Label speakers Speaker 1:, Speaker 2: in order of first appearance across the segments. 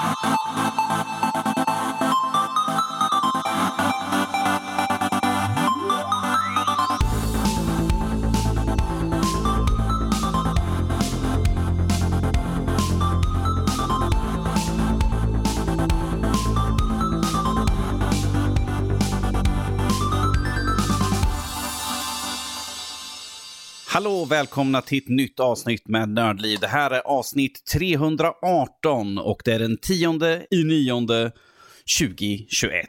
Speaker 1: Thank you. Hallå och välkomna till ett nytt avsnitt med Nördliv. Det här är avsnitt 318 och det är den 10 i 9 2021.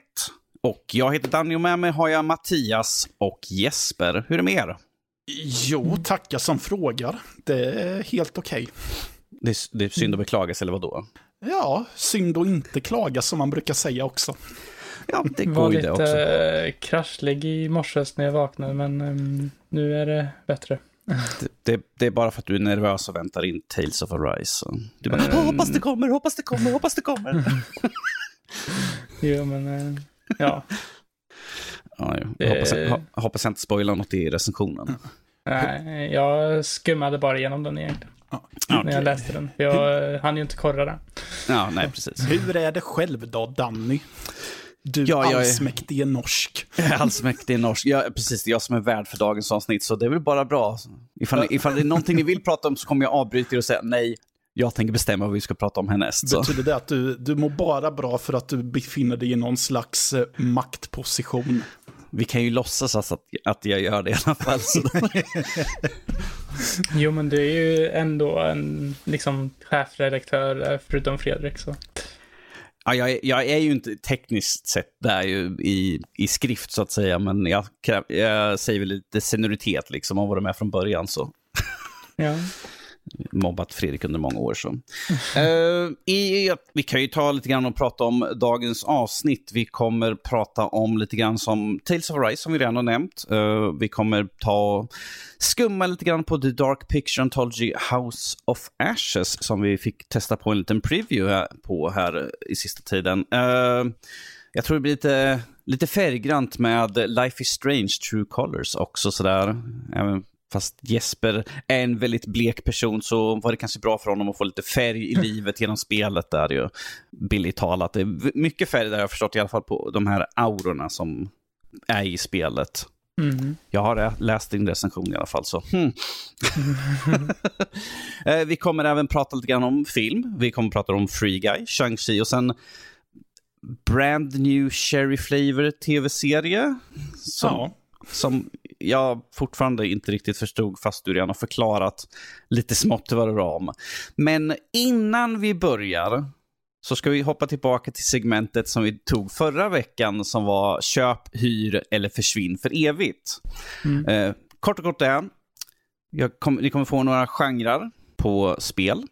Speaker 1: Och jag heter Danny och med mig har jag Mattias och Jesper. Hur är det med er?
Speaker 2: Jo, tacka som frågar. Det är helt okej.
Speaker 1: Det, är, det är synd att beklagas, eller vadå?
Speaker 2: Ja, synd att inte klaga som man brukar säga också.
Speaker 1: Ja, det
Speaker 3: var
Speaker 1: går ju
Speaker 3: lite
Speaker 1: det också.
Speaker 3: eh, kraschlig i morse när jag vaknade, men ehm, nu är det bättre.
Speaker 1: Det, det, det är bara för att du är nervös och väntar in Tales of Arise. Du bara,
Speaker 3: Mm.
Speaker 1: "Åh, hoppas det kommer, hoppas det kommer, hoppas det kommer.
Speaker 3: Jo, men eh, ja.
Speaker 1: ja, jag hoppas, jag,
Speaker 3: Eh.
Speaker 1: ho- hoppas jag inte spoilar något i recensionen.
Speaker 3: Nej, jag skummade bara igenom den egentligen.
Speaker 2: Ja.
Speaker 3: När jag läste den. Jag eh, hann ju inte korra den.
Speaker 1: Ja, nej, precis.
Speaker 2: Hur är det själv då, Danny? Du
Speaker 1: Ja, jag är-
Speaker 2: allsmäktige norsk.
Speaker 1: Allsmäktig norsk. Ja, precis. Det är jag som är värd för dagens avsnitt, så det är väl bara bra. Ifall, ifall det är någonting ni vill prata om så kommer jag avbryta er och säga nej. Jag tänker bestämma vad vi ska prata om härnäst. Så.
Speaker 2: Betyder det att du, du mår bara bra för att du befinner dig i någon slags eh, maktposition?
Speaker 1: Vi kan ju låtsas alltså att, att jag gör det i alla fall.
Speaker 3: Jo, men du är ju ändå en liksom chefredaktör, eh, förutom Fredrik. Så.
Speaker 1: Ja, jag, är, jag är ju inte tekniskt sett där ju i, i skrift så att säga, men jag, jag säger väl lite senioritet liksom om vad de är från början. Så.
Speaker 3: Ja
Speaker 1: mobbat Fredrik under många år. Så. Eh, i, vi kan ju ta lite grann och prata om dagens avsnitt. Vi kommer prata om lite grann som Tales of Arise som vi redan har nämnt. Eh, vi kommer ta skumma lite grann på The Dark Picture Anthology House of Ashes som vi fick testa på en liten preview här, på här i sista tiden. Eh, jag tror det blir lite, lite färggrant med Life is Strange True Colors också sådär. Även Fast Jesper är en väldigt blek person så var det kanske bra för honom att få lite färg i livet genom spelet där ju. Billigt talat. Det är mycket färg där jag har förstått i alla fall på de här aurorna som är i spelet.
Speaker 3: Mhm.
Speaker 1: Jag har läst din recension i alla fall så. Hmm. Eh, vi kommer även prata lite grann om film. Vi kommer prata om Free Guy, Shang-Chi och sen Brand New Cherry Flavor tv-serie. Som,
Speaker 2: Ja.
Speaker 1: Som jag fortfarande inte riktigt förstod fast du redan har förklarat lite smått vad det var om. Men innan vi börjar så ska vi hoppa tillbaka till segmentet som vi tog förra veckan som var köp, hyr eller försvinn för evigt.
Speaker 3: Mm.
Speaker 1: Eh, kort och kort är, jag kom, ni kommer få några genrer på spel.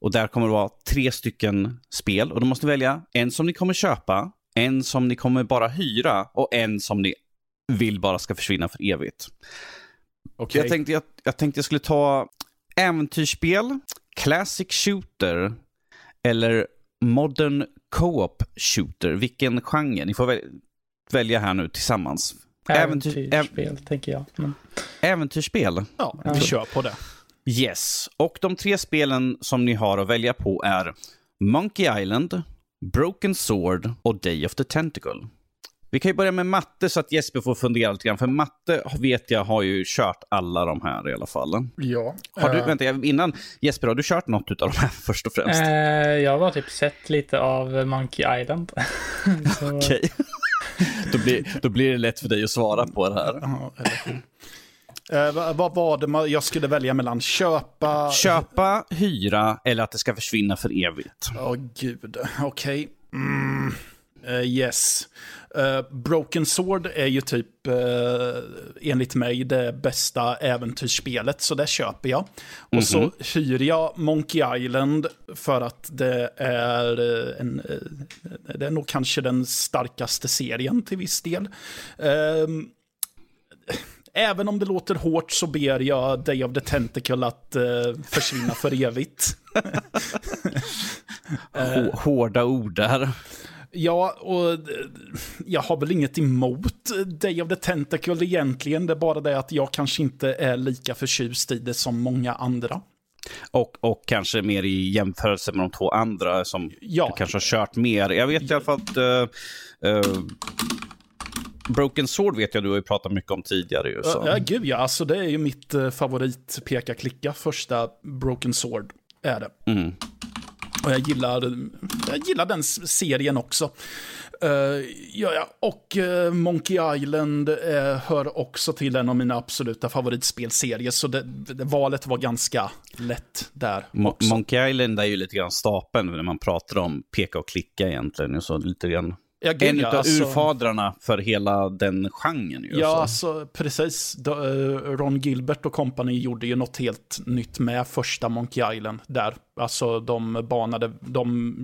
Speaker 1: Och där kommer det vara tre stycken spel. Och då måste ni välja en som ni kommer köpa, en som ni kommer bara hyra och en som ni vill bara ska försvinna för evigt.
Speaker 2: Okej.
Speaker 1: Jag, tänkte, jag, jag tänkte jag skulle ta äventyrsspel, classic shooter eller modern co-op shooter. Vilken genre? Ni får väl, välja här nu tillsammans. Äventyr-
Speaker 3: Äventyrsspel, tänker jag. Men,
Speaker 1: Äventyrsspel.
Speaker 2: Ja, vi kör på det.
Speaker 1: Yes. Och de tre spelen som ni har att välja på är Monkey Island, Broken Sword och Day of the Tentacle. Vi kan ju börja med matte så att Jesper får fundera lite grann. För matte vet jag har ju kört alla de här i alla fall.
Speaker 2: Ja.
Speaker 1: Har du,
Speaker 2: Eh,
Speaker 1: vänta, jag- innan Jesper, har du kört något av de här först och främst?
Speaker 3: eh, jag har typ sett lite av Monkey Island. så,
Speaker 1: Okej. då, blir, då blir det lätt för dig att svara på det här.
Speaker 2: Eh, vad, var det man, jag skulle välja mellan? Köpa...
Speaker 1: Köpa, hyra eller att det ska försvinna för evigt.
Speaker 2: Åh gud, okej. Mm. Eh, yes. Eh, Broken Sword är ju typ, uh, enligt mig, det bästa äventyrsspelet, så det köper jag. Och så hyr jag Monkey Island för att det är, en, det är nog kanske den starkaste serien till viss del. Ehm, Även om det låter hårt så ber jag Day of the Tentacle att eh, försvinna för evigt.
Speaker 1: Hå- Hårda ord där.
Speaker 2: Ja, och eh, jag har väl inget emot Day of the Tentacle egentligen. Det är bara det att jag kanske inte är lika förtjust i det som många andra.
Speaker 1: Och, och kanske mer i jämförelse med de två andra som
Speaker 2: Ja.
Speaker 1: du kanske har kört mer. Jag vet i alla fall att eh, eh, Broken Sword vet jag du har ju pratat mycket om tidigare. Ju, så.
Speaker 2: Ja, gud ja, alltså det är ju mitt favorit peka-klicka, första Broken Sword är det.
Speaker 1: Mm.
Speaker 2: Och jag gillar, jag gillar den serien också. Eh, ja, ja. Och eh, Monkey Island eh, hör också till en av mina absoluta favoritspelserier, så det, det, valet var ganska lätt där
Speaker 1: Mo-. Monkey Island är ju lite grann stapeln när man pratar om peka och klicka egentligen. Så lite grann.
Speaker 2: Ja, gud,
Speaker 1: En
Speaker 2: ja,
Speaker 1: av
Speaker 2: alltså-
Speaker 1: urfadrarna för hela den genren. Ju,
Speaker 2: Ja,
Speaker 1: så.
Speaker 2: alltså precis. Då, eh, Ron Gilbert och company gjorde ju något helt nytt med första Monkey Island där. Alltså de banade, de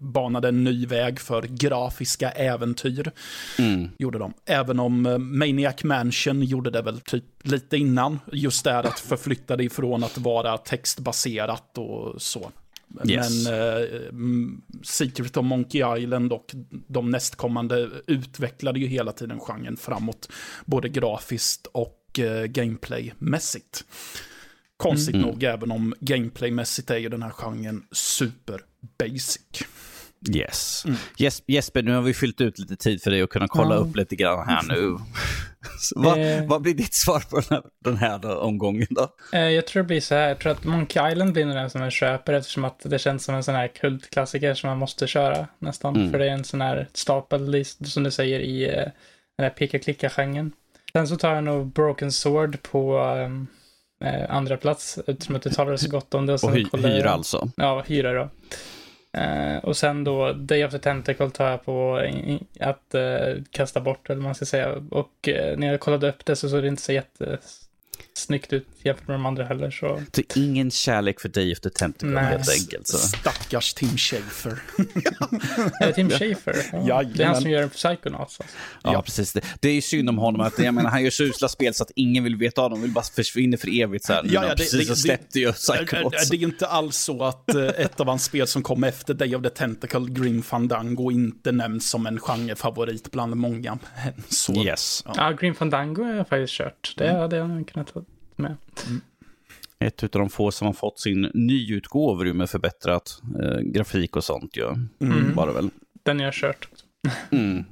Speaker 2: banade en ny väg för grafiska äventyr.
Speaker 1: Mm.
Speaker 2: Gjorde de. Även om eh, Maniac Mansion gjorde det väl typ lite innan. Just där att förflytta det ifrån att vara textbaserat och så.
Speaker 1: Yes.
Speaker 2: Men eh, Secret of Monkey Island och de nästkommande utvecklade ju hela tiden genren framåt. Både grafiskt och eh, gameplaymässigt. Konstigt
Speaker 1: Mm.
Speaker 2: nog, även om gameplaymässigt är ju den här genren super basic.
Speaker 1: Yes.
Speaker 2: Mm.
Speaker 1: Jes- Jesper, nu har vi fyllt ut lite tid för dig att kunna kolla
Speaker 3: Ja.
Speaker 1: upp lite grann här nu. Vad,
Speaker 3: Eh.
Speaker 1: vad blir ditt svar på den här, den här då, omgången då?
Speaker 3: Eh, Jag tror det blir så här, jag tror att Monkey Island blir nog den som jag köper eftersom att det känns som en sån här kultklassiker som man måste köra nästan.
Speaker 1: Mm.
Speaker 3: För det är en sån här stapel, list, som du säger, i eh, den här peka-klicka-genren. Sen så tar jag nog Broken Sword på eh, andra plats eftersom att du talade så gott om det.
Speaker 1: Och
Speaker 3: sen
Speaker 1: hy, hyra alltså?
Speaker 3: Ja, hyra då. Uh, och sen då Day of the Tentacle tar jag på att uh, kasta bort, eller vad man ska säga. Och uh, när jag kollade upp det så såg det inte så jättesnyggt ut jämfört med de andra heller. Så
Speaker 1: Så ingen kärlek för Day of the Tentacle
Speaker 3: Nej.
Speaker 1: helt enkelt. Så.
Speaker 2: Stackars Tim Schafer.
Speaker 3: är det Tim Schafer? Ja, det är han som gör Psychonauts. Alltså.
Speaker 1: Ja,
Speaker 2: Ja.
Speaker 1: precis. Det, det är ju synd om honom. Att, jag menar, han gör så usla spel så att ingen vill veta av dem. vill bara försvinna för evigt. Så här.
Speaker 2: Ja,
Speaker 1: Ja,
Speaker 2: det-
Speaker 1: precis,
Speaker 2: det-
Speaker 1: så släppte ju Psychonauts.
Speaker 2: Det är inte alls så att eh, ett av hans spel som kom efter Day of the Tentacle, Grim Fandango, inte nämns som en genrefavorit bland många. Så.
Speaker 1: Yes.
Speaker 2: Ja.
Speaker 3: Ja, Green Fandango har jag faktiskt kört. Det hade jag kunnat med.
Speaker 1: Ett av de få som har fått sin nyutgåva med förbättrat eh, grafik och sånt. Ja.
Speaker 2: Mm.
Speaker 1: Var det väl.
Speaker 3: Den jag har kört.
Speaker 1: Mm.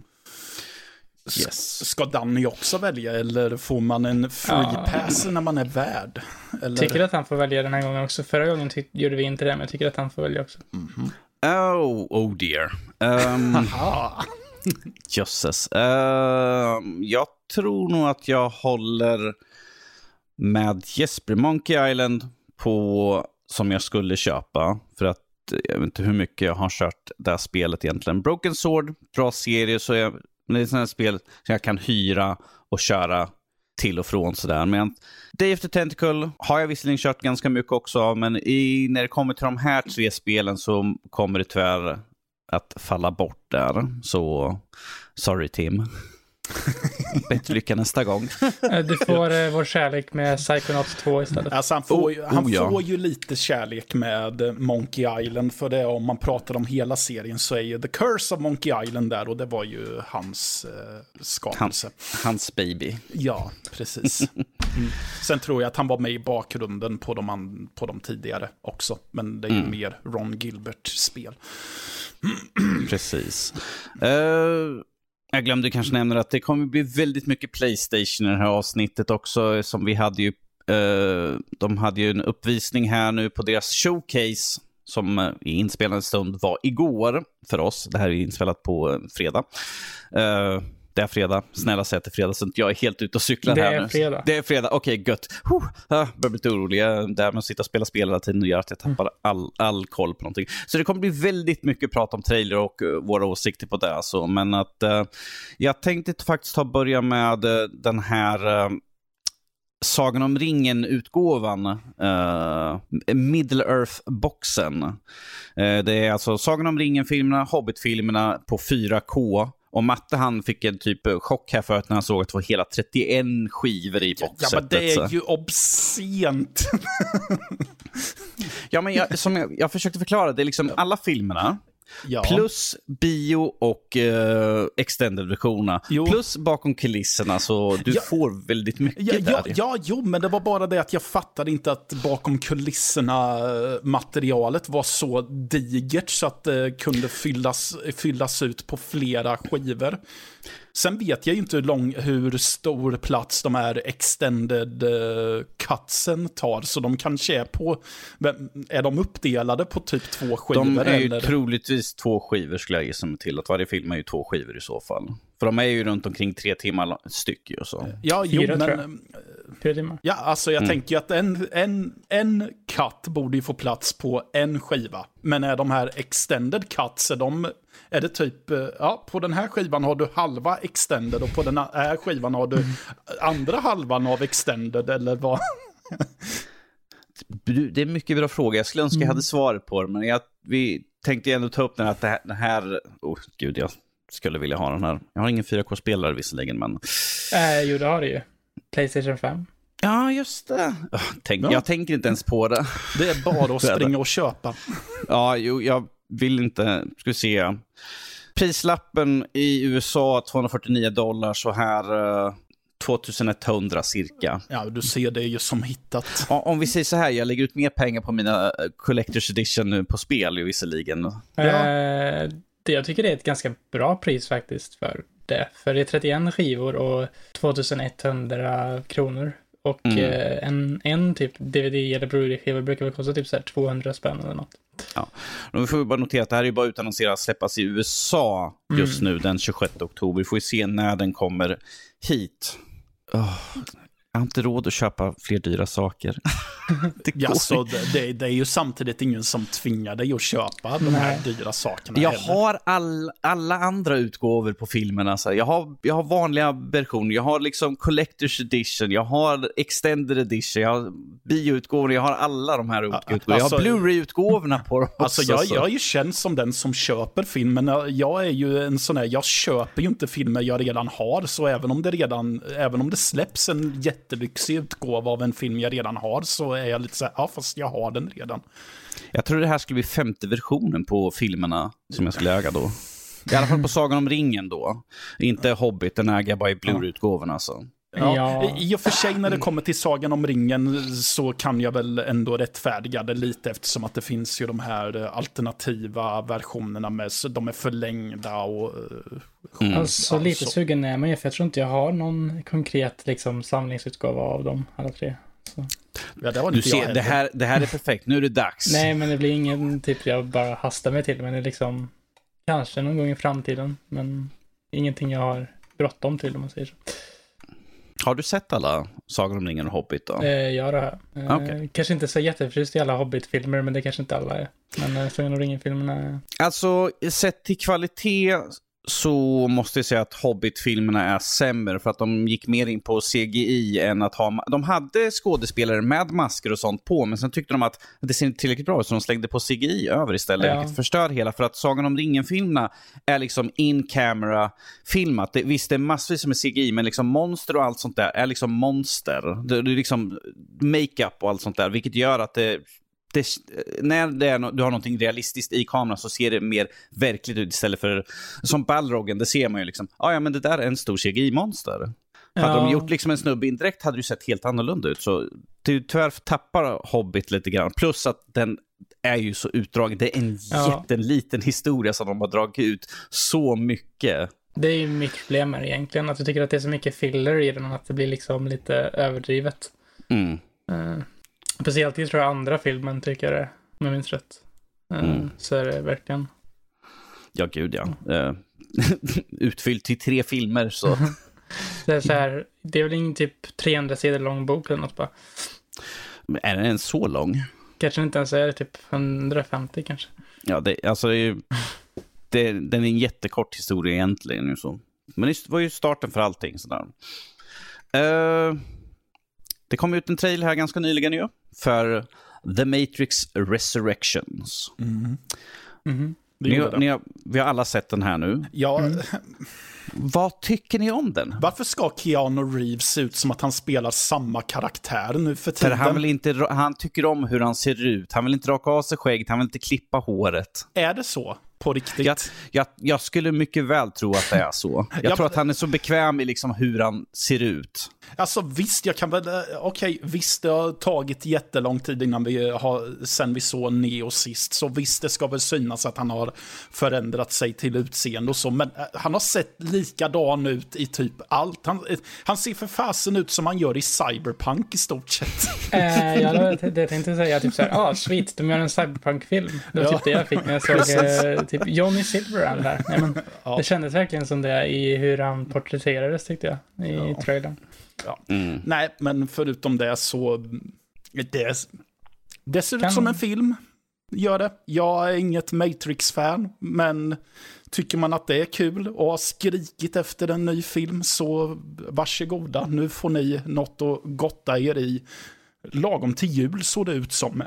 Speaker 1: Yes.
Speaker 2: Ska Danny också välja eller får man en free
Speaker 3: Ja.
Speaker 2: pass när man är värd? Eller?
Speaker 3: Tycker att han får välja den här gången också. Förra gången gjorde vi inte det, men jag tycker att han får välja också.
Speaker 1: Oh, oh dear. Um,
Speaker 2: Aha.
Speaker 1: jösses. Ehm, jag tror nog att jag håller med Jesper Monkey Island på som jag skulle köpa. För att jag vet inte hur mycket jag har kört det här spelet egentligen. Broken Sword, bra serie, så jag, men det är sådana här spel som jag kan hyra och köra till och från sådär. Men Day of the Tentacle har jag visserligen kört ganska mycket också av, men i, när det kommer till de här tre spelen så kommer det tyvärr att falla bort där. Så sorry Tim. Bättre lycka nästa gång.
Speaker 3: Eh, Du får eh, vår kärlek med Psychonauts 2 istället.
Speaker 2: Alltså han får,
Speaker 1: Oh,
Speaker 2: ju, han
Speaker 1: oh, ja.
Speaker 2: får ju lite kärlek med eh, Monkey Island. För det om man pratar om hela serien så är ju The Curse of Monkey Island där. Och det var ju hans eh, skapelse.
Speaker 1: Hans baby.
Speaker 2: Ja, precis. Mm. Sen tror jag att han var med i bakgrunden på de, an- på de tidigare också. Men det är ju
Speaker 1: Mm.
Speaker 2: mer Ron Gilbert-spel.
Speaker 1: Precis. Eh, jag glömde kanske nämna att det kommer bli väldigt mycket Playstation i det här avsnittet också. Som vi hade ju, eh, de hade ju en uppvisning här nu på deras showcase. Som eh, i inspelande stund var igår för oss. Det här är inspelat på eh, fredag. Eh, det är fredag. Snälla säg att det är fredag så att jag är helt ute och cyklar
Speaker 3: Det
Speaker 1: här
Speaker 3: är
Speaker 1: nu.
Speaker 3: fredag.
Speaker 1: Det är fredag, okej gött. Huh, ah, börjar bli lite orolig. Jag- Det här med att sitta och spela spel hela tiden gör att jag tappar all, all koll på någonting. Så det kommer bli väldigt mycket prat om trailer och eh, våra åsikter på det. Alltså. Men att eh, jag tänkte faktiskt ta och börja med eh, den här eh, Sagan om ringen-utgåvan, uh, Middle Earth-boxen. Eh, det är alltså Sagan om ringen-filmerna, Hobbit-filmerna på 4K. Och Matte han fick en typ eh, chock här för att när han såg att det var hela 31 skivor i
Speaker 2: Ja,
Speaker 1: boxsetet.
Speaker 2: men det är ju obscent.
Speaker 1: Ja, men jag, som jag, jag försökte förklara, det är liksom alla filmerna
Speaker 2: Ja.
Speaker 1: Plus bio och uh, extended-versionerna. Plus bakom kulisserna, så du
Speaker 2: Ja.
Speaker 1: får väldigt mycket
Speaker 2: Ja, ja,
Speaker 1: där.
Speaker 2: ja, jo, men det var bara det att jag fattade inte att bakom kulisserna eh, materialet var så digert så att det kunde fyllas, fyllas ut på flera skivor. Sen vet jag ju inte hur, lång, hur stor plats de här extended uh, cutsen tar, så de kanske är på, är de uppdelade på typ två skivor?
Speaker 1: De är ju
Speaker 2: eller?
Speaker 1: troligtvis två skivor skulle jag gissa mig till. Att varje film är ju två skivor i så fall. För de är ju runt omkring tre timmar styck ju. Så.
Speaker 2: Ja, jo,
Speaker 3: Fyra, tror jag.
Speaker 2: men
Speaker 3: Fyra timmar.
Speaker 2: Ja, alltså jag tänker ju att en, en, en cut borde ju få plats på en skiva. Men är de här extended cuts, är, de, är det typ, eh, ja, på den här skivan har du halva extended och på den här skivan har du andra halvan av extended, eller vad?
Speaker 1: Du, Det är mycket bra fråga. Jag skulle önska jag hade svaret på det, men jag, vi tänkte ändå ta upp den att det här, den här oh, gud, jag skulle vilja ha den här. Jag har ingen 4K-spelare visserligen, men...
Speaker 3: Eh, jo, det har det ju. Playstation 5.
Speaker 1: Ja, just det. Ah, Tänk,
Speaker 2: Ja.
Speaker 1: Jag tänker inte ens på det.
Speaker 2: Det är bara att springa och köpa.
Speaker 1: Ja, jo, jag vill inte... Ska vi se. Prislappen i USA 249 dollar, så här eh, 2100 cirka.
Speaker 2: Ja, du ser det ju som hittat.
Speaker 1: Ja, Om vi säger så här, jag lägger ut mer pengar på mina eh, Collector's Edition nu på spel ju visserligen.
Speaker 2: Ja.
Speaker 3: Eh, det, jag tycker det är ett ganska bra pris faktiskt för det. För det är 31 skivor och 2100 kronor. Och
Speaker 1: Mm.
Speaker 3: eh, en, en typ DVD eller Blu-ray-skiva brukar väl kosta typ så här 200 spänn eller något.
Speaker 1: Nu får vi bara notera att det här är bara utannonserat att släppas i USA just nu den 26 oktober. Vi får ju se när den kommer hit. Åh, jag har inte råd att köpa fler dyra saker. det
Speaker 2: Ja, så det, det, är ju samtidigt ingen som tvingar dig att köpa de här
Speaker 3: Nej.
Speaker 2: dyra sakerna.
Speaker 1: Jag
Speaker 2: heller.
Speaker 1: har all, alla andra utgåvor på filmerna. Så jag, har, jag har vanliga versioner, jag har liksom Collector's Edition, jag har Extended Edition, jag har bioutgåvor, jag har alla de här utgåvorna. jag
Speaker 2: alltså-
Speaker 1: har Blu-ray-utgåvorna på dem också.
Speaker 2: Alltså jag, jag är ju känd som den som köper filmen. Jag är ju en sån här, jag köper ju inte filmer jag redan har, så även om det redan, även om det släpps en jättelyxig utgåva av en film jag redan har, så är jag lite så här, ja fast jag har den redan.
Speaker 1: Jag tror det här skulle bli femte versionen på filmerna som jag skulle äga då. I alla fall på Sagan om ringen då. Inte Hobbit, den äger jag bara i Blu-ray-utgåvorna. alltså.
Speaker 2: Ja,
Speaker 3: Ja.
Speaker 2: I och för sig när det kommer till Sagan om ringen så kan jag väl ändå rättfärdiga det lite eftersom att det finns ju de här eh, alternativa versionerna med, så de är förlängda och... eh,
Speaker 1: Mm.
Speaker 3: Alltså lite sugen är man ju, för jag tror inte jag har någon konkret liksom samlingsutgåva av dem alla tre. Så.
Speaker 2: Ja, det
Speaker 1: Du ser, det här, det här är perfekt. Nu är det dags.
Speaker 3: Nej, men det blir ingen typ jag bara hastar mig till, men det är liksom kanske någon gång i framtiden, men ingenting jag har bråttom till om man säger så.
Speaker 1: Har du sett alla Sagan om ringen och Hobbit då?
Speaker 3: Eh, ja, det har jag. Eh,
Speaker 1: Okej.
Speaker 3: Kanske inte så jätteförtjust i alla Hobbit-filmer, men det kanske inte alla är. Men eh, Sagan om ringen-filmerna.
Speaker 1: Alltså, sett till kvalitet så måste jag säga att Hobbit-filmerna är sämre för att de gick mer in på CGI än att ha... De hade skådespelare med masker och sånt på, men sen tyckte de att det ser inte tillräckligt bra ut så de slängde på CGI över istället,
Speaker 3: Ja.
Speaker 1: vilket förstör hela. För att Sagan om ringen-filmerna är liksom in camera filmat. Det, visst, det är massvis med CGI, men liksom monster och allt sånt där är liksom monster. Det, det är liksom makeup och allt sånt där, vilket gör att det det, när det är, no- du har någonting realistiskt i kameran så ser det mer verkligt ut istället för som Balrogen, det ser man ju liksom, ah, ja men det där är en stor CGI-monster. Hade de
Speaker 3: Ja.
Speaker 1: gjort liksom en snubbe indirekt hade det sett helt annorlunda ut. Så det, tyvärr tappar Hobbit lite grann. Plus att den är ju så utdragen. Det är en
Speaker 3: Ja.
Speaker 1: jätteliten historia som de har dragit ut så mycket.
Speaker 3: Det är ju mitt problem det egentligen, att jag tycker att det är så mycket filler i den, att det blir liksom lite överdrivet.
Speaker 1: Mm.
Speaker 3: Eh, speciellt i tror jag andra filmen tycker jag det, om jag minns rätt. Eh,
Speaker 1: Mm.
Speaker 3: Så är det verkligen.
Speaker 1: Ja, gud ja. Eh, Utfyllt till tre filmer så.
Speaker 3: Det är så här, det är väl ingen typ 300 sidor lång bok eller något bara.
Speaker 1: Men är den ens så lång?
Speaker 3: Kanske inte ens är det typ 150 kanske.
Speaker 1: Ja, det, alltså det är ju, det, den är en jättekort historia egentligen. Så. Men det var ju starten för allting. Sådär. Eh, det kom ut en trailer här ganska nyligen ju. För The Matrix Resurrections.
Speaker 2: Mm. Det
Speaker 1: Ni, ni har, vi har alla sett den här nu.
Speaker 2: Ja,
Speaker 1: Vad tycker ni om den?
Speaker 2: varför ska Keanu Reeves se ut som att han spelar samma karaktär nu för
Speaker 1: För
Speaker 2: tiden?
Speaker 1: han, vill inte, han tycker om hur han ser ut. Han vill inte raka av sig skägget, han vill inte klippa håret.
Speaker 2: Är det så? På riktigt.
Speaker 1: Jag, jag, jag skulle mycket väl tro att det är så. Jag
Speaker 2: Ja,
Speaker 1: tror att han är så bekväm i liksom hur han ser ut.
Speaker 2: Alltså visst, jag kan väl, eh, okej, visst det har tagit jättelång tid innan vi har, sen vi såg Neo sist, så visst det ska väl synas att han har förändrat sig till utseende och så, men eh, han har sett likadan ut i typ allt. Han, eh, han ser för fasen ut som han gör i Cyberpunk i stort sett.
Speaker 3: Eh, ja, det, det jag tänkte säga typ såhär, ah sweet, de gör en cyberpunk-film. Det var
Speaker 2: Ja.
Speaker 3: typ det jag fick när jag såg eh, typ Johnny Silverhand där. Nej, men,
Speaker 2: Ja.
Speaker 3: Det kändes verkligen som det i hur han porträtterades tyckte jag, i
Speaker 2: Ja.
Speaker 3: trailern.
Speaker 1: Mm.
Speaker 2: Nej, men förutom det så, det, det ser
Speaker 3: Kan-
Speaker 2: ut som en film. Gör det. Jag är inget Matrix-fan, men tycker man att det är kul och har skrikit efter en ny film så varsågoda. Nu får ni något att gotta er i. Lagom till jul såg det ut som.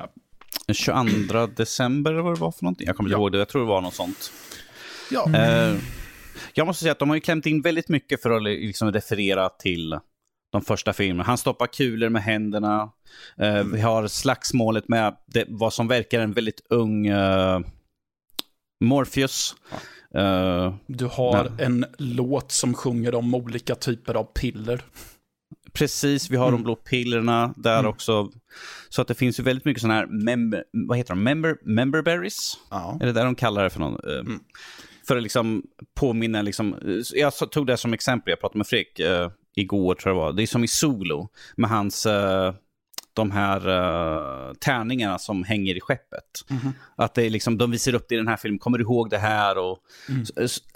Speaker 1: Den 22 december eller vad det var för någonting. Jag kommer inte
Speaker 2: Ja.
Speaker 1: ihåg det, jag tror det var något sånt.
Speaker 2: Ja,
Speaker 1: Eh, jag måste säga att de har ju klämt in väldigt mycket för att liksom referera till de första filmerna. Han stoppar kulor med händerna. Eh, vi har slagsmålet med det, vad som verkar en väldigt ung eh, Morpheus. Eh,
Speaker 2: du har
Speaker 1: Nej.
Speaker 2: en låt som sjunger om olika typer av piller.
Speaker 1: Precis, vi har de blå pillerna där
Speaker 2: Mm.
Speaker 1: också. Så att det finns ju väldigt mycket sådana här, member, vad heter de, member, memberberries?
Speaker 2: Ja.
Speaker 1: Är det där de kallar det för någon? eh,
Speaker 2: Mm.
Speaker 1: För att liksom påminna, liksom, eh, jag tog det som exempel, jag pratade med Fredrik eh, igår tror jag det var. Det är som i Solo med hans, eh, de här eh, tärningarna som hänger i skeppet.
Speaker 2: Mhm.
Speaker 1: Att det är liksom, de visar upp det i den här filmen, kommer du ihåg det här? Och,
Speaker 2: Mm.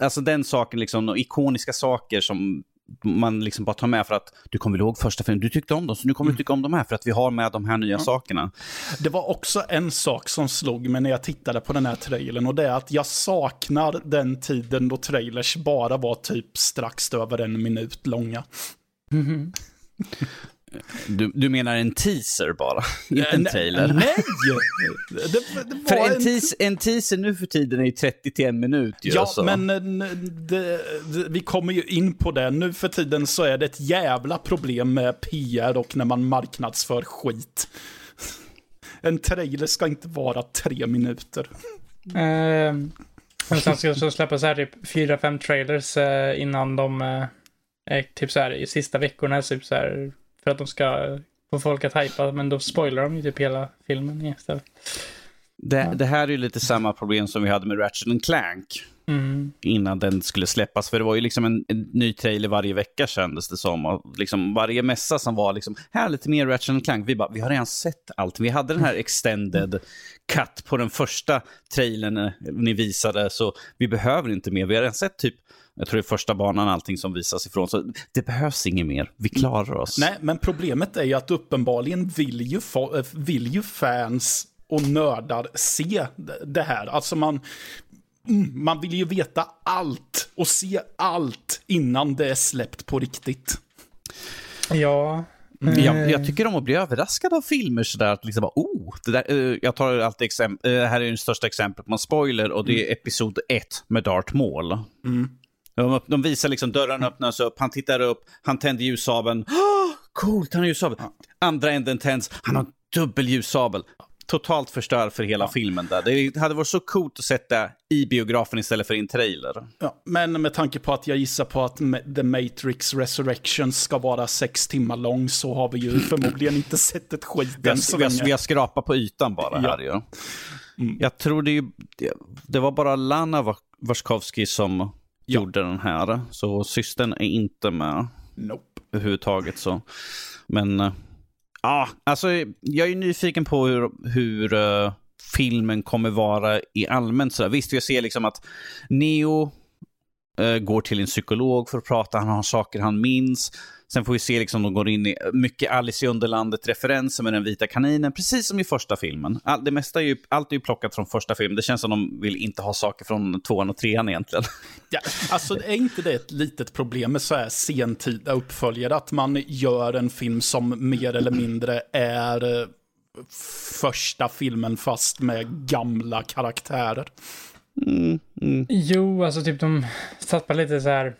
Speaker 1: Alltså den saken, liksom, ikoniska saker som man liksom bara tar med för att du kommer ihåg första filmen, du tyckte om dem, så nu kommer du tycka om de här för att vi har med de här nya sakerna.
Speaker 2: Det var också en sak som slog mig när jag tittade på den här trailern och det är att jag saknar den tiden då trailers bara var typ strax över en minut långa.
Speaker 1: Du, du menar en teaser bara, inte en
Speaker 2: Nej,
Speaker 1: trailer?
Speaker 2: Nej! Det, det
Speaker 1: För
Speaker 2: var
Speaker 1: en, teas, en teaser nu för tiden är ju 30 till en minut ju.
Speaker 2: Ja,
Speaker 1: så.
Speaker 2: men eh, det, det, vi kommer ju in på det. Nu för tiden så är det ett jävla problem med PR och när man marknadsför skit. En trailer ska inte vara tre minuter.
Speaker 3: Eh, och sen ska så släppa så här typ fyra, fem trailers eh, innan de eh, typ så här i sista veckorna, typ så här för att de ska få folk att hypa, men då spoilar de ju typ hela filmen istället.
Speaker 1: det, det här är ju lite samma problem som vi hade med Ratchet Clank
Speaker 3: Mm.
Speaker 1: innan den skulle släppas. För det var ju liksom en, en ny trailer varje vecka kändes det som. Och liksom varje mässa som var liksom, här lite mer Ratchet Clank. Vi bara, vi har redan sett allt. Vi hade den här extended cut på den första trailern eh, ni visade, så vi behöver inte mer. Vi har redan sett typ jag tror det är första banan allting som visas ifrån. Så det behövs inget mer. Vi klarar oss.
Speaker 2: Nej, men problemet är ju att uppenbarligen vill ju, eh, vill ju fans och nördar se det- här. Alltså man, mm, man vill ju veta allt och se allt innan det är släppt på riktigt.
Speaker 3: Ja.
Speaker 1: Jag, jag tycker om att bli överraskad av filmer sådär. Att liksom bara, oh, det där, eh, jag tar alltid exempel, uh, här är det största exemplet på en spoiler och det är episod 1 med Darth Maul. De, de visar liksom dörren öppnas upp, han tittar upp, han tänder ljussabeln. Oh, coolt, han har ljussabel. Andra änden tänds, han har dubbel ljussabel. Totalt förstör för hela filmen där. Det hade varit så coolt att sätta i biografen istället för i en trailer.
Speaker 2: Ja, men med tanke på att jag gissar på att The Matrix Resurrection ska vara sex timmar lång så har vi ju förmodligen inte sett ett skit
Speaker 1: Vi
Speaker 2: än så
Speaker 1: har, vi, har,
Speaker 2: länge.
Speaker 1: vi har skrapat på ytan bara
Speaker 2: Ja.
Speaker 1: här ju. Jag tror det, ju- det, det var bara Lana Wa- Warskowski som gjorde den här. Så systern är inte med
Speaker 2: Nope.
Speaker 1: överhuvudtaget. Så. Men eh, ja, alltså jag är nyfiken på hur, hur eh, filmen kommer vara i allmänt. Så Visst, jag ser liksom att Neo eh, går till en psykolog för att prata, han har saker han minns. Sen får vi se liksom de går in i mycket Alice i Underlandet-referenser med den vita kaninen, precis som i första filmen. All, det mesta är ju, allt är ju plockat från första filmen. Det känns som de vill inte ha saker från tvåan och trean egentligen.
Speaker 2: Ja, alltså är inte det ett litet problem med så här sentida uppföljare? Att man gör en film som mer eller mindre är eh, första filmen fast med gamla karaktärer.
Speaker 1: Mm, mm.
Speaker 3: Jo, alltså typ de satsar lite så här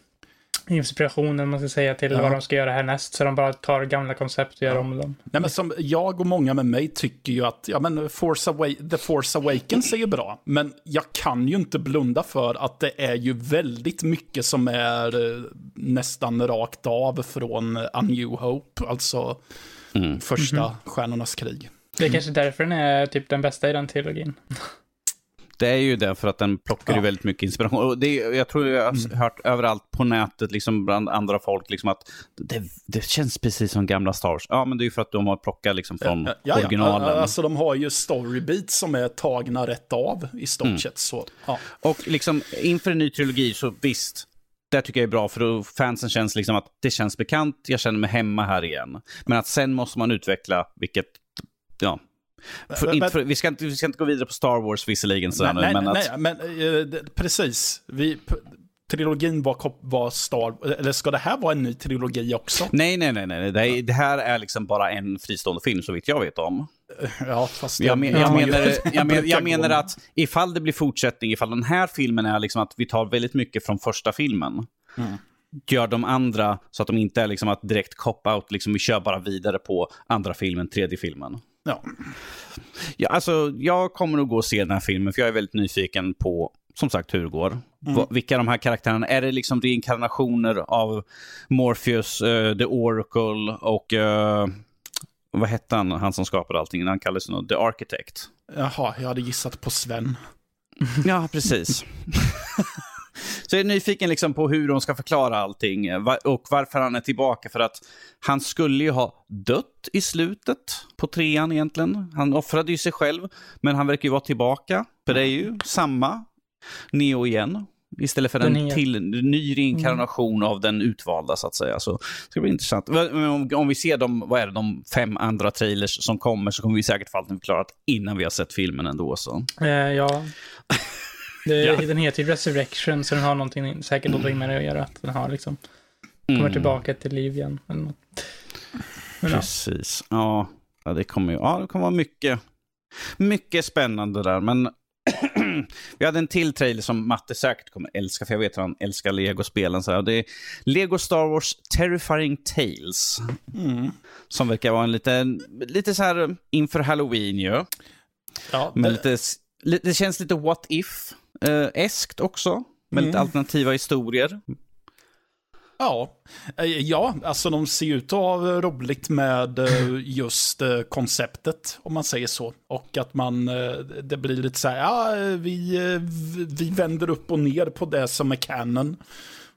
Speaker 3: inspirationen, man ska säga, till
Speaker 2: Ja.
Speaker 3: vad de ska göra härnäst. Så de bara tar gamla koncept och gör
Speaker 2: Ja.
Speaker 3: om dem.
Speaker 2: Nej, men som jag och många med mig tycker ju att ja, men Force Awa- The Force Awakens är ju bra. Men jag kan ju inte blunda för att det är ju väldigt mycket som är eh, nästan rakt av från A New Hope. Alltså
Speaker 1: Mm.
Speaker 2: första Stjärnornas krig.
Speaker 3: Det är kanske därför den är typ den bästa i den trilogin.
Speaker 1: Det är ju det för att den plockar ju
Speaker 2: Ja.
Speaker 1: väldigt mycket inspiration. Och det, jag tror jag har
Speaker 2: Mm.
Speaker 1: hört överallt på nätet, liksom bland andra folk, liksom att det, det känns precis som gamla Star Wars. Ja, men det är ju för att de har plockat liksom från
Speaker 2: Ja, ja,
Speaker 1: originalen.
Speaker 2: Alltså de har ju storybeats som är tagna rätt av i stort
Speaker 1: Mm.
Speaker 2: sett. Så, ja.
Speaker 1: Och liksom inför en ny trilogi så visst, det tycker jag är bra för då fansen känns liksom att det känns bekant, jag känner mig hemma här igen. Men att sen måste man utveckla, vilket, ja. För,
Speaker 2: Men-
Speaker 1: inte för, vi, ska inte, vi ska inte gå vidare på Star Wars visserligen sådär
Speaker 2: nej,
Speaker 1: nu, men
Speaker 2: nej,
Speaker 1: att...
Speaker 2: nej, men eh, precis. Vi, trilogin var, var Star... Eller ska det här vara en ny trilogi också?
Speaker 1: Nej, nej, nej, nej. Det, är, det här är liksom bara en fristående film så vitt jag vet om.
Speaker 2: Ja, fast...
Speaker 1: Jag, men, jag, menar, jag, men, jag menar att ifall det blir fortsättning, ifall den här filmen är liksom att vi tar väldigt mycket från första filmen,
Speaker 2: Mm.
Speaker 1: gör de andra så att de inte är liksom att direkt cop-out, liksom vi kör bara vidare på andra filmen, tredje filmen.
Speaker 2: Ja.
Speaker 1: Ja, alltså, jag kommer nog gå och se den här filmen, för jag är väldigt nyfiken på, som sagt, hur det går. Va, vilka de här karaktärerna, är det liksom reinkarnationer av Morpheus, eh, The Oracle och eh, vad hette han, han som skapade allting? Han kallades nog The Architect.
Speaker 2: Jaha, jag hade gissat på Sven.
Speaker 1: Ja, precis. Så jag är nyfiken liksom på hur de ska förklara allting eh, och varför han är tillbaka. För att han skulle ju ha dött i slutet på trean egentligen. Han offrade ju sig själv, men han verkar ju vara tillbaka. För det är ju samma Neo igen. Istället för
Speaker 3: Den
Speaker 1: en till ny reinkarnation av den utvalda så att säga. Så det ska bli intressant. Om, om vi ser de, vad är det, de fem andra trailers som kommer så kommer vi säkert få allt förklarat innan vi har sett filmen ändå. Så.
Speaker 3: Eh, ja. Det,
Speaker 2: Ja.
Speaker 3: Den heter ju Resurrection, så den har någonting, säkert någonting med det att göra. Att den har liksom, kommer
Speaker 1: Mm.
Speaker 3: tillbaka till liv igen. Eller något. Men.
Speaker 1: Precis. Ja, ja, det kommer ju ja, det kommer vara mycket, mycket spännande där. Men vi hade en till trailer som Matte säkert kommer älska, för jag vet att han älskar Lego-spelen. Så här. Det är Lego Star Wars Terrifying Tales.
Speaker 2: Mm.
Speaker 1: Som verkar vara en liten, lite så här inför Halloween ju.
Speaker 2: Ja,
Speaker 1: Men
Speaker 2: det,
Speaker 1: lite, li- det känns lite what if-eskt också. Med lite
Speaker 2: Mm.
Speaker 1: alternativa historier.
Speaker 2: ja. Eh, ja, alltså de ser ut att ha roligt med eh, just eh, konceptet, om man säger så. Och att man, eh, det blir lite så här, ja, eh, vi, eh, vi vänder upp och ner på det som är canon.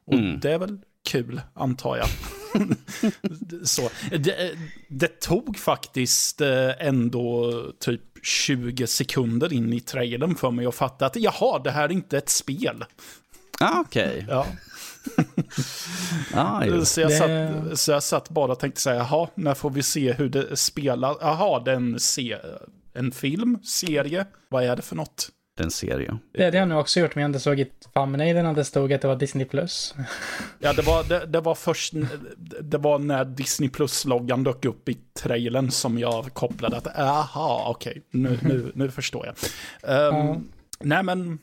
Speaker 2: Och
Speaker 1: Mm.
Speaker 2: det är väl kul, antar jag. så. Det, det tog faktiskt eh, ändå typ 20 sekunder in i trailern för mig att fatta att jaha, det här är inte ett spel.
Speaker 1: Ah, Okej.
Speaker 2: Ja.
Speaker 1: Ah.
Speaker 2: Så, jag
Speaker 3: Det-
Speaker 2: satt, så jag satt bara och tänkte säga, jaha, när får vi se hur det spelar? Jaha, det är en, se, en film, serie, vad är det för något?
Speaker 1: Den serie.
Speaker 3: Det hade jag nog också gjort, men jag inte såg i thumbnailen att det stod att det var Disney+. Plus.
Speaker 2: Ja, det var, det, det var först, det var när Disney Plus-loggan dök upp i trailern som jag kopplade att, aha, okej, nu, nu, nu förstår jag. Ehm,
Speaker 3: Ja.
Speaker 2: Nej, men...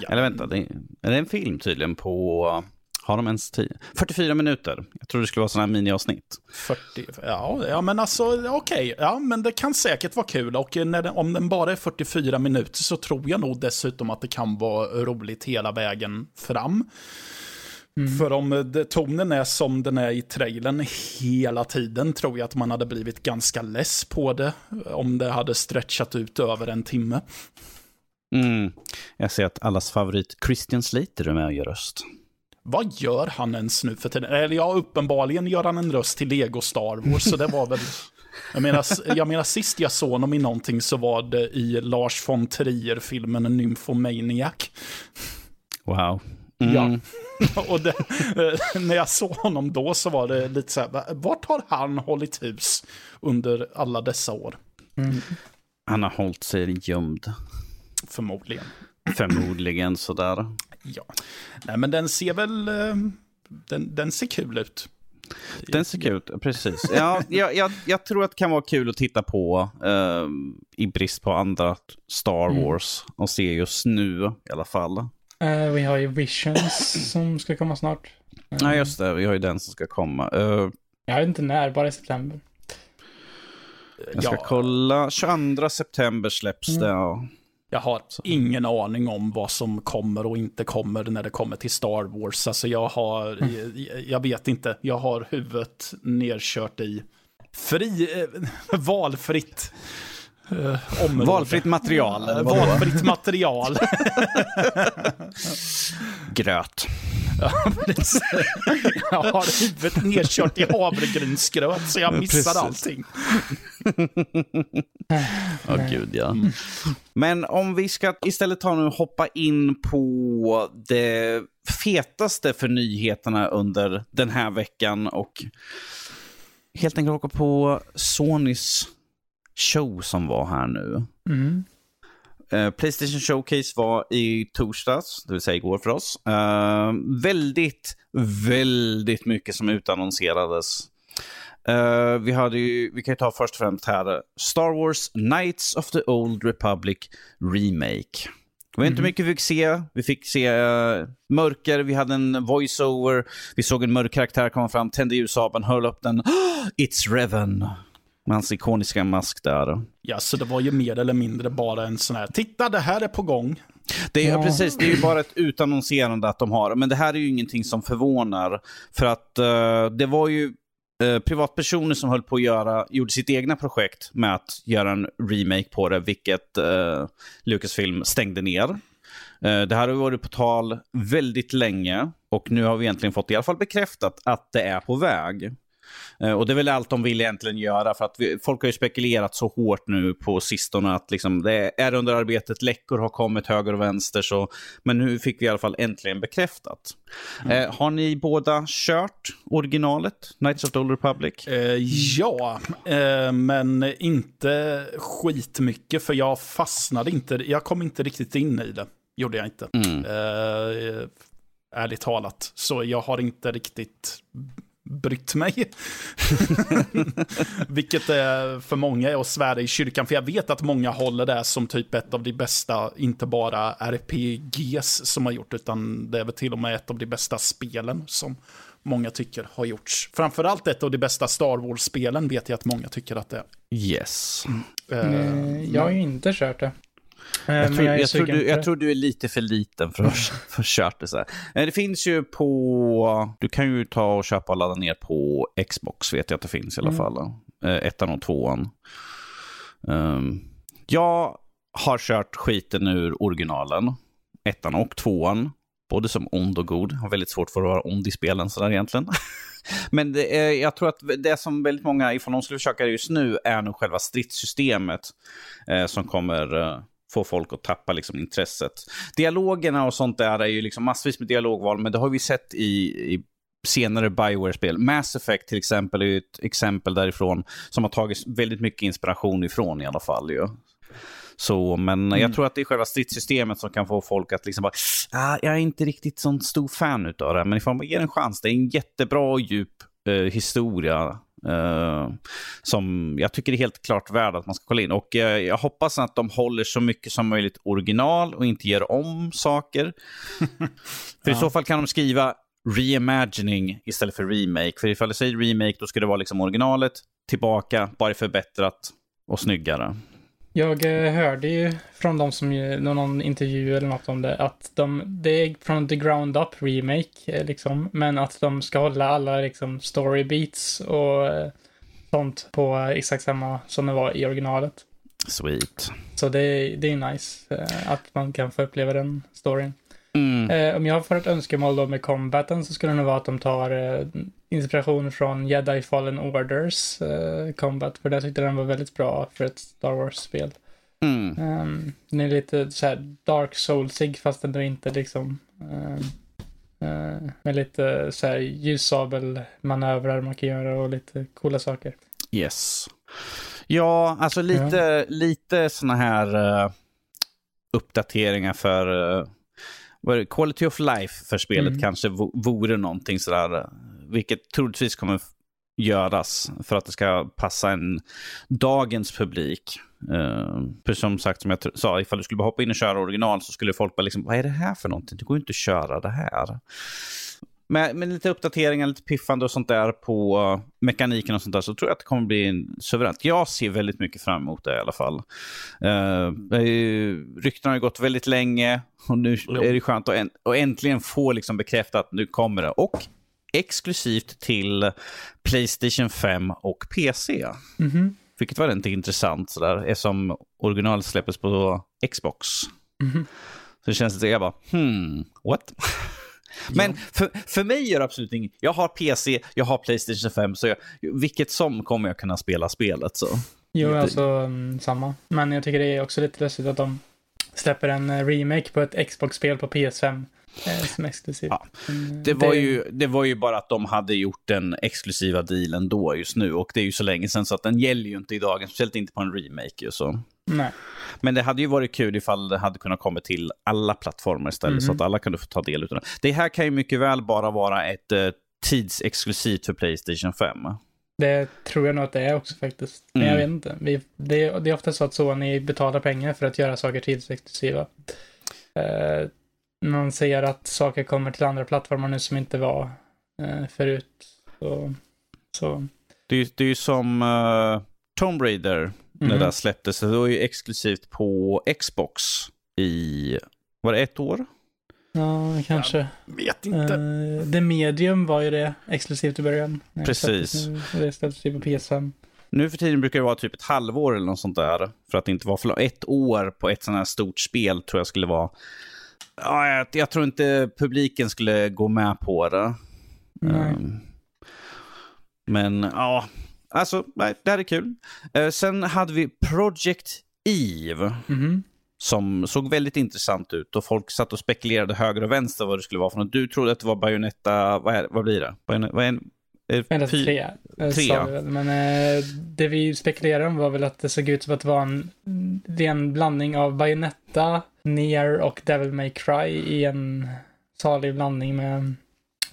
Speaker 2: Ja,
Speaker 1: Eller vänta, det är, är det en film tydligen på... Har de ens 10? 44 minuter. Jag tror det skulle vara sådana här miniavsnitt.
Speaker 2: 40, ja, ja, men alltså okej, ja, men det kan säkert vara kul och när den, om den bara är 44 minuter så tror jag nog dessutom att det kan vara roligt hela vägen fram. För om det, tonen är som den är i trailern hela tiden tror jag att man hade blivit ganska less på det om det hade stretchat ut över en timme.
Speaker 1: Mm. Jag ser att allas favorit Christian Slater är med och gör röst.
Speaker 2: Vad gör han ens nu för tiden? Eller ja, uppenbarligen gör han en röst till Lego Star Wars, så det var väl... Jag menar, jag menar, sist jag såg honom i någonting så var det i Lars von Trier-filmen Nymphomaniac.
Speaker 1: Wow. Mm.
Speaker 2: Ja. Och det, eh, när jag såg honom då så var det lite så här, va- vart har han hållit hus under alla dessa år?
Speaker 1: Han har hållit sig gömd.
Speaker 2: Förmodligen.
Speaker 1: Förmodligen sådär.
Speaker 2: Ja. Nej, men den ser väl... eh, Den, den ser kul ut.
Speaker 1: Den ser kul ut, precis. Ja, jag, jag, jag tror att det kan vara kul att titta på eh, i brist på andra Star Wars och se just nu i alla fall.
Speaker 3: Eh, vi har ju Visions som ska komma snart. Eh,
Speaker 1: Nej, just det. Vi har ju den som ska komma. Eh,
Speaker 3: Jag vet inte när, bara i september.
Speaker 1: jag ska kolla. 22 september släpps det. Ja.
Speaker 2: Jag har ingen aning om vad som kommer och inte kommer när det kommer till Star Wars. Alltså jag har, jag, jag vet inte, jag har huvudet nerkört i fri, eh, valfritt område.
Speaker 1: Valfritt material.
Speaker 2: Eh? Valfritt material.
Speaker 1: Gröt.
Speaker 2: jag har huvudet nedkört i havregrynsgröt så jag missar
Speaker 1: Precis.
Speaker 2: allting.
Speaker 1: Ja, gud ja. Men om vi ska istället ta nu och hoppa in på det fetaste för nyheterna under den här veckan och helt enkelt åka på Sonys show som var här nu.
Speaker 3: Mm.
Speaker 1: Eh, Playstation Showcase var i torsdags, det vill säga igår för oss. Eh, väldigt, väldigt mycket som utannonserades. Eh, vi, hade ju, vi kan ju ta först och främst här Star Wars Knights of the Old Republic Remake. Det var inte mycket vi fick se. Vi fick se eh, mörker, vi hade en voiceover, vi såg en mörk karaktär komma fram, tände ljussabeln, höll upp den. It's Revan. Med hans ikoniska mask där.
Speaker 2: Ja, så det var ju mer eller mindre bara en sån här, titta det här är på gång.
Speaker 1: Det är,
Speaker 3: Ja.
Speaker 1: precis, det är ju bara ett utannonserande att de har men det här är ju ingenting som förvånar. För att eh, det var ju eh, privatpersoner som höll på att göra, gjorde sitt egna projekt med att göra en remake på det, vilket uh, Lucasfilm stängde ner. Det här har varit på tal väldigt länge och nu har vi egentligen fått i alla fall bekräftat att det är på väg. Eh, Och det är väl allt de vill egentligen göra för att vi, folk har ju spekulerat så hårt nu på sistone att liksom det är under arbetet, läckor har kommit höger och vänster. Så, men nu fick vi i alla fall äntligen bekräftat. Eh, har ni båda kört originalet, Knights of the Old Republic?
Speaker 2: Eh, ja, eh, men inte skitmycket för jag fastnade inte, jag kom inte riktigt in i det. Gjorde jag inte.
Speaker 1: Mm.
Speaker 2: Eh, ärligt talat. Så jag har inte riktigt brytt mig. Vilket är för många är att svära i kyrkan. För jag vet att många håller det som typ ett av de bästa, inte bara RPGs som har gjort, utan det är väl till och med ett av de bästa spelen som många tycker har gjorts. Framförallt ett av de bästa Star Wars-spelen vet jag att många tycker att det är.
Speaker 1: Yes.
Speaker 2: Eh,
Speaker 3: Eh, jag har ju inte kört det. Eh,
Speaker 1: Jag tror,
Speaker 3: är
Speaker 1: jag, tror du, jag tror du är lite för liten för att, att kört det så här. Eh, Det finns ju på... Du kan ju ta och köpa och ladda ner på Xbox, vet jag att det finns i alla
Speaker 3: Mm.
Speaker 1: fall. Eh, Ettan och tvåan. Um, jag har kört skiten ur originalen. Ettan och tvåan. Både som ond och god. Har väldigt svårt för att vara ond i spelen sådär egentligen. Men det är, jag tror att det som väldigt många, ifall de skulle försöka just nu, är nog själva stridssystemet eh, som kommer eh, få folk att tappa liksom, intresset. Dialogerna och sånt där är ju liksom massvis med dialogval, men det har vi sett i, i senare Bioware-spel. Mass Effect till exempel är ju ett exempel därifrån som har tagit väldigt mycket inspiration ifrån i alla fall. Ju. Så, men jag tror att det är själva stridssystemet som kan få folk att liksom bara, ah, jag är inte riktigt sån stor fan utav det, men ifall man ger en chans, det är en jättebra och djup eh, historia eh, som jag tycker är helt klart värd att man ska kolla in. Och eh, jag hoppas att de håller så mycket som möjligt original och inte gör om saker. för i så fall kan de skriva reimagining istället för remake. För ifall det säger remake, då ska det vara liksom originalet tillbaka, bara förbättrat och snyggare.
Speaker 3: Jag eh, hörde ju från de som, någon intervju eller något om det, att de, det är från the ground up remake, eh, liksom, men att de ska hålla alla liksom story beats och eh, sånt på exakt samma som det var i originalet.
Speaker 1: Sweet.
Speaker 3: Så det, är- det är nice att man kan få uppleva den storyn.
Speaker 1: Mm.
Speaker 3: Eh, om jag får ett önskemål då med combaten så skulle det nog vara att de tar eh, inspiration från Jedi Fallen Orders eh, combat, för det tyckte den var väldigt bra för ett Star Wars-spel.
Speaker 1: Mm.
Speaker 3: Um, den är lite så här dark soulsig fast ändå inte liksom ehm, eh, med lite så här ljussabelmanövrar man kan göra och lite coola saker.
Speaker 1: Yes. Ja, alltså lite, lite såna här eh, uppdateringar för uh, quality of life för spelet
Speaker 3: Mm.
Speaker 1: kanske vo- vore någonting sådär, vilket troligtvis kommer göras för att det ska passa en dagens publik. Uh, för som sagt, som jag sa, ifall du skulle hoppa in och köra original så skulle folk bara liksom, vad är det här för någonting? Det går ju inte att köra det här. Med, med lite uppdateringar, lite piffande och sånt där på uh, mekaniken och sånt där så tror jag att det kommer bli suveränt. Jag ser väldigt mycket fram emot det i alla fall. Uh, ryktena har gått väldigt länge och nu är det skönt att, en, att äntligen få liksom bekräftat att nu kommer det. Och exklusivt till Playstation 5 och PC.
Speaker 3: Mm -hmm.
Speaker 1: Vilket var inte intressant sådär, eftersom original släpptes på Xbox.
Speaker 3: Mm -hmm.
Speaker 1: Så det känns det, jag bara, hmm, what? Men ja. för, för mig gör det absolut inget. Jag har PC, jag har Playstation 5, så jag, vilket som kommer jag kunna spela spelet. Så.
Speaker 3: Jo, alltså um, samma. Men jag tycker det är också lite lustigt att de släpper en eh, remake på ett Xbox-spel på PS5 eh, som exklusivt.
Speaker 1: Ja. Det, var det... Ju, det var ju bara att de hade gjort den exklusiva dealen då just nu och det är ju så länge sedan så att den gäller ju inte idag, speciellt inte på en remake. Så.
Speaker 3: Nej.
Speaker 1: Men det hade ju varit kul ifall det hade kunnat komma till alla plattformar istället, mm. så att alla kunde få ta del av det. Det här kan ju mycket väl bara vara ett uh, tidsexklusivt för Playstation 5.
Speaker 3: Det tror jag nog att det är också faktiskt. Men mm. jag vet inte. Vi, det, det, är ofta så att Sony betalar pengar för att göra saker tidsexklusiva. Uh, man ser att saker kommer till andra plattformar nu som inte var uh, förut. Så, så.
Speaker 1: Det, är, det är ju som uh, Tomb Raider när mm. det släpptes. Det var ju exklusivt på Xbox i, var det ett år?
Speaker 3: Ja, kanske.
Speaker 2: Jag vet inte.
Speaker 3: Uh, The Medium var ju det exklusivt i början.
Speaker 1: Precis.
Speaker 3: Det släpptes ju på PS5.
Speaker 1: Nu för tiden brukar det vara typ ett halvår eller något sånt där. För att det inte var för Ett år på ett sånt här stort spel tror jag skulle vara... Ja, jag, jag tror inte publiken skulle gå med på det. Um, men ja, Alltså, nej, det här är kul. Eh, sen hade vi Project Eve.
Speaker 3: Mm -hmm.
Speaker 1: Som såg väldigt intressant ut och folk satt och spekulerade höger och vänster vad det skulle vara för något. Du trodde att det var Bayonetta, vad, är, vad blir det? Bayonet, vad är en,
Speaker 3: Bayonetta 3. tre. Men eh, det vi spekulerade om var väl att det såg ut som att det var en ren blandning av Bayonetta, Nier och Devil May Cry i en salig blandning med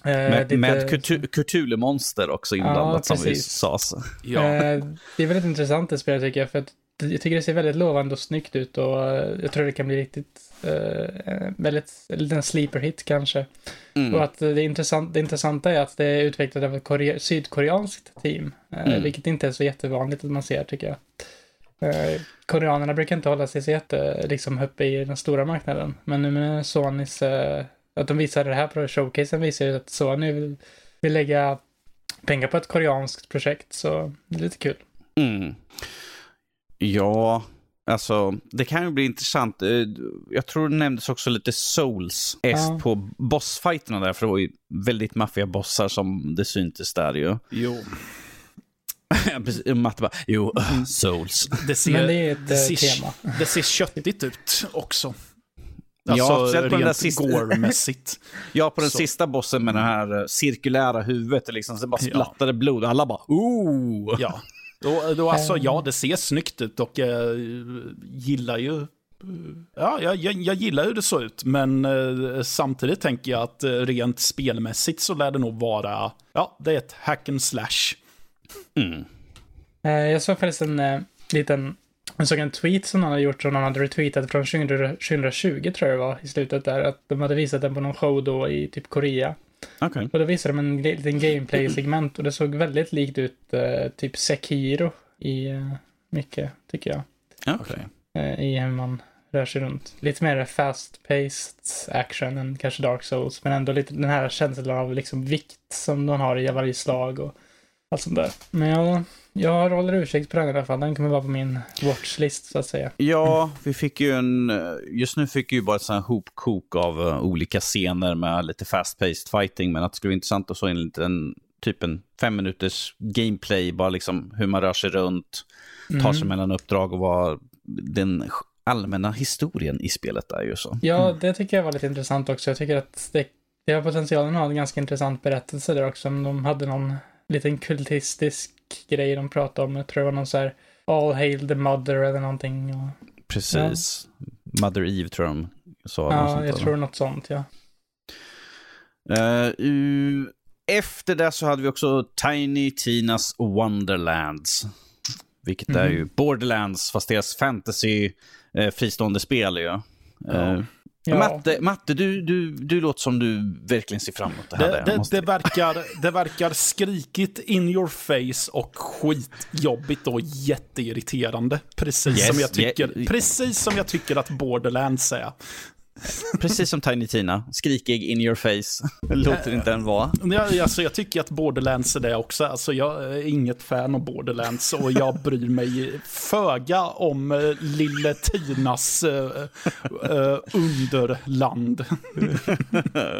Speaker 1: Eh, med, lite... med Cthulhu-monster också inblandat ja, som vi sa.
Speaker 3: Ja. Eh, det är väldigt intressant det spelet tycker jag. För att jag tycker det ser väldigt lovande och snyggt ut och eh, jag tror det kan bli riktigt uh, väldigt, en sleeper hit kanske. Mm. Och att det, intressant, det intressanta är att det är utvecklat av ett korea, sydkoreanskt team. Mm. vilket inte är så jättevanligt att man ser tycker jag. Uh, koreanerna brukar inte hålla sig så jätte, liksom uppe i den stora marknaden. Men nu med Sonys att de visade det här på showcasen visar ju att Sony vill, vill lägga pengar på ett koreanskt projekt. Så det är lite kul.
Speaker 1: Mm. Ja, alltså det kan ju bli intressant. Eh, jag tror det nämndes också lite souls ja. på bossfighterna där. För det var ju väldigt maffiga bossar som det syntes där ju.
Speaker 2: Jo.
Speaker 1: Matte bara, jo, mm. souls.
Speaker 3: Det ser, Men det är ett det ser, tema.
Speaker 2: Det ser köttigt ut också.
Speaker 1: Alltså ja, rent på den där sista...
Speaker 2: gore-mässigt.
Speaker 1: ja, på den så. sista bossen med det här eh, cirkulära huvudet. Liksom, så bara splattade ja. blod. Alla bara ooh!
Speaker 2: Ja, då, då, alltså, ja, det ser snyggt ut och jag gillar ju... Ja, jag, jag, jag gillar hur det såg ut, men eh, samtidigt tänker jag att eh, rent spelmässigt så lär det nog vara... Ja, det är ett hack and slash.
Speaker 1: Mm.
Speaker 3: Eh, jag såg faktiskt en eh, liten jag såg en tweet som någon hade gjort som någon hade retweetat från 2020 tror jag det var i slutet där. Att de hade visat den på någon show då i typ Korea.
Speaker 1: Okay.
Speaker 3: Och då visade de en liten gameplay-segment och det såg väldigt likt ut uh, typ Sekiro i uh, mycket, tycker jag.
Speaker 1: Okay.
Speaker 3: Uh, I hur man rör sig runt. Lite mer fast-paced action än kanske Dark Souls, men ändå lite den här känslan av liksom vikt som de har i varje slag och allt sånt där. Men jag jag håller ursäkt på den i alla fall. Den kommer vara på min watchlist så att säga.
Speaker 1: Ja, vi fick ju en... Just nu fick vi ju bara ett hopkok av uh, olika scener med lite fast-paced fighting. Men att det skulle vara intressant att in en typ en fem minuters gameplay. Bara liksom hur man rör sig runt, tar mm. sig mellan uppdrag och vad den allmänna historien i spelet är ju så.
Speaker 3: Ja, det tycker jag var lite intressant också. Jag tycker att det, det har potentialen att ha en ganska intressant berättelse där också. Om de hade någon liten kultistisk grej de pratade om. Jag tror det var någon så här All Hail the Mother eller någonting.
Speaker 1: Precis. Ja. Mother Eve tror jag de sa.
Speaker 3: Ja, jag tror något sånt, ja.
Speaker 1: Uh, efter det så hade vi också Tiny Tinas Wonderlands. Vilket är
Speaker 3: Mhm.
Speaker 1: ju Borderlands, fast deras fantasy eh, fristående spel. ju. Eh,
Speaker 3: Ja.
Speaker 1: Matte, Matte du, du, du låter som du verkligen ser fram emot det här.
Speaker 2: Det, det,
Speaker 1: måste-
Speaker 2: det, verkar, det verkar skrikigt in your face och skitjobbigt och jätteirriterande. Precis,
Speaker 1: Yes,
Speaker 2: som jag tycker,
Speaker 1: yeah.
Speaker 2: precis som jag tycker att Borderlands är.
Speaker 1: Precis som Tiny Tina, skrikig in your face. låter inte än vara.
Speaker 2: Jag, alltså, jag tycker att Borderlands är det också. Alltså, jag är inget fan av Borderlands och jag bryr mig föga om eh, lille Tinas eh, eh, underland.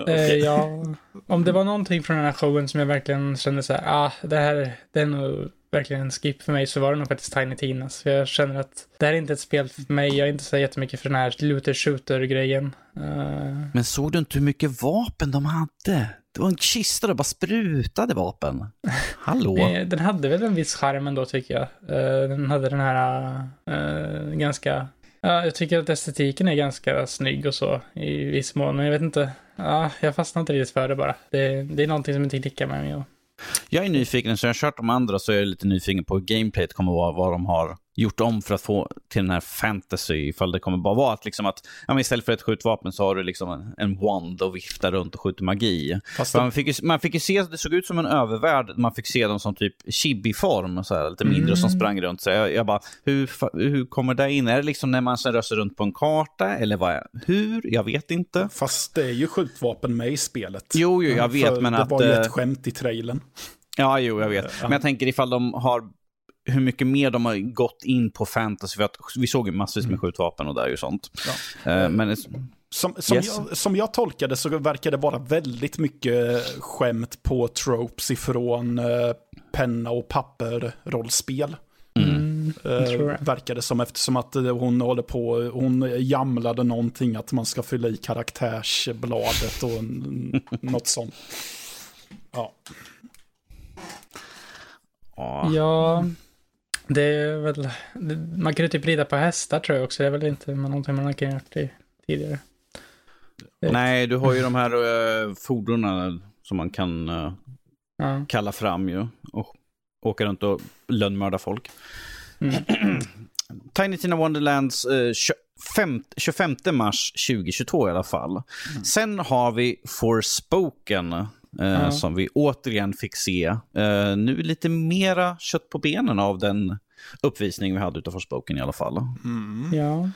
Speaker 3: Eh, ja, om det var någonting från den här showen som jag verkligen kände så här, ah, det här, det är nog verkligen en skip för mig, så var det nog faktiskt Tiny Tinas. För jag känner att det här är inte ett spel för mig, jag är inte så jättemycket för den här looter shooter-grejen. Eh,
Speaker 1: Men såg du inte hur mycket vapen de hade? Det var en kista där bara sprutade vapen. Hallå?
Speaker 3: den hade väl en viss charm ändå tycker jag. Eh, den hade den här eh, ganska, ja, jag tycker att estetiken är ganska snygg och så i viss mån, men jag vet inte. Ja, jag fastnar inte riktigt för det bara. Det, det är någonting som inte klickar med mig. Och,
Speaker 1: jag är nyfiken, så jag har kört de andra så är jag lite nyfiken på hur gameplayet kommer att vara, vad de har gjort om för att få till den här fantasy, ifall det kommer bara vara att, liksom att ja, men istället för ett skjutvapen så har du liksom en, en wand och viftar runt och skjuter magi. För man, fick ju, man fick ju se, det såg ut som en övervärld, man fick se dem som typ chibi-form, så här, lite mindre som
Speaker 3: Mm.
Speaker 1: sprang runt. Så jag, jag bara, hur, hur kommer det in? Är det liksom när man sen rör sig runt på en karta, eller vad är, hur? Jag vet inte.
Speaker 2: Fast det är ju skjutvapen med i spelet.
Speaker 1: Jo, jo, jag vet,
Speaker 2: För
Speaker 1: men
Speaker 2: det
Speaker 1: att...
Speaker 2: var ju
Speaker 1: eh,
Speaker 2: ett skämt i trailern.
Speaker 1: Ja, jo, jag vet. Men jag tänker ifall de har hur mycket mer de har gått in på fantasy. För att vi såg ju massvis med skjutvapen och där och sånt. Eh, men
Speaker 2: Som, som,
Speaker 1: Yes.
Speaker 2: jag, som jag tolkade så verkar det vara väldigt mycket skämt på tropes ifrån eh, penna och papper-rollspel.
Speaker 3: mm,
Speaker 2: Uh,
Speaker 3: det.
Speaker 2: verkar det som eftersom att hon håller på, hon jamlade någonting att man ska fylla i karaktärsbladet och något sånt. Ja.
Speaker 1: ja.
Speaker 3: Det är väl... Man kan ju typ rida på hästar tror jag också. Det är väl inte någonting man har gjort i, tidigare.
Speaker 1: Nej, du har ju de här uh, fordonen som man kan eh,
Speaker 3: Ja.
Speaker 1: kalla fram ju. Och åka runt och lönnmörda folk.
Speaker 3: Mm.
Speaker 1: Tiny Tina Wonderlands eh, 25, 25 mars 2022 i alla fall. Sen har vi Forspoken. Eh,
Speaker 3: Ja.
Speaker 1: Som vi återigen fick se. Eh, nu lite mera kött på benen av den uppvisning vi hade utav Forspoken i alla fall.
Speaker 2: Mm.
Speaker 3: ja.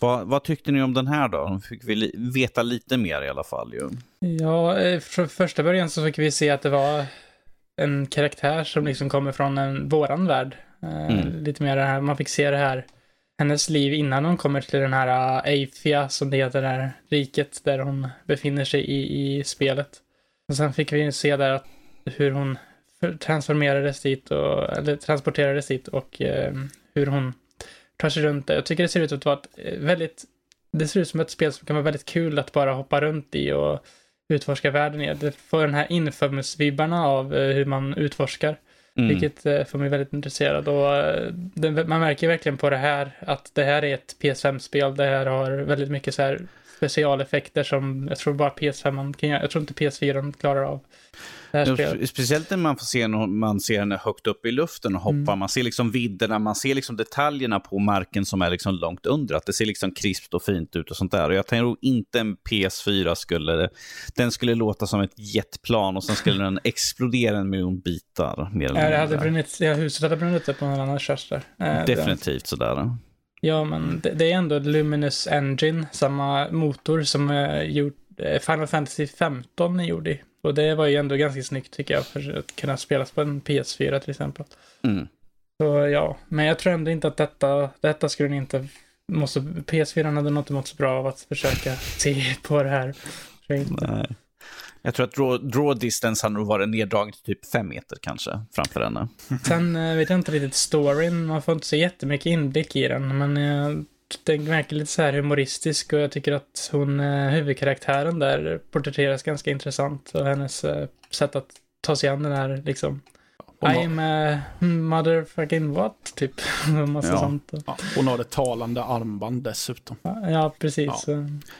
Speaker 1: Vad, vad tyckte ni om den här då? Fick vi li- veta lite mer i alla fall ju.
Speaker 3: Ja, eh, från första början så fick vi se att det var en karaktär som liksom kommer från en, våran värld. Eh,
Speaker 1: Mm.
Speaker 3: Lite mer det här, man fick se det här, hennes liv innan hon kommer till den här Eifia, som det heter, det här riket där hon befinner sig i, i spelet. Och sen fick vi se där att hur hon transformerades dit, och, eller transporterades dit och eh, hur hon tar sig runt där. Jag tycker det ser ut att vara ett eh, väldigt, det ser ut som ett spel som kan vara väldigt kul att bara hoppa runt i och utforska världen i. Det får den här infamous-vibbarna av eh, hur man utforskar.
Speaker 1: Mm.
Speaker 3: Vilket eh, får mig väldigt intresserad. Och, eh, den, man märker verkligen på det här att det här är ett PS5-spel. Det här har väldigt mycket så här specialeffekter som jag tror bara PS5 man kan göra. Jag tror inte PS4 klarar av
Speaker 1: Speciellt när man får se när man ser henne högt upp i luften och hoppar.
Speaker 3: Mm.
Speaker 1: Man ser liksom vidderna, man ser liksom detaljerna på marken som är liksom långt under. Att det ser liksom krispt och fint ut och sånt där. Och jag tror inte en PS4 skulle... Den skulle låta som ett jetplan och sen skulle den explodera en miljon bitar. Mer
Speaker 3: Ja, det hade brunnit, ja, huset hade brunnit upp på någon annan körs där. Eh,
Speaker 1: Definitivt sådär.
Speaker 3: Ja, men det, det är ändå Luminous Engine, samma motor som eh, gjort, eh, Final Fantasy 15 är gjord i. Och det var ju ändå ganska snyggt tycker jag, för att kunna spelas på en PS4 till exempel.
Speaker 1: Mm.
Speaker 3: Så ja, men jag tror ändå inte att detta, detta skulle ni inte måste, PS4 hade nog inte mått så bra av att försöka se på det här.
Speaker 1: Nej. Jag tror att draw, draw distance hade nog varit neddragen till typ fem meter kanske framför henne.
Speaker 3: Sen eh, vet jag inte riktigt storyn, man får inte så jättemycket inblick i den, men eh, den verkar lite så här humoristisk och jag tycker att hon, eh, huvudkaraktären där, porträtteras ganska intressant och hennes eh, sätt att ta sig an den här liksom I'm a motherfucking what? Typ. Massa
Speaker 1: Ja.
Speaker 3: sånt.
Speaker 2: Ja, hon har ett talande armband dessutom.
Speaker 3: Ja, precis.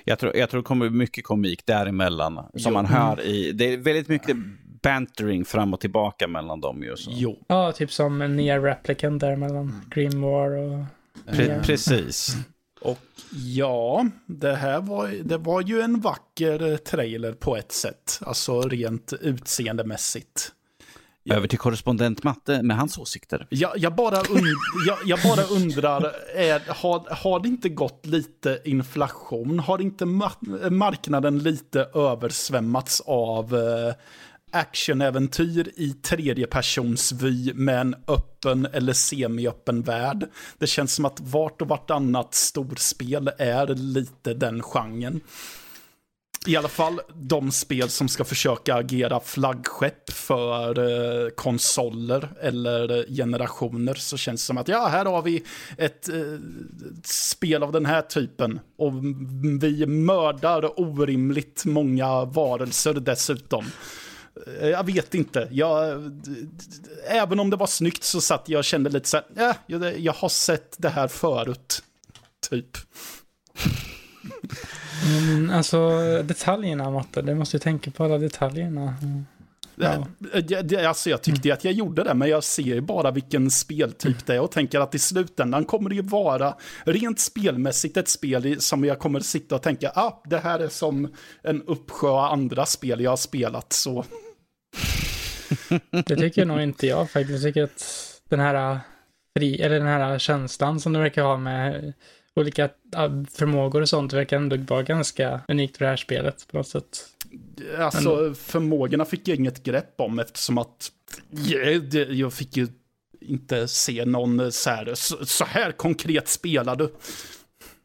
Speaker 1: Jag tror, jag tror det kommer mycket komik däremellan. Som
Speaker 2: Jo.
Speaker 1: man hör i... Det är väldigt mycket bantering fram och tillbaka mellan dem ju. Så.
Speaker 2: Jo.
Speaker 3: Ja, typ som en Near Replicant där mellan Grim War och...
Speaker 1: Pre- precis.
Speaker 2: Och ja, det här var, det var ju en vacker eh, trailer på ett sätt. Alltså rent utseendemässigt.
Speaker 1: Över till korrespondent Matte med hans åsikter.
Speaker 2: Jag, jag, bara, und, jag, jag bara undrar, är, har, har det inte gått lite inflation? Har inte ma- marknaden lite översvämmats av eh, actionäventyr i tredjepersonsvy med en öppen eller semi-öppen värld? Det känns som att vart och vartannat storspel är lite den genren. I alla fall de spel som ska försöka agera flaggskepp för eh, konsoler eller eh, generationer så känns det som att ja, här har vi ett eh, spel av den här typen och vi mördar orimligt många varelser dessutom. Eh, jag vet inte. Jag, även om det var snyggt så satt jag och kände lite så här, ja, jag, jag har sett det här förut. Typ.
Speaker 3: Mm, alltså detaljerna, Matte. Du måste ju tänka på alla detaljerna. Ja.
Speaker 2: Alltså jag tyckte att jag gjorde det, men jag ser ju bara vilken speltyp det är och tänker att i slutändan kommer det ju vara rent spelmässigt ett spel som jag kommer sitta och tänka, ah, det här är som en uppsjö andra spel jag har spelat, så
Speaker 3: Det tycker nog inte jag faktiskt. Jag tycker att den här, fri, eller den här känslan som du verkar ha med olika förmågor och sånt verkar ändå vara ganska unikt för det här spelet på något sätt.
Speaker 2: alltså förmågorna fick jag inget grepp om eftersom att jag fick ju inte se någon så här, så, så här konkret spelar du.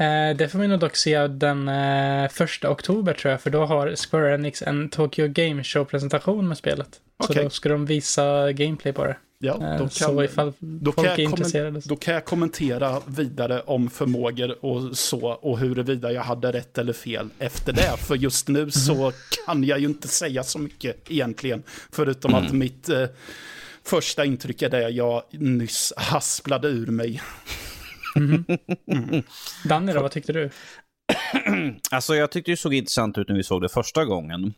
Speaker 3: Eh, det får vi nog dock se den eh, första oktober tror jag, för då har Square Enix en Tokyo Game Show-presentation med spelet. Så
Speaker 2: Okej.
Speaker 3: då ska de visa gameplay på det.
Speaker 2: Ja,
Speaker 3: Eh,
Speaker 2: då
Speaker 3: så
Speaker 2: kan,
Speaker 3: ifall
Speaker 2: då
Speaker 3: folk
Speaker 2: kan,
Speaker 3: är
Speaker 2: jag kommen-
Speaker 3: intresserade.
Speaker 2: då kan jag kommentera vidare om förmågor och så och huruvida jag hade rätt eller fel efter det. För just nu så kan jag ju inte säga så mycket egentligen. Förutom att mitt eh, första intryck är det jag nyss hasplade ur mig.
Speaker 3: Danny då, vad tyckte du?
Speaker 1: Alltså jag tyckte det såg intressant ut när vi såg det första gången.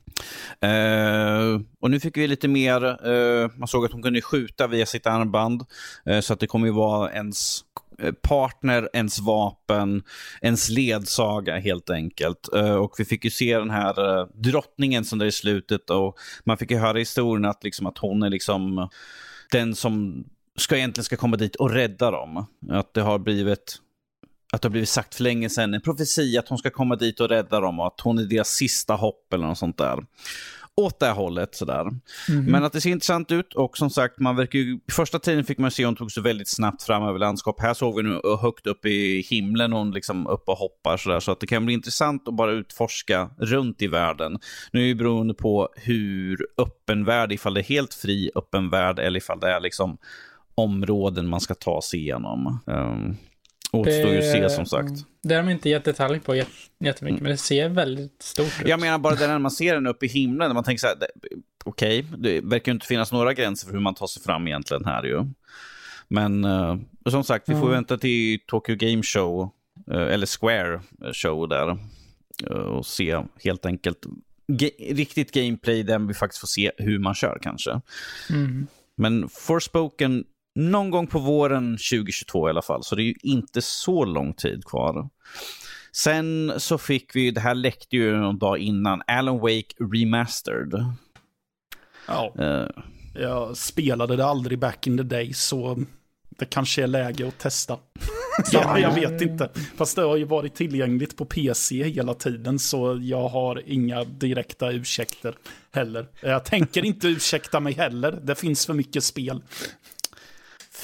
Speaker 1: Eh, och nu fick vi lite mer, eh, man såg att hon kunde skjuta via sitt armband. Eh, så att det kommer ju vara ens eh, partner, ens vapen, ens ledsaga helt enkelt. Eh, och vi fick ju se den här eh, drottningen som där i slutet och man fick ju höra historien att, liksom, att hon är liksom den som ska egentligen ska komma dit och rädda dem. Att det har blivit att det har blivit sagt för länge sedan, en profetia att hon ska komma dit och rädda dem och att hon är deras sista hopp eller något sånt där. Åt det här hållet sådär. Men att det ser intressant ut och som sagt, man verkar ju, i första tiden fick man se hon tog sig väldigt snabbt fram över landskap. Här såg vi nu högt upp i himlen hon liksom uppe och hoppar sådär. Så att det kan bli intressant att bara utforska runt i världen. Nu är det ju beroende på hur öppen värld, ifall det är helt fri öppen värld eller ifall det är liksom områden man ska ta sig igenom. Um, återstår ju att se som sagt.
Speaker 3: Det har de inte gett detalj på jät- jättemycket, men det ser väldigt stort ut.
Speaker 1: Jag menar bara det när man ser den uppe i himlen, när man tänker så här, okej, det verkar ju inte finnas några gränser för hur man tar sig fram egentligen här ju. Men eh, som sagt, vi får
Speaker 3: Ja.
Speaker 1: vänta till Tokyo Game Show, eh, eller Square Show där, eh, och se helt enkelt ge- riktigt gameplay där vi faktiskt får se hur man kör kanske.
Speaker 3: Mm.
Speaker 1: Men Forspoken någon gång på våren 2022 i alla fall, så det är ju inte så lång tid kvar. Sen så fick vi, det här läckte ju någon dag innan, Alan Wake Remastered.
Speaker 2: Ja,
Speaker 1: Eh,
Speaker 2: jag spelade det aldrig back in the day så det kanske är läge att testa. ja, jag vet inte. Fast det har ju varit tillgängligt på PC hela tiden så jag har inga direkta ursäkter heller. Jag tänker inte ursäkta mig heller. Det finns för mycket spel.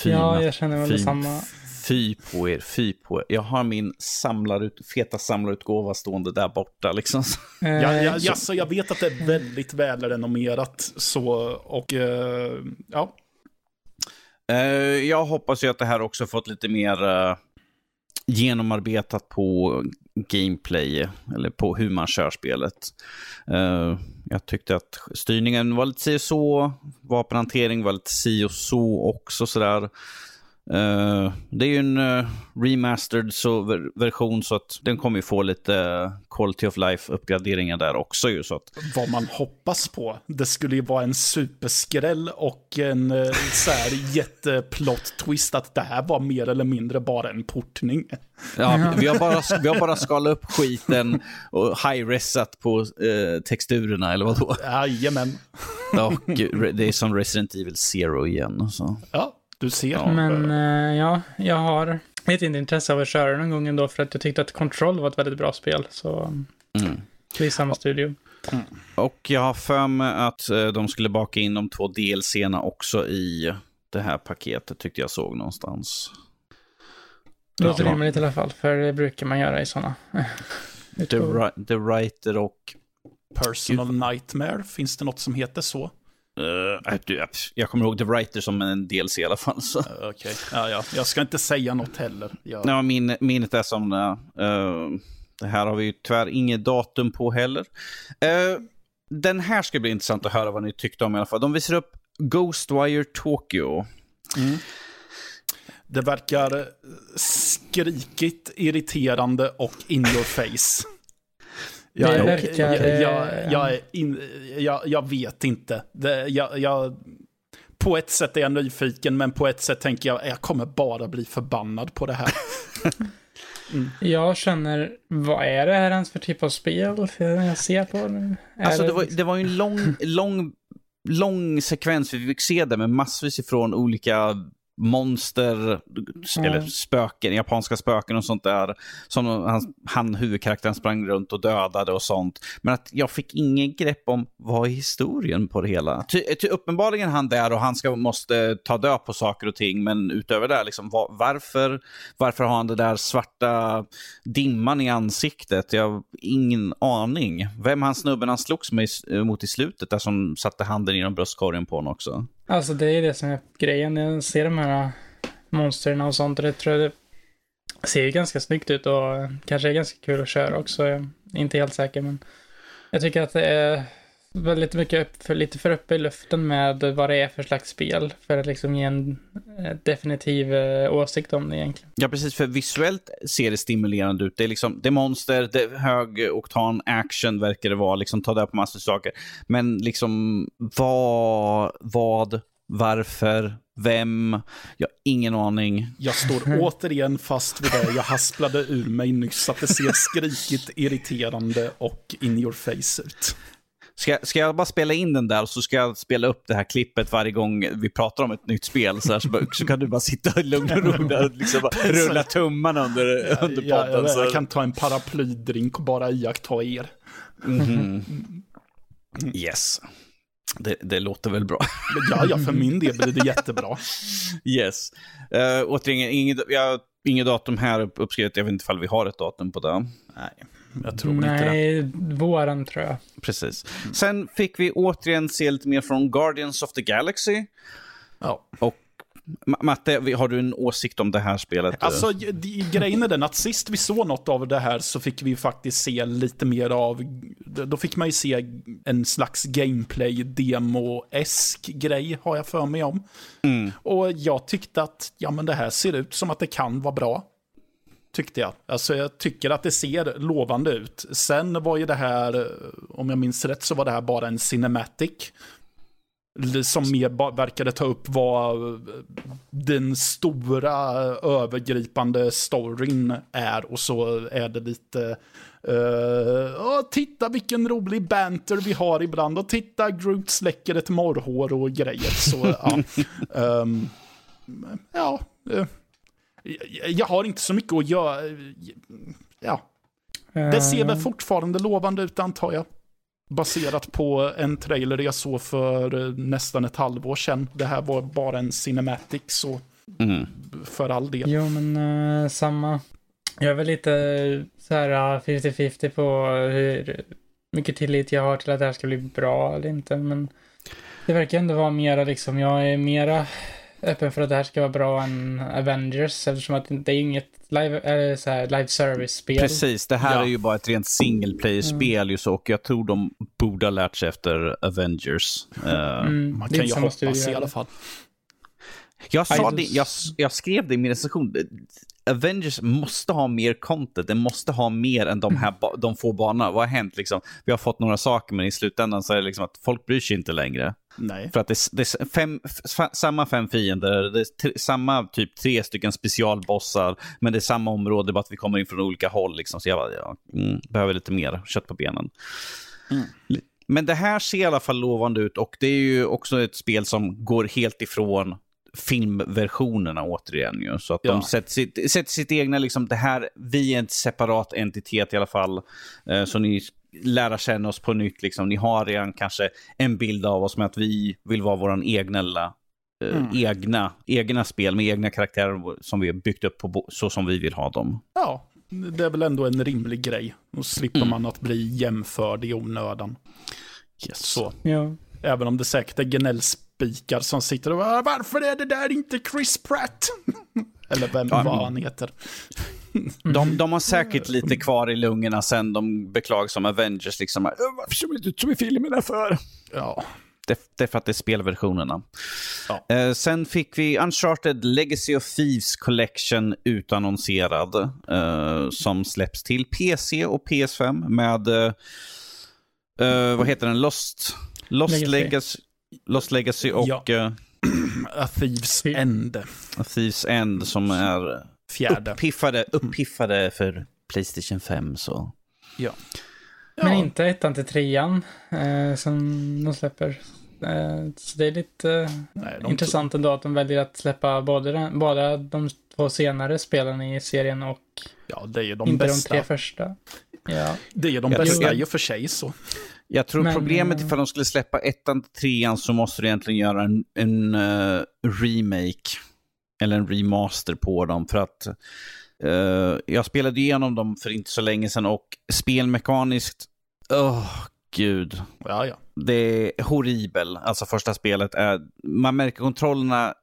Speaker 1: Fy,
Speaker 3: Ja, jag känner väl detsamma.
Speaker 1: Fy på er, fy på er. Jag har min samlarut, feta samlarutgåva stående där borta liksom.
Speaker 3: Eh,
Speaker 2: Jag, jag, så jag vet att det är väldigt välrenommerat så och eh, ja.
Speaker 1: Eh, jag hoppas ju att det här också fått lite mer eh, genomarbetat på gameplay, eller på hur man kör spelet. Uh, jag tyckte att styrningen var lite si och så, vapenhantering var lite si och så också sådär. Uh, det är ju en uh, remastered så, version så att den kommer ju få lite uh, quality of life uppgraderingar där också ju. Så att...
Speaker 2: Vad man hoppas på. Det skulle ju vara en superskräll och en uh, så här jätteplot twist att det här var mer eller mindre bara en portning.
Speaker 1: Ja, vi har bara, vi har bara skalat upp skiten och high-resat på texturerna eller vadå?
Speaker 2: Jajamän.
Speaker 1: Och det är som Resident Evil Zero igen. Så.
Speaker 2: Ja, du ser.
Speaker 3: Ja. Men uh, ja, jag har ett intresse av att köra någon gång ändå för att jag tyckte att Control var ett väldigt bra spel. Så mm. det är samma studio.
Speaker 1: Mm. Och jag har för mig att uh, de skulle baka in de två delserna också i det här paketet tyckte jag såg någonstans.
Speaker 3: Det låter ja. rimligt i alla fall, för det brukar man göra i sådana.
Speaker 1: The, The Writer och...
Speaker 2: Personal Nightmare, finns det något som heter så?
Speaker 1: Uh, jag kommer ihåg The Writer som en DLC i alla fall. Så. Uh,
Speaker 2: Okej, okay. ja, ja. jag ska inte säga något heller. Jag...
Speaker 1: Ja, min, minnet är som uh, det här har vi ju tyvärr inget datum på heller. Uh, den här ska bli intressant att höra vad ni tyckte om i alla fall. De visar upp Ghostwire Tokyo. Mm.
Speaker 2: Det verkar skrikigt, irriterande och in your face. Jag, det verkar... Jag, jag, jag, in, jag, jag vet inte. Det, jag, jag, på ett sätt är jag nyfiken, men på ett sätt tänker jag jag kommer bara bli förbannad på det här.
Speaker 3: Mm. Jag känner, vad är det här ens för typ av spel jag ser på nu?
Speaker 1: Alltså det var, det var ju en lång, lång, lång sekvens vi fick se det med massvis ifrån olika monster, mm. eller spöken, japanska spöken och sånt där. Som han, han, huvudkaraktären sprang runt och dödade och sånt. Men att jag fick ingen grepp om vad är historien på det hela. Ty, ty uppenbarligen han där och han ska, måste ta död på saker och ting. Men utöver det, liksom, var, varför, varför har han det där svarta dimman i ansiktet? Jag har ingen aning. Vem han snubben han slogs med, mot i slutet, där som satte handen genom bröstkorgen på honom också.
Speaker 3: Alltså det är det som är grejen. Jag ser de här monstren och sånt. Det tror jag det ser ju ganska snyggt ut och kanske är ganska kul att köra också. Jag är inte helt säker men jag tycker att det är väldigt mycket upp, för, lite för uppe i luften med vad det är för slags spel. För att liksom ge en eh, definitiv eh, åsikt om det egentligen.
Speaker 1: Ja, precis. För visuellt ser det stimulerande ut. Det är liksom, det är monster, det är hög oktan action verkar det vara. Liksom ta där på massor av saker. Men liksom vad, vad, varför, vem? Jag har ingen aning.
Speaker 2: Jag står återigen fast vid det jag hasplade ur mig nyss. Att det ser skrikigt, irriterande och in your face ut.
Speaker 1: Ska, ska jag bara spela in den där och så ska jag spela upp det här klippet varje gång vi pratar om ett nytt spel så, här, så, så kan du bara sitta i lugn och ro där och liksom rulla tummarna under, under podden. Ja,
Speaker 2: jag, jag, kan ta en paraplydrink och bara iaktta er. Mm
Speaker 1: -hmm. Yes. Det, det, låter väl bra.
Speaker 2: ja, ja, för min del blir det jättebra.
Speaker 1: Yes. Uh, återigen, inget, jag, inget datum här uppskrivet. Jag vet inte ifall vi har ett datum på det.
Speaker 2: Nej. Jag tror
Speaker 3: Nej,
Speaker 2: inte
Speaker 3: det. Våren tror jag.
Speaker 1: Precis. Sen fick vi återigen se lite mer från Guardians of the Galaxy.
Speaker 2: Ja.
Speaker 1: Och Matte, har du en åsikt om det här spelet?
Speaker 2: Alltså, grejen är den att sist vi såg något av det här så fick vi faktiskt se lite mer av, då fick man ju se en slags gameplay-demo-esk grej, har jag för mig om. Mm. Och jag tyckte att, ja men det här ser ut som att det kan vara bra tyckte jag. Alltså jag tycker att det ser lovande ut. Sen var ju det här, om jag minns rätt, så var det här bara en cinematic. Som mer verkade ta upp vad den stora övergripande storyn är. Och så är det lite, uh, titta vilken rolig banter vi har ibland. Och titta, Groot släcker ett morrhår och grejer. Så ja. um, ja. Jag har inte så mycket att göra. Ja. Det ser väl eh. fortfarande lovande ut antar jag. Baserat på en trailer jag såg för eh, nästan ett halvår sedan. Det här var bara en cinematic så mm. för all del.
Speaker 3: Jo men uh, samma. Jag är väl lite så här 50-50 på hur mycket tillit jag har till att det här ska bli bra eller inte. Men det verkar ändå vara mera liksom, jag är mera öppen för att det här ska vara bra än Avengers eftersom att det är inget live, eller så här, live service-spel.
Speaker 1: Precis, det här
Speaker 2: Ja.
Speaker 1: är ju bara ett rent single player-spel just och jag tror de borde ha lärt sig efter Avengers. Eh,
Speaker 3: Mm,
Speaker 2: Man
Speaker 3: det är
Speaker 2: kan ju hoppas i alla fall.
Speaker 1: Jag, sa det, jag, jag skrev det i min recension. Avengers måste ha mer content. Det måste ha mer än de, här, ba- de få banorna. Vad har hänt? Liksom? Vi har fått några saker, men i slutändan så är det liksom att folk bryr sig inte längre.
Speaker 2: Nej.
Speaker 1: För att det, är- det är fem, samma fem fiender, det är samma typ tre stycken specialbossar, men det är samma område, bara att vi kommer in från olika håll. Liksom. Så jag bara, ja, mm, behöver lite mer kött på benen.
Speaker 2: Mm.
Speaker 1: Men det här ser i alla fall lovande ut och det är ju också ett spel som går helt ifrån filmversionerna återigen. Ju. Så att
Speaker 2: Ja.
Speaker 1: de sätter sitt, sätter sitt egna, liksom, det här, vi är en separat entitet i alla fall. Eh, så ni lära känna oss på nytt. Liksom. Ni har redan kanske en bild av oss med att vi vill vara vår egna, lilla, eh,
Speaker 2: Mm.
Speaker 1: egna, egna spel med egna karaktärer som vi har byggt upp på så som vi vill ha dem.
Speaker 2: Ja, det är väl ändå en rimlig grej. Då slipper
Speaker 1: Mm.
Speaker 2: man att bli jämförd i onödan.
Speaker 1: Yes.
Speaker 2: Så.
Speaker 3: Ja.
Speaker 2: Även om det säkert är gnällspikar som sitter och bara, varför är det där inte Chris Pratt? Eller vem
Speaker 1: Ja.
Speaker 2: vad han heter.
Speaker 1: De, de har säkert lite kvar i lungorna sen de beklagar som Avengers. Liksom, "Äh, Varför det inte ut som i filmerna för?
Speaker 2: Ja,
Speaker 1: Det, det är för att det är spelversionerna.
Speaker 2: Ja.
Speaker 1: Eh, sen fick vi Uncharted Legacy of Thieves Collection utannonserad. Eh, som släpps till PC och PS5 med, eh, eh, vad heter den, Lost, Lost
Speaker 3: Legacy.
Speaker 1: Legacy. Lost Legacy och
Speaker 2: Ja. A Thieves End.
Speaker 1: A Thieves End som är
Speaker 2: Fjärde.
Speaker 1: uppiffade, uppiffade för Playstation 5. Så.
Speaker 2: Ja.
Speaker 3: Men inte ettan till trean eh, som de släpper. Eh, så det är lite eh,
Speaker 2: Nej, de
Speaker 3: intressant ändå att de väljer att släppa både, den, båda de två senare spelen i serien och
Speaker 2: Ja, det är ju de
Speaker 3: inte
Speaker 2: bästa.
Speaker 3: de tre första. Ja.
Speaker 2: Det är ju de bästa i och för sig så.
Speaker 1: Jag tror
Speaker 3: Men,
Speaker 1: problemet
Speaker 3: eh,
Speaker 1: ifall de skulle släppa ettan till trean så måste du egentligen göra en, en eh, remake. Eller en remaster på dem. För att eh, jag spelade igenom dem för inte så länge sedan och spelmekaniskt, åh gud.
Speaker 2: Ja, ja.
Speaker 1: Det är horribel. Alltså första spelet är, man märker kontrollerna.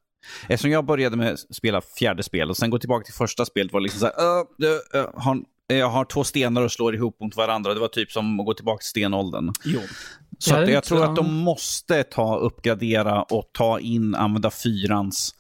Speaker 1: Eftersom jag började med att spela fjärde spel och sen gå tillbaka till första spelet var det liksom så här, "Äh, det, äh, har, jag har två stenar och slår ihop mot varandra. Det var typ som att gå tillbaka till stenåldern.
Speaker 2: Jo.
Speaker 1: Så
Speaker 3: Ja,
Speaker 1: att
Speaker 3: det
Speaker 1: jag
Speaker 3: tror jag.
Speaker 1: att de måste ta uppgradera och ta in, använda fyrans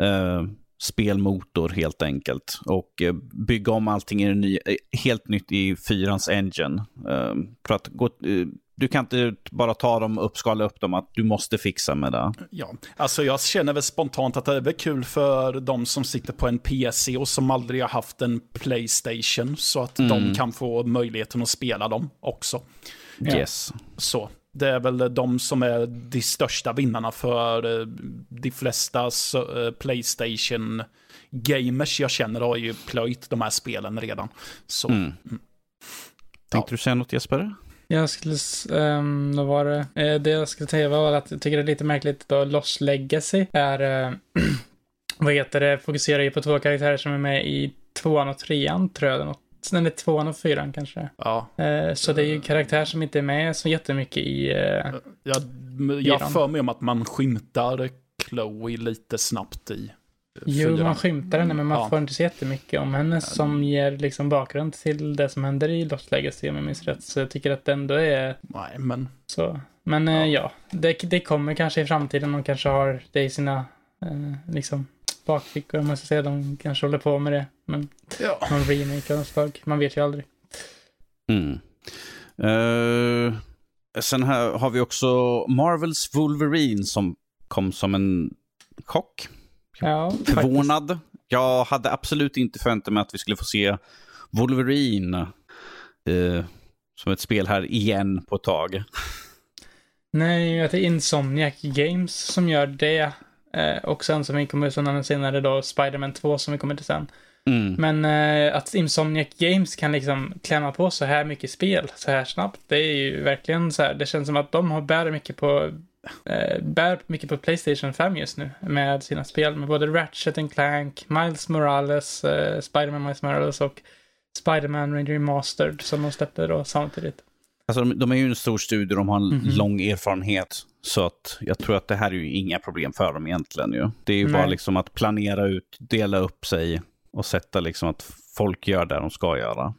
Speaker 1: eh, spelmotor helt enkelt. Och eh, bygga om allting i nya, eh, helt nytt i fyrans engine. Eh, för att gå, eh, du kan inte bara ta dem och uppskala upp dem, att du måste fixa med det.
Speaker 2: Ja, alltså jag känner väl spontant att det är väl kul för de som sitter på en PC och som aldrig har haft en Playstation. Så att
Speaker 1: Mm.
Speaker 2: de kan få möjligheten att spela dem också.
Speaker 3: Ja.
Speaker 1: Yes.
Speaker 2: Så det är väl de som är de största vinnarna för eh, de flesta eh, Playstation-gamers jag känner har ju plöjt de här spelen redan. Så
Speaker 1: Mm. Tänkte
Speaker 2: Ja.
Speaker 1: du säga något Jesper?
Speaker 3: Jag skulle, ehm, vad var det? Eh, det jag skulle säga var att jag tycker det är lite märkligt då Lost Legacy är, eh, vad heter det, fokuserar ju på två karaktärer som är med i tvåan och trean, tror jag. Något, nej, tvåan och fyran kanske.
Speaker 2: ja,
Speaker 3: Eh, så det är ju karaktär som inte är med så jättemycket i, eh,
Speaker 2: jag, jag för mig om att man skymtar Chloe lite snabbt i eh,
Speaker 3: Jo, man skymtar henne, men man
Speaker 2: Ja.
Speaker 3: får inte så jättemycket om henne som ger liksom bakgrund till det som händer i Lost Legacy om jag minns rätt. Så jag tycker att det ändå är
Speaker 2: Nej, men
Speaker 3: så. Men eh,
Speaker 2: Ja.
Speaker 3: ja, det, det kommer kanske i framtiden. De kanske har det i sina eh, liksom bakfickor om man ska säga. De kanske håller på med det. Men
Speaker 2: ja.
Speaker 3: någon remake av något slag. Man vet ju aldrig.
Speaker 1: Mm. Eh, sen här har vi också Marvels Wolverine som kom som en chock.
Speaker 3: Ja, faktiskt.
Speaker 1: Förvånad. Jag hade absolut inte förväntat mig att vi skulle få se Wolverine eh, som ett spel här igen på ett tag.
Speaker 3: Nej, att det är Insomniac Games som gör det. Eh, och sen som vi kommer sådana senare då, Spider-Man 2 som vi kommer till sen.
Speaker 1: Mm.
Speaker 3: Men eh, att Insomniac Games kan liksom klämma på så här mycket spel så här snabbt, det är ju verkligen så här, det känns som att de har bär mycket på eh, bär mycket på Playstation 5 just nu med sina spel med både Ratchet and Clank, Miles Morales, eh, Spider-Man Miles Morales och Spider-Man Remastered som de släpper då samtidigt.
Speaker 1: Alltså, de, de är ju en stor studio, de har en
Speaker 3: Mhm.
Speaker 1: lång erfarenhet. Så att jag tror att det här är ju inga problem för dem egentligen. Ju. Det är ju
Speaker 3: Nej.
Speaker 1: bara liksom att planera ut, dela upp sig och sätta liksom att folk gör det de ska göra.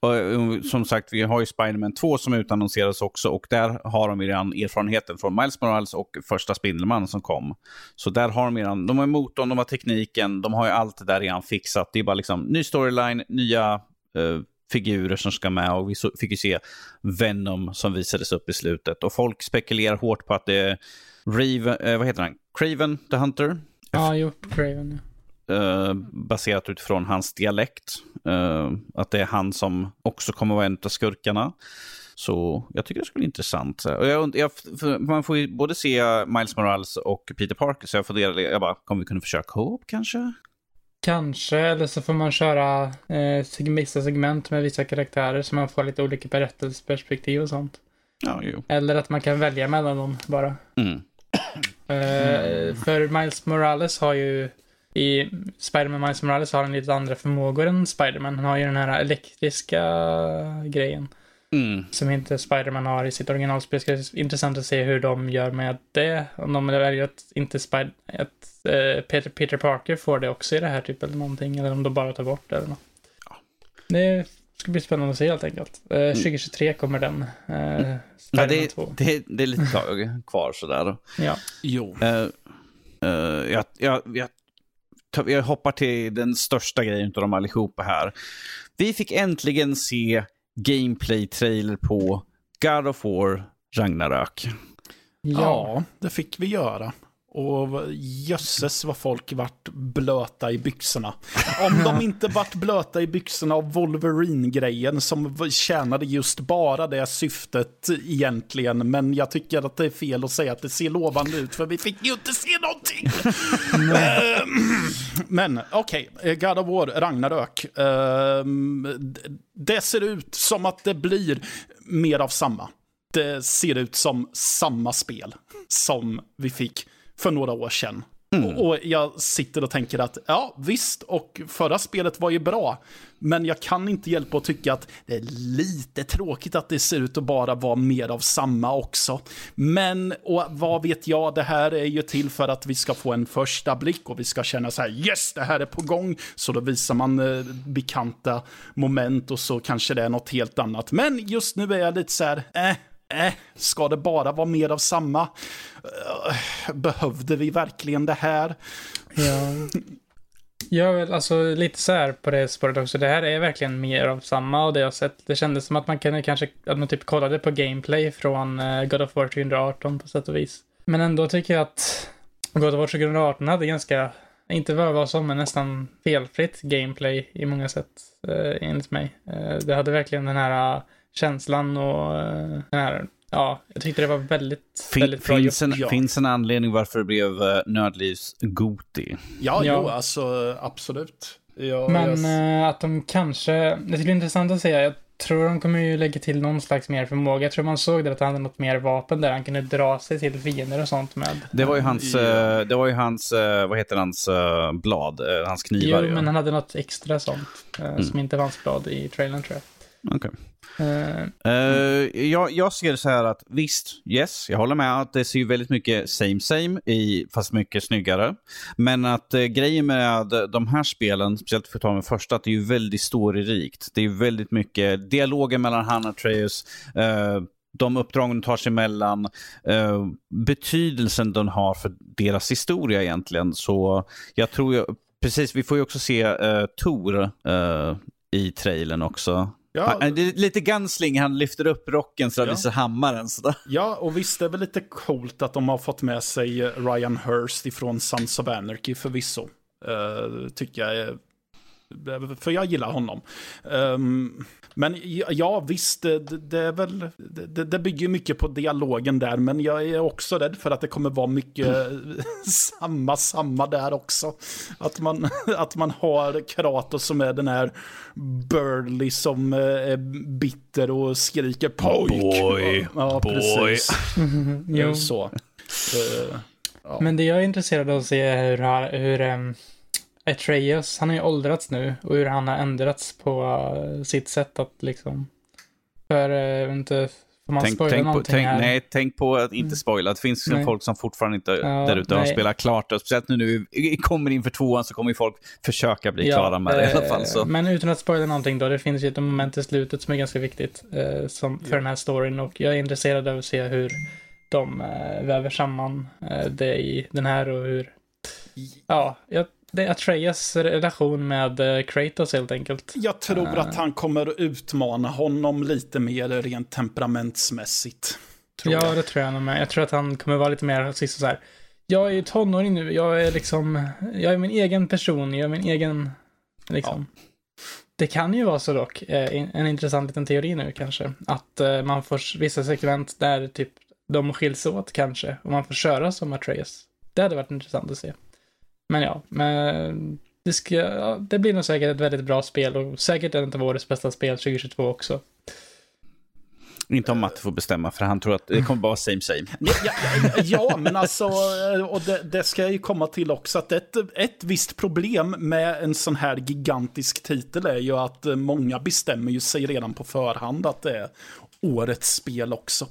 Speaker 1: Och, eh, som sagt, vi har ju Spider-Man 2 som utannonserades också och där har de redan erfarenheten från Miles Morales och första Spindelmannen som kom. Så där har de redan, de har motorn, de har tekniken, de har ju allt det där redan fixat. Det är bara liksom ny storyline, nya eh, figurer som ska med och vi fick ju se Venom som visades upp i slutet. Och folk spekulerar hårt på att det är Raven, eh, vad heter han? Craven the Hunter?
Speaker 3: Ja, jo, Craven. Ja.
Speaker 1: eh, baserat utifrån hans dialekt. Eh, att det är han som också kommer vara en av skurkarna. Så jag tycker det skulle bli intressant. Och jag, jag, man får ju både se Miles Morales och Peter Parker, så jag funderar, jag bara, kommer vi kunna försöka co-op kanske?
Speaker 3: Kanske, eller så får man köra eh, vissa segment med vissa karaktärer så man får lite olika berättelseperspektiv och sånt.
Speaker 1: Ja, jo.
Speaker 3: Eller att man kan välja mellan dem bara.
Speaker 1: Mm.
Speaker 3: Eh, För Miles Morales har ju i Spider-Man Miles Morales har han lite andra förmågor än Spider-Man. Han har ju den här elektriska grejen
Speaker 1: Mm.
Speaker 3: som inte Spider-Man har i sitt originalspel. Det ska intressant att se hur de gör med det. Om de väljer att inte Spider att eh, Peter, Peter Parker får det också i det här typ eller någonting. Eller om de bara tar bort det eller något. Det ska bli spännande att se helt enkelt. Eh, 2023 kommer den. Eh,
Speaker 1: Ja,
Speaker 3: Spider-Man
Speaker 1: det,
Speaker 3: 2.
Speaker 1: det, det är lite tag kvar sådär.
Speaker 3: Ja.
Speaker 2: Jo.
Speaker 1: Uh, jag, jag, jag, tar- jag hoppar till den största grejen av dem allihopa här. Vi fick äntligen se gameplay-trailer på God of War Ragnarök.
Speaker 3: Ja.
Speaker 2: Ja, det fick vi göra. Och jösses vad folk vart blöta i byxorna. Om de inte vart blöta i byxorna av Wolverine-grejen som tjänade just bara det syftet egentligen. Men jag tycker att det är fel att säga att det ser lovande ut för vi fick ju inte se någonting. Ehm, men okej, okay. God of War, Ragnarök. Ehm, det ser ut som att det blir mer av samma. Det ser ut som samma spel som vi fick för några år sedan. Och, och jag sitter och tänker att, ja visst, och förra spelet var ju bra. Men jag kan inte hjälpa att tycka att det är lite tråkigt att det ser ut att bara vara mer av samma också. Men, och vad vet jag, det här är ju till för att vi ska få en första blick och vi ska känna så här, yes, det här är på gång. Så då visar man eh, bekanta moment och så kanske det är något helt annat. Men just nu är jag lite så här, eh, Äh, ska det bara vara mer av samma? Eh, behövde vi verkligen det här?
Speaker 3: Ja. Jag är väl alltså lite så här på det spåret också. Det här är verkligen mer av samma och det jag sett. Det kändes som att man kunde kanske, att man typ kollade på gameplay från eh, God of War 2018 på sätt och vis. Men ändå tycker jag att God of War 2018 hade ganska, inte vad det var som, men nästan felfritt gameplay i många sätt, eh, enligt mig. Eh, det hade verkligen den här eh, känslan och eh, den här, ja, jag tyckte det var väldigt,
Speaker 1: Fin,
Speaker 3: väldigt bra
Speaker 1: finns, en,
Speaker 2: ja.
Speaker 1: finns en anledning varför det blev uh, Nördlivs Goti?
Speaker 2: Ja,
Speaker 3: Ja.
Speaker 2: jo, alltså absolut. Ja,
Speaker 3: Men
Speaker 2: jag-
Speaker 3: eh, att de kanske, det skulle bli intressant att se. Jag tror de kommer ju lägga till någon slags mer förmåga. Jag tror man såg det att han hade något mer vapen där han kunde dra sig till fiender och sånt med.
Speaker 1: Det var ju hans,
Speaker 2: Ja.
Speaker 1: eh, det var ju hans eh, vad heter hans eh, blad, eh, hans knivar
Speaker 3: Jo,
Speaker 1: ju.
Speaker 3: men han hade något extra sånt. eh, Som inte var hans blad i trailern tror jag.
Speaker 1: Okej. Uh, jag, jag ser det så här att visst, yes, jag håller med att det ser ju väldigt mycket same same, i, fast mycket snyggare. Men att eh, grejen med de här spelen, speciellt för att ta med första, att det är ju väldigt storyrikt. Det är väldigt mycket dialoger mellan han och Treus, eh, de uppdragen de tar sig emellan, eh, betydelsen den har för deras historia egentligen. Så jag tror ju, precis, vi får ju också se eh, Tor eh, i trailern också
Speaker 2: ja,
Speaker 1: Han, det är lite gunsling, han lyfter upp rocken så han
Speaker 2: Ja.
Speaker 1: visar hammaren. Sådär.
Speaker 2: ja, och visst det är väl lite coolt att de har fått med sig Ryan Hurst ifrån Sons of Anarchy förvisso. Uh, tycker jag är... För jag gillar honom. Ehm, men ja, visst, det, det är väl... Det, det bygger mycket på dialogen där, men jag är också rädd för att det kommer vara mycket samma, samma där också. Att man, att man har Kratos som är den här Burley som eh, är bitter och skriker pojk.
Speaker 1: Boy,
Speaker 2: ja,
Speaker 1: boy.
Speaker 2: precis.
Speaker 3: jo.
Speaker 2: Så. Eh, ja.
Speaker 3: Men det jag är intresserad av att se är hur, hur um, Atreus, han har ju åldrats nu och hur han har ändrats på eh, sitt sätt att liksom För, uh, inte, får man
Speaker 1: tänk,
Speaker 3: spoila
Speaker 1: tänk på,
Speaker 3: någonting
Speaker 1: tänk,
Speaker 3: här?
Speaker 1: Nej, tänk på att inte spoila. Det finns
Speaker 3: Nej.
Speaker 1: folk som fortfarande inte
Speaker 3: Ja,
Speaker 1: där ute har spelat klart. Och speciellt nu när vi kommer in för tvåan så kommer ju folk försöka bli klara med det i alla
Speaker 3: eh,
Speaker 1: fall. Så.
Speaker 3: Men utan att spoila någonting då, det finns ju ett moment i slutet som är ganska viktigt eh, som, för den här storyn och jag är intresserad av att se hur de eh, väver samman eh, det i den här och hur, ja, jag, det är Atreyas relation med eh, Kratos helt enkelt.
Speaker 2: Jag tror
Speaker 3: Eh.
Speaker 2: att han kommer utmana honom lite mer rent temperamentsmässigt. Tror
Speaker 3: ja,
Speaker 2: jag.
Speaker 3: det tror jag nog med. Jag tror att han kommer vara lite mer sist så här. Jag är ju tonåring nu, jag är liksom, jag är min egen person, jag är min egen, liksom. Det kan ju vara så dock, eh, en intressant liten teori nu kanske, att eh, man får vissa segment där typ de skiljs åt kanske, och man får köra som Atreus. Det hade varit intressant att se. Men ja, men det, ska, ja, det blir nog säkert ett väldigt bra spel och säkert ett av årets bästa spel 2022 också.
Speaker 1: Inte om Matte får bestämma, för han tror att det kommer bara same same.
Speaker 2: Ja, ja, ja, ja, men alltså, och det, det ska jag ju komma till också, att ett, ett visst problem med en sån här gigantisk titel är ju att många bestämmer ju sig redan på förhand att det är årets spel också.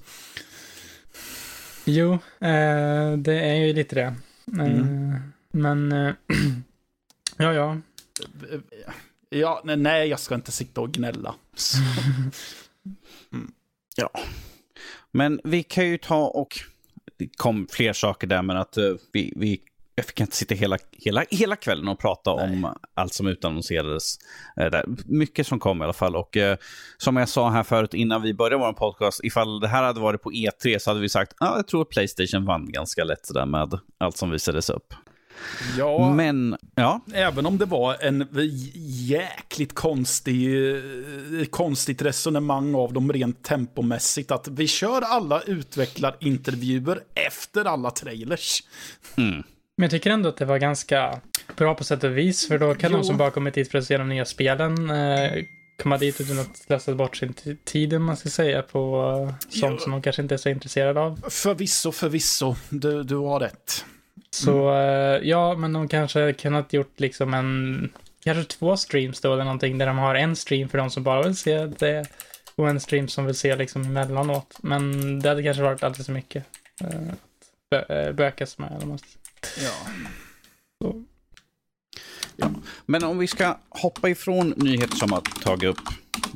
Speaker 3: Jo, eh, det är ju lite det. Eh, Men, eh, ja, ja.
Speaker 2: Ja, nej, nej, jag ska inte sitta och gnälla. Så,
Speaker 1: Ja. Men vi kan ju ta och... Det kom fler saker där, men att eh, vi, vi jag fick inte sitta hela, hela, hela kvällen och prata om allt som utannonserades. Eh, där. Mycket som kom i alla fall. Och eh, som jag sa här förut innan vi började vår podcast, ifall det här hade varit på E3 så hade vi sagt att ah, jag tror att Playstation vann ganska lätt där med allt som visades upp.
Speaker 2: Ja,
Speaker 1: Men, ja.
Speaker 2: även om det var en jäkligt konstig, eh, konstigt resonemang av dem rent tempomässigt, att vi kör alla utvecklarintervjuer efter alla trailers.
Speaker 3: Men jag tycker ändå att det var ganska bra på sätt och vis, för då kan
Speaker 2: Jo.
Speaker 3: de som bara kommit dit för att se de nya spelen eh, komma dit utan att slösa bort sin tid, om man ska säga, på eh, sånt
Speaker 2: Jo.
Speaker 3: som de kanske inte är så intresserade av.
Speaker 2: Förvisso, förvisso, du, du har rätt.
Speaker 3: Så eh, ja, men de kanske kunnat gjort liksom en, kanske två streams då eller någonting, där de har en stream för de som bara vill se det och en stream som vill se liksom emellanåt. Men det hade kanske varit alldeles för mycket eh, att bö- eh, bökas med. Eller.
Speaker 2: Ja.
Speaker 3: Så.
Speaker 1: Men om vi ska hoppa ifrån nyheter som har tagit upp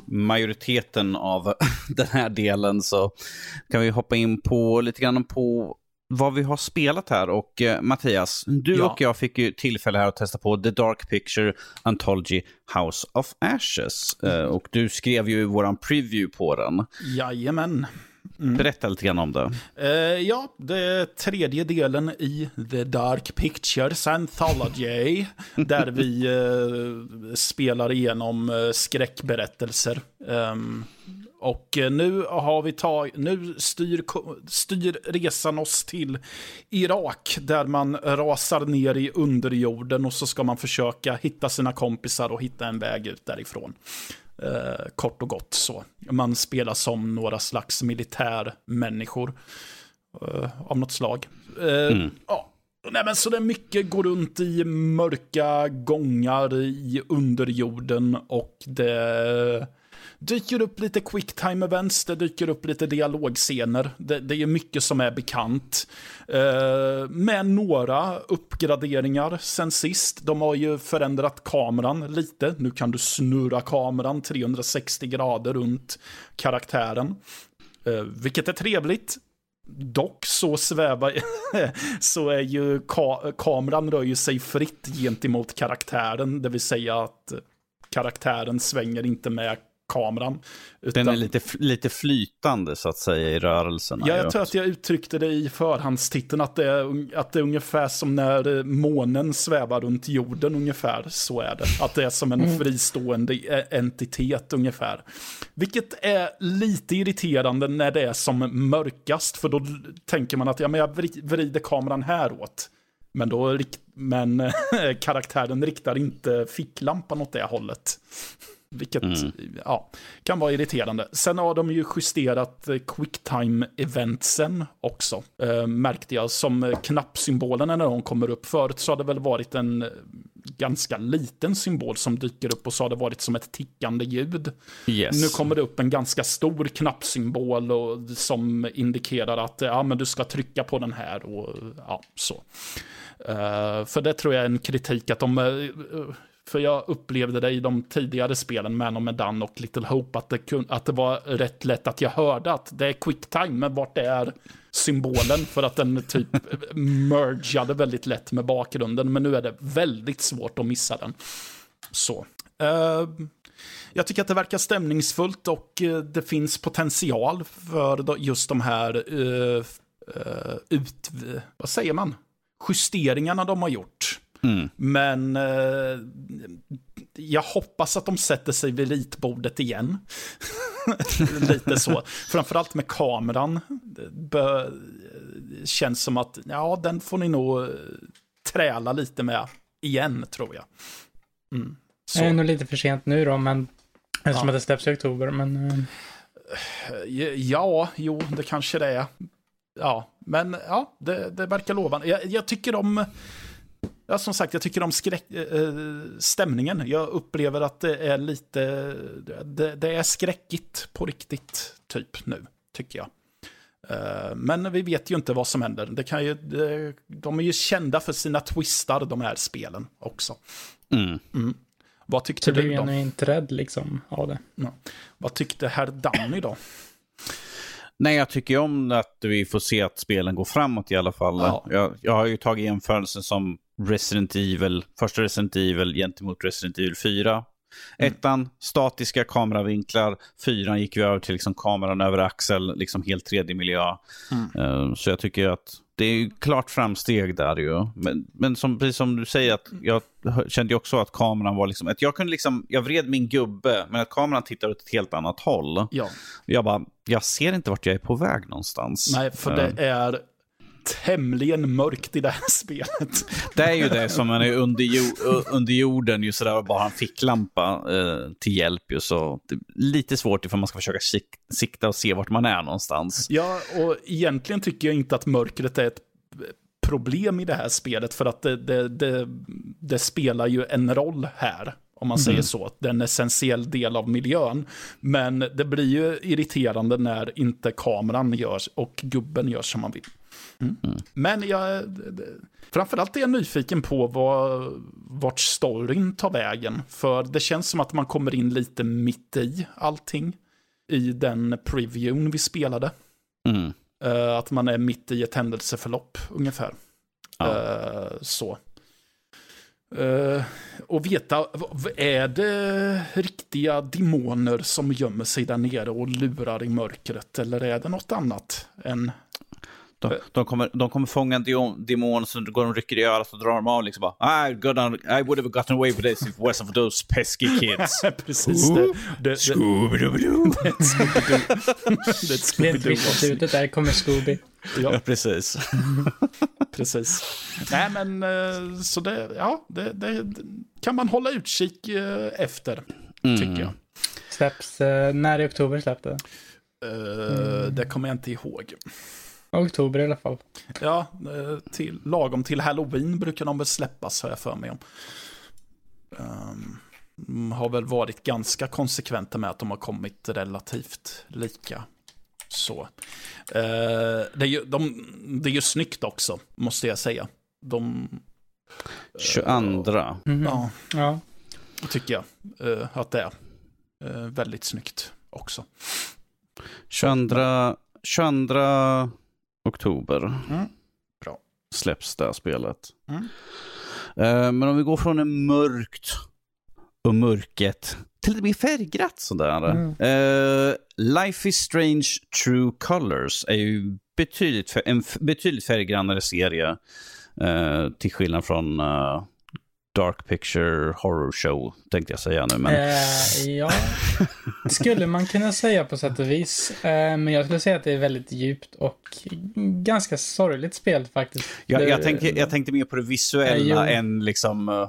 Speaker 1: majoriteten av den här delen så kan vi hoppa in på lite grann på vad vi har spelat här. Och eh, Mattias, du
Speaker 2: Ja.
Speaker 1: och jag fick ju tillfälle här att testa på The Dark Picture Anthology House of Ashes. Eh, och du skrev ju våran preview på den.
Speaker 2: Jajamän.
Speaker 1: Berätta lite grann om det.
Speaker 2: Eh, ja, det är tredje delen i The Dark Pictures Anthology. där vi eh, spelar igenom eh, skräckberättelser. Ehm, och nu har vi tagit, nu styr, styr resan oss till Irak. Där man rasar ner i underjorden och så ska man försöka hitta sina kompisar och hitta en väg ut därifrån. Eh, kort och gott så. Man spelar som några slags militärmänniskor eh, av något slag. Eh, ja. Nej, men så det är mycket går runt i mörka gångar i underjorden och det dyker upp lite quick time events, det dyker upp lite dialogscener. Det, det är mycket som är bekant. Eh, med några uppgraderingar sen sist. De har ju förändrat kameran lite. Nu kan du snurra kameran 360 grader runt karaktären. Eh, vilket är trevligt. Dock så svävar så är ju ka kameran rör ju sig fritt gentemot karaktären, det vill säga att karaktären svänger inte med kameran. Utan,
Speaker 1: Den är lite, lite flytande så att säga i rörelserna.
Speaker 2: Ja, jag tror att jag uttryckte det i förhandstiteln, att det, är, att det är ungefär som när eh, månen svävar runt jorden, ungefär så är det. Att det är som en fristående eh, entitet ungefär. Vilket är lite irriterande när det är som mörkast, för då tänker man att ja, men jag vri- vrider kameran häråt. Men, då, rikt- men karaktären riktar inte ficklampan åt det hållet. Vilket ja, kan vara irriterande. Sen har de ju justerat eh, quicktime-eventsen också. Eh, märkte jag som eh, knappsymbolerna när de kommer upp. Förut så har det väl varit en, ganska liten symbol som dyker upp och så har det varit som ett tickande ljud.
Speaker 1: Yes.
Speaker 2: Nu kommer det upp en ganska stor knappsymbol och, som indikerar att ja, men du ska trycka på den här och ja, så. Uh, för det tror jag är en kritik att de, uh, för jag upplevde det i de tidigare spelen, Man of Medan och Little Hope, att det, kun, att det var rätt lätt att jag hörde att det är quick time, men vart det är symbolen för att den typ mergeade väldigt lätt med bakgrunden. Men nu är det väldigt svårt att missa den. Så. Uh, jag tycker att det verkar stämningsfullt och uh, det finns potential för just de här uh, ut... Vad säger man? Justeringarna de har gjort. Mm. Men eh, jag hoppas att de sätter sig vid ritbordet igen. Lite så. Framförallt med kameran. Det känns som att, ja, den får ni nog träla lite med igen, tror jag.
Speaker 3: Mm. Det är nog lite för sent nu då, men eftersom ja. att det släpps i oktober, men... Eh.
Speaker 2: Ja, jo, det kanske det är. Ja, men ja, det, det verkar lovande. Jag, jag tycker om Ja, som sagt, jag tycker om skräck, äh, stämningen. Jag upplever att det är lite, det, det, är skräckigt på riktigt, typ nu, tycker jag. Äh, men vi vet ju inte vad som händer. Det kan ju, det, de är ju kända för sina twistar, de här spelen också. Mm. Mm. Vad tyckte Så du då? Så du
Speaker 3: är inte rädd liksom av det.
Speaker 2: Ja. Vad tyckte herr Danny då?
Speaker 1: Nej, jag tycker om att vi får se att spelen går framåt i alla fall. Ja. Jag, jag har ju tagit jämförelsen som Resident Evil, första Resident Evil gentemot Resident Evil 4. Mm. Ettan, statiska kameravinklar. Fyran gick vi över till liksom kameran över axel, liksom helt 3D-miljö. Mm. Uh, så jag tycker att det är klart framsteg där ju. Men, men som, precis som du säger, att jag kände också att kameran var liksom, att jag kunde liksom, jag vred min gubbe, men att kameran tittar åt ett helt annat håll.
Speaker 2: Ja.
Speaker 1: Jag bara, jag ser inte vart jag är på väg någonstans.
Speaker 2: Nej, för det eh. är tämligen mörkt i det här spelet.
Speaker 1: Det är ju det som man är under, jord, under jorden ju sådär bara en ficklampa eh, till hjälp ju så det är lite svårt ifall man ska försöka sik sikta och se vart man är någonstans.
Speaker 2: Ja, och egentligen tycker jag inte att mörkret är ett problem i det här spelet för att det, det, det, det spelar ju en roll här om man mm. säger så. Det är en essentiell del av miljön. Men det blir ju irriterande när inte kameran görs och gubben gör som man vill. Mm. Men jag, framförallt är jag nyfiken på vad, vart storyn tar vägen. För det känns som att man kommer in lite mitt i allting. I den previewn vi spelade. Mm. Uh, att man är mitt i ett händelseförlopp ungefär. Ja. Uh, så. Uh, och veta, är det riktiga demoner som gömmer sig där nere och lurar i mörkret? Eller är det något annat än
Speaker 1: de, de, kommer, de kommer fånga en demon, så går de rycker i örat och drar dem av. Liksom bara, I, got on, I would have gotten away with this if it wasn't for those pesky kids.
Speaker 2: Precis. Det,
Speaker 1: Scooby-Doo.
Speaker 3: Det är Scooby-Doo. slutet där kommer Scooby.
Speaker 1: Ja, ja precis.
Speaker 2: precis. Nej, men eh, så det, ja, det, det kan man hålla utkik eh, efter, mm. tycker jag.
Speaker 3: Släpps, eh, när i oktober släppte det?
Speaker 2: Uh, det kommer jag inte ihåg.
Speaker 3: Oktober i alla fall.
Speaker 2: Ja, eh, till, lagom till halloween brukar de väl släppas har jag för mig om. Um, har väl varit ganska konsekventa med att de har kommit relativt lika. Så. Uh, det, är ju, de, det är ju snyggt också, måste jag säga. De...
Speaker 1: 22. Uh,
Speaker 2: mm. Ja, ja, tycker jag uh, att det är. Uh, väldigt snyggt också.
Speaker 1: 22, 22 oktober
Speaker 2: mm. Bra.
Speaker 1: släpps det här spelet. Mm. Uh, men om vi går från en mörkt och mörket till lite mer färgglatt sådär. Mm. Uh, Life is Strange True Colors är ju betydligt, en betydligt färggrannare serie. Uh, till skillnad från Dark Picture Horror Show, tänkte jag säga nu. Men...
Speaker 3: Eh, ja, det skulle man kunna säga på sätt och vis. Eh, men jag skulle säga att det är väldigt djupt och ganska sorgligt spel faktiskt.
Speaker 1: Ja, det... jag, tänkte, jag tänkte mer på det visuella eh, än liksom uh,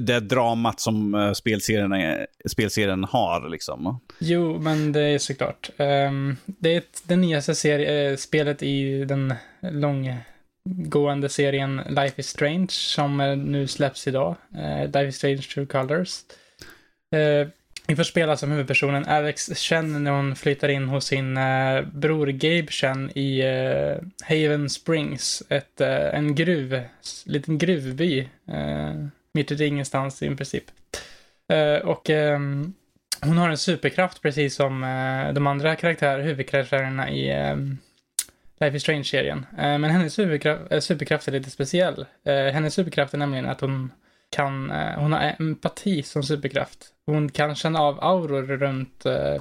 Speaker 1: det dramat som uh, spelserien, spelserien har. Liksom.
Speaker 3: Jo, men det är såklart. Um, det är ett, det nyaste serie, uh, spelet i den lång gående serien Life is Strange som eh, nu släpps idag. Eh, Life is Strange True Colors. Eh, vi får spela som huvudpersonen Alex Chen när hon flyttar in hos sin bror Gabe Chen i Haven Springs. Ett, en gruv, liten gruvby. Mitt ute i ingenstans i princip. Och ehm, hon har en superkraft precis som de andra karaktärerna, huvudkaraktärerna i ehm, Life is Strange-serien. Eh, men hennes superkraft, eh, superkraft är lite speciell. Eh, hennes superkraft är nämligen att hon kan, eh, hon har empati som superkraft. Hon kan känna av auror runt eh,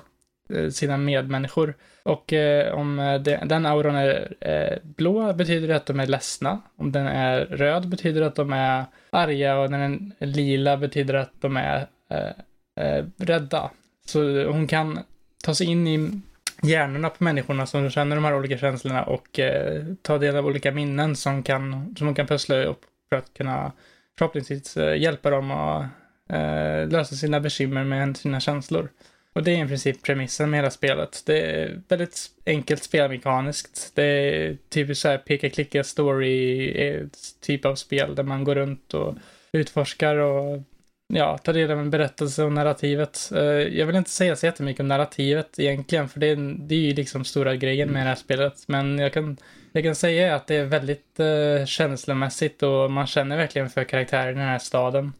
Speaker 3: eh sina medmänniskor. Och eh, om eh, den auran är eh, blå betyder det att de är ledsna. Om den är röd betyder det att de är arga och när den är lila betyder det att de är eh, eh, rädda. Så hon kan ta sig in i hjärnorna på människorna som känner de här olika känslorna och eh, ta del av olika minnen som, kan, som hon kan pussla upp för att kunna förhoppningsvis eh, hjälpa dem att eh, lösa sina bekymmer med sina känslor. Och det är i princip premissen med hela spelet. Det är väldigt enkelt spelmekaniskt. Det är typiskt så här peka-klicka story eh, typ av spel där man går runt och utforskar och ja, ta del av en berättelse och narrativet. Eh, jag vill inte säga så jättemycket om narrativet egentligen, för det är, det är ju liksom stora grejen med det här spelet. Men jag kan, jag kan säga att det är väldigt eh, känslomässigt och man känner verkligen för karaktären i den här staden.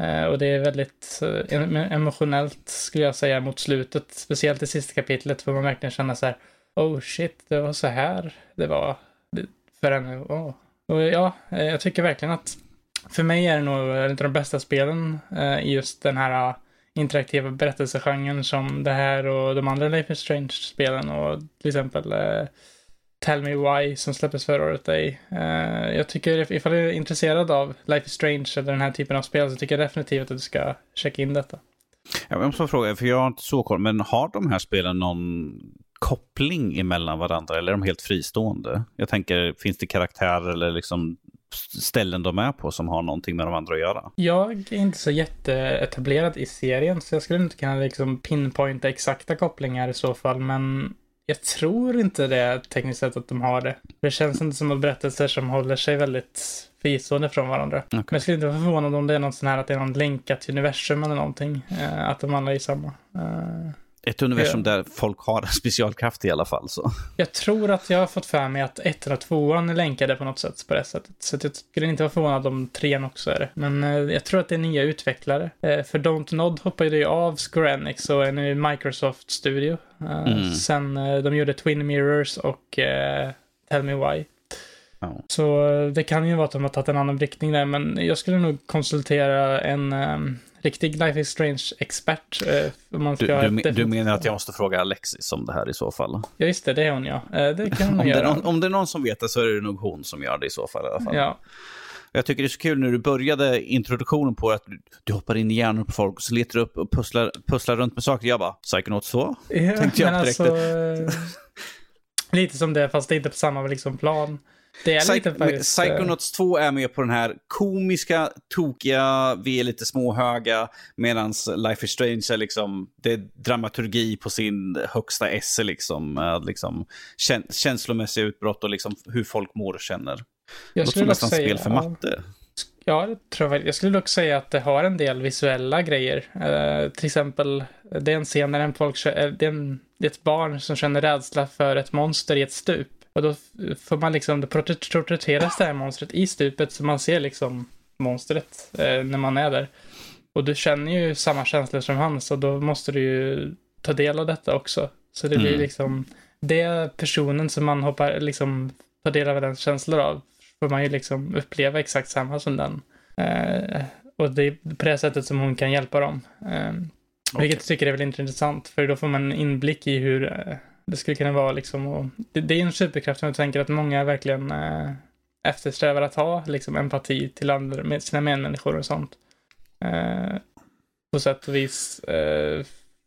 Speaker 3: Eh, och det är väldigt eh, emotionellt skulle jag säga mot slutet, speciellt i sista kapitlet får man verkligen känna så här, oh shit, det var så här det var för henne. Oh. Och ja, eh, jag tycker verkligen att för mig är det nog en av de bästa spelen eh, i just den här eh, interaktiva berättelsegenren som det här och de andra Life is Strange-spelen och till exempel eh, Tell Me Why som släpptes förra året. är. Jag tycker ifall du är intresserad av Life is Strange eller den här typen av spel så tycker jag definitivt att du ska checka in detta.
Speaker 1: Jag måste bara fråga, för jag har inte så koll, men har de här spelen någon koppling emellan varandra eller är de helt fristående? Jag tänker, finns det karaktärer eller liksom ställen de är på som har någonting med de andra att göra?
Speaker 3: Jag är inte så jätteetablerad i serien så jag skulle inte kunna liksom pinpointa exakta kopplingar i så fall men jag tror inte det tekniskt sett att de har det. Det känns inte som att berättelser som håller sig väldigt fristående från varandra.
Speaker 1: Okej.
Speaker 3: Men jag skulle inte vara förvånad om det är något sån här att det är någon länkat universum eller någonting. Eh, att de alla är samma.
Speaker 1: Ett universum där folk har en specialkraft i alla fall. Så.
Speaker 3: jag tror att jag har fått för mig att ettan och tvåan är länkade på något sätt på det sättet. Så jag skulle inte vara förvånad om trean också är det. Men eh, jag tror att det är nya utvecklare. Eh, för Don't Nod hoppade ju av Square Enix och är nu Microsoft Studio. Eh,
Speaker 1: Mm.
Speaker 3: Sen de gjorde Twin Mirrors och Tell Me Why. Så det kan ju vara att de har tagit en annan riktning där, men jag skulle nog konsultera en um, riktig Life is Strange-expert. eh,
Speaker 1: Du, du, du menar att jag måste fråga Alexis om det här i så fall?
Speaker 3: Ja, just det, det är hon ja. Eh, det kan hon
Speaker 1: Om det, är
Speaker 3: göra.
Speaker 1: någon, om det är någon som vet det så är det nog hon som gör det i så fall. I alla fall.
Speaker 3: Ja.
Speaker 1: Jag tycker det är så kul när du började introduktionen på att du, hoppar in i hjärnor på folk och så letar upp och pusslar, pusslar runt med saker. Jag bara, Psychonauts 2?
Speaker 3: Ja,
Speaker 1: Tänkte jag direkt.
Speaker 3: alltså, eh, lite som det, fast det är inte på samma liksom, plan. Det är lite
Speaker 1: Psych-
Speaker 3: faktiskt... eh,
Speaker 1: Psychonauts 2 är med på den här komiska, tokiga, vi är lite småhöga, medan Life is Strange är liksom, det är dramaturgi på sin högsta esse liksom, liksom kän- känslomässiga utbrott och liksom hur folk mår och känner.
Speaker 3: Jag skulle
Speaker 1: nästan
Speaker 3: säga,
Speaker 1: spel för matte.
Speaker 3: Ja, det tror jag. Jag skulle dock säga att det har en del visuella grejer. Eh, till exempel, det är en scen där en folk, eh, det, är en, det är ett barn som känner rädsla för ett monster i ett stup. Och då får man liksom, porträtt- porträtteras det här monstret i stupet så man ser liksom monstret eh, när man är där. Och du känner ju samma känslor som han så då måste du ju ta del av detta också. Så det blir
Speaker 1: Mm.
Speaker 3: liksom, det personen som man hoppar, liksom tar del av den känslor av får man ju liksom uppleva exakt samma som den. Eh, och det är på det sättet som hon kan hjälpa dem. Eh, Vilket jag tycker är väldigt intressant, för då får man en inblick i hur eh, det skulle kunna vara liksom. Och det, det är en superkraft som jag tänker att många verkligen eh, eftersträvar att ha, liksom empati till andra, med sina medmänniskor och sånt. Eh, på sätt och vis. Eh,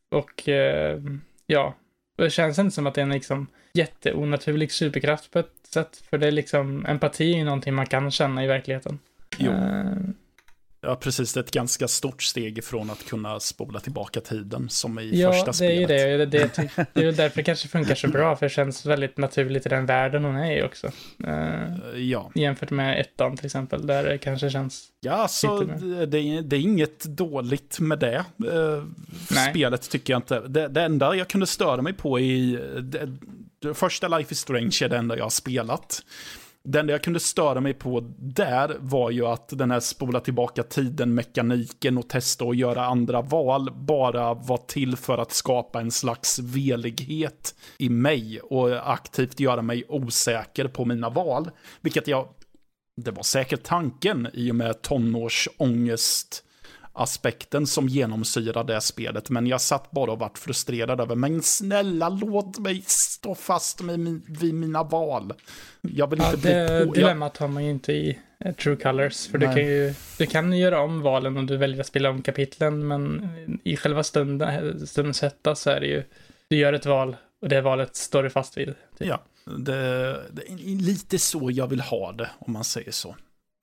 Speaker 3: och eh, ja, det känns inte som att det är en liksom jätteonaturlig superkraft på ett sätt. För det är liksom, empati är ju någonting man kan känna i verkligen.
Speaker 2: Jo. Ja, precis. Det är ett ganska stort steg ifrån att kunna spola tillbaka tiden som i
Speaker 3: ja,
Speaker 2: första spelet.
Speaker 3: Ja, det är ju det. Det, det, det är väl därför det kanske funkar så bra, för det känns väldigt naturligt i den världen hon är i också. Uh,
Speaker 2: ja.
Speaker 3: Jämfört med ettan till exempel, där det kanske känns...
Speaker 2: Ja, så det, det, är inget dåligt med det. Uh, spelet tycker jag inte. Det, det enda jag kunde störa mig på i... Det första Life is Strange är det enda jag har spelat. Det enda jag kunde störa mig på där var ju att den här spola tillbaka tiden-mekaniken och testa att göra andra val bara var till för att skapa en slags velighet i mig och aktivt göra mig osäker på mina val. Vilket jag, det var säkert tanken i och med tonårsångest aspekten som genomsyrar det spelet. Men jag satt bara och vart frustrerad över, men snälla låt mig stå fast med min, vid mina val. Jag vill
Speaker 3: ja,
Speaker 2: inte
Speaker 3: det
Speaker 2: bli på...
Speaker 3: dilemmat har man ju inte i uh, True Colors. För du kan ju du kan göra om valen om du väljer att spela om kapitlen, men i själva stunden, stundens hetta så är det ju, du gör ett val och det valet står du fast vid.
Speaker 2: Typ. Ja, det, det, är lite så jag vill ha det, om man säger så.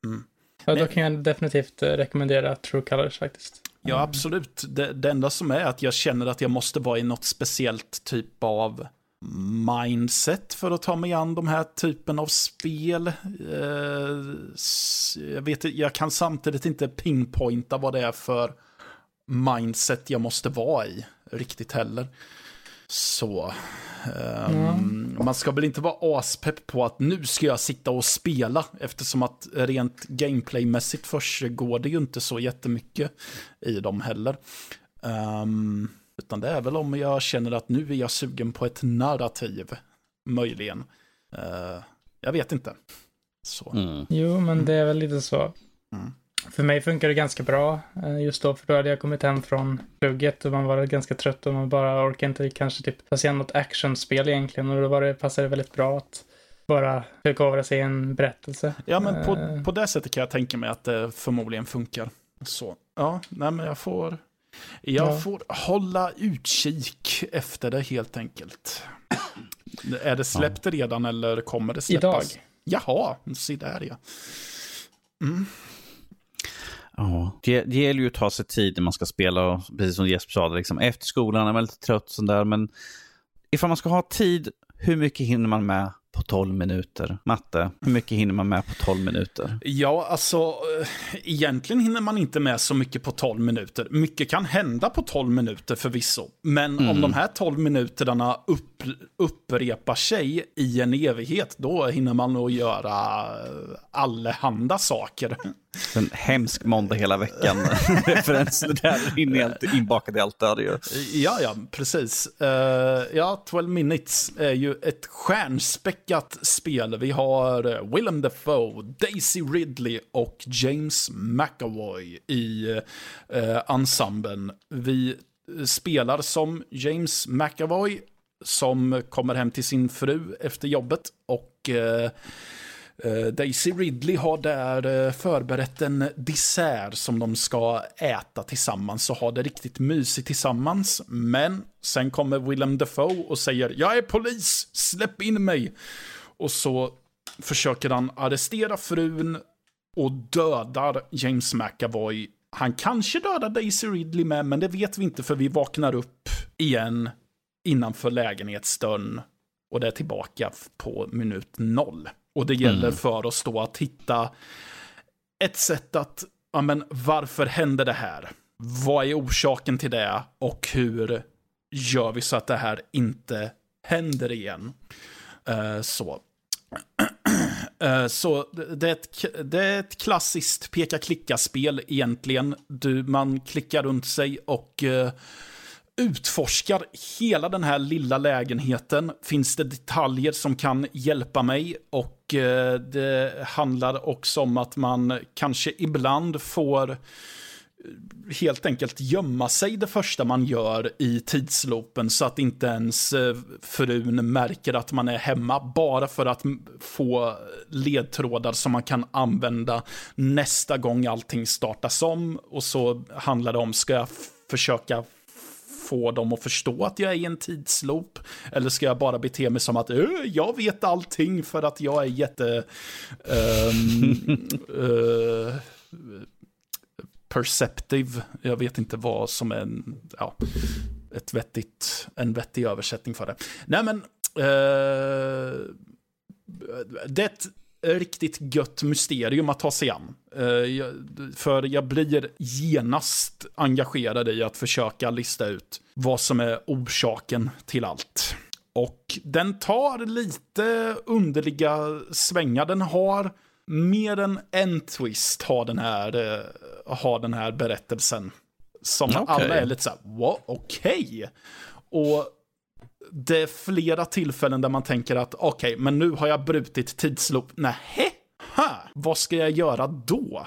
Speaker 2: Mm.
Speaker 3: Ja, då kan jag definitivt eh, rekommendera True Colors faktiskt.
Speaker 2: Ja, mm. absolut. Det, det enda som är att jag känner att jag måste vara i något speciellt typ av mindset för att ta mig an de här typen av spel. Eh, jag, vet, jag kan samtidigt inte pinpointa vad det är för mindset jag måste vara i riktigt heller. Så Mm. Man ska väl inte vara aspepp på att nu ska jag sitta och spela eftersom att rent gameplaymässigt går det ju inte så jättemycket i dem heller. Um, utan det är väl om jag känner att nu är jag sugen på ett narrativ, möjligen. Uh, jag vet inte. Så.
Speaker 3: Mm. Jo, men det är väl lite så. Mm. För mig funkar det ganska bra eh, just då, för då hade jag kommit hem från plugget och man var ganska trött och man bara orkar inte kanske typ ta sig an något actionspel egentligen och då var det, passade det väldigt bra att bara förkovra sig i en berättelse.
Speaker 2: Ja, men på, uh, på det sättet kan jag tänka mig att det förmodligen funkar. Så, ja, nej men jag får, jag ja. får hålla utkik efter det helt enkelt. Är det släppt ja. redan eller kommer det släppas?
Speaker 3: Idag.
Speaker 2: Jaha, se där ja. Mm.
Speaker 1: Ja, det, det gäller ju att ta sig tid när man ska spela, och, precis som Jesper sa, liksom, efter skolan är man lite trött sånt där, men ifall man ska ha tid, hur mycket hinner man med på 12 minuter? Matte, hur mycket hinner man med på 12 minuter?
Speaker 2: Ja, alltså eh, egentligen hinner man inte med så mycket på 12 minuter. Mycket kan hända på 12 minuter förvisso. Men mm. om de här 12 minuterna upp, upprepar sig i en evighet, då hinner man nog göra allehanda saker.
Speaker 1: En hemsk måndag hela veckan. Referens där in helt inbakad i allt där ju.
Speaker 2: Ja, ja, precis. Uh, ja, 12 minutes är ju ett stjärnspäckat spel. Vi har uh, Willem Dafoe, Daisy Ridley och James McAvoy i uh, ensemblen. Vi spelar som James McAvoy som kommer hem till sin fru efter jobbet och uh, Eh, Eh, Daisy Ridley har där eh, förberett en dessert som de ska äta tillsammans och ha det riktigt mysigt tillsammans. Men sen kommer Willem Dafoe och säger “Jag är polis, släpp in mig!” Och så försöker han arrestera frun och dödar James McAvoy. Han kanske dödar Daisy Ridley med, men det vet vi inte för vi vaknar upp igen innanför lägenhetsdörren och det är tillbaka på minut noll. Och det gäller mm. för oss då att hitta ett sätt att, ja men varför hände det här? Vad är orsaken till det? Och hur gör vi så att det här inte händer igen? Uh, så. Uh, så det är, ett, det är ett klassiskt peka-klicka-spel egentligen. Du, man klickar runt sig och uh, utforskar hela den här lilla lägenheten. Finns det detaljer som kan hjälpa mig? Och eh, det handlar också om att man kanske ibland får eh, helt enkelt gömma sig det första man gör i tidsloopen så att inte ens eh, frun märker att man är hemma bara för att få ledtrådar som man kan använda nästa gång allting startas om och så handlar det om ska jag försöka få dem att förstå att jag är i en tidsloop? Eller ska jag bara bete mig som att jag vet allting för att jag är jätte... Um, uh, perceptive. Jag vet inte vad som är en, ja, ett vettigt, en vettig översättning för det. Nej men, eh, det riktigt gött mysterium att ta sig an. Eh, för jag blir genast engagerad i att försöka lista ut vad som är orsaken till allt. Och den tar lite underliga svängar. Den har mer än en twist har den här, eh, har den här berättelsen. Som okay. alla är lite så här, okej. Okay. Och det är flera tillfällen där man tänker att okej, okay, men nu har jag brutit tidsloop. Nähä? Ha, vad ska jag göra då?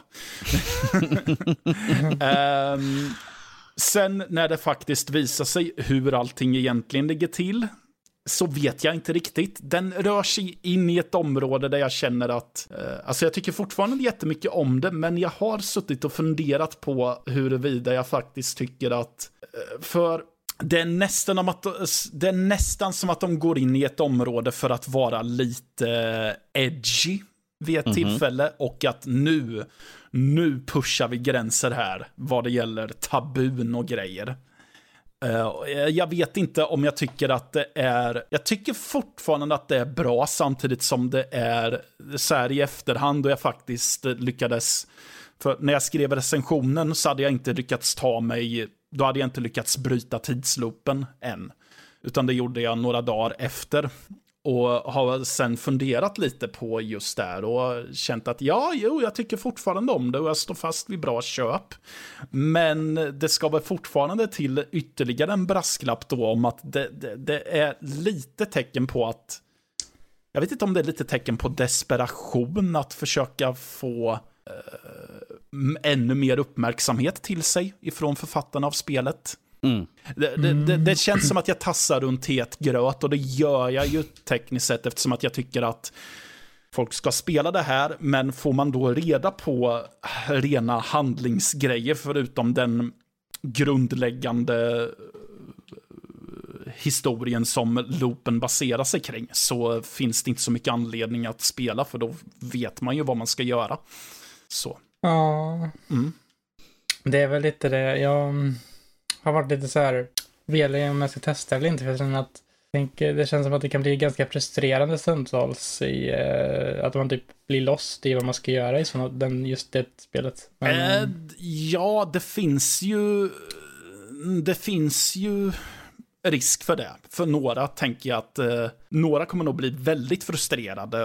Speaker 2: um, sen när det faktiskt visar sig hur allting egentligen ligger till, så vet jag inte riktigt. Den rör sig in i ett område där jag känner att, eh, alltså jag tycker fortfarande jättemycket om det, men jag har suttit och funderat på huruvida jag faktiskt tycker att, eh, för det är, nästan att, det är nästan som att de går in i ett område för att vara lite edgy vid ett mm -hmm. tillfälle och att nu, nu pushar vi gränser här vad det gäller tabun och grejer. Uh, jag vet inte om jag tycker att det är... Jag tycker fortfarande att det är bra samtidigt som det är så här i efterhand och jag faktiskt lyckades... För när jag skrev recensionen så hade jag inte lyckats ta mig då hade jag inte lyckats bryta tidsloopen än. Utan det gjorde jag några dagar efter. Och har sen funderat lite på just där och känt att ja, jo, jag tycker fortfarande om det och jag står fast vid bra köp. Men det ska väl fortfarande till ytterligare en brasklapp då om att det, det, det är lite tecken på att jag vet inte om det är lite tecken på desperation att försöka få eh, ännu mer uppmärksamhet till sig ifrån författarna av spelet. Mm. Det, det, det, det, känns som att jag tassar runt het gröt och det gör jag ju tekniskt sett eftersom att jag tycker att folk ska spela det här, men får man då reda på rena handlingsgrejer förutom den grundläggande eh, historien som loopen baserar sig kring så finns det inte så mycket anledning att spela för då vet man ju vad man ska göra. Så.
Speaker 3: Ja. Mm. Det är väl lite det. Jag har varit lite så här velig om jag ska testa eller inte. För jag känner att tänker, det känns som att det kan bli ganska frustrerande stundtals i uh, att man typ blir lost i vad man ska göra i såna, den, just det spelet.
Speaker 2: Men, äh, ja, det finns ju... Det finns ju risk för det. För några tänker jag att eh, några kommer nog bli väldigt frustrerade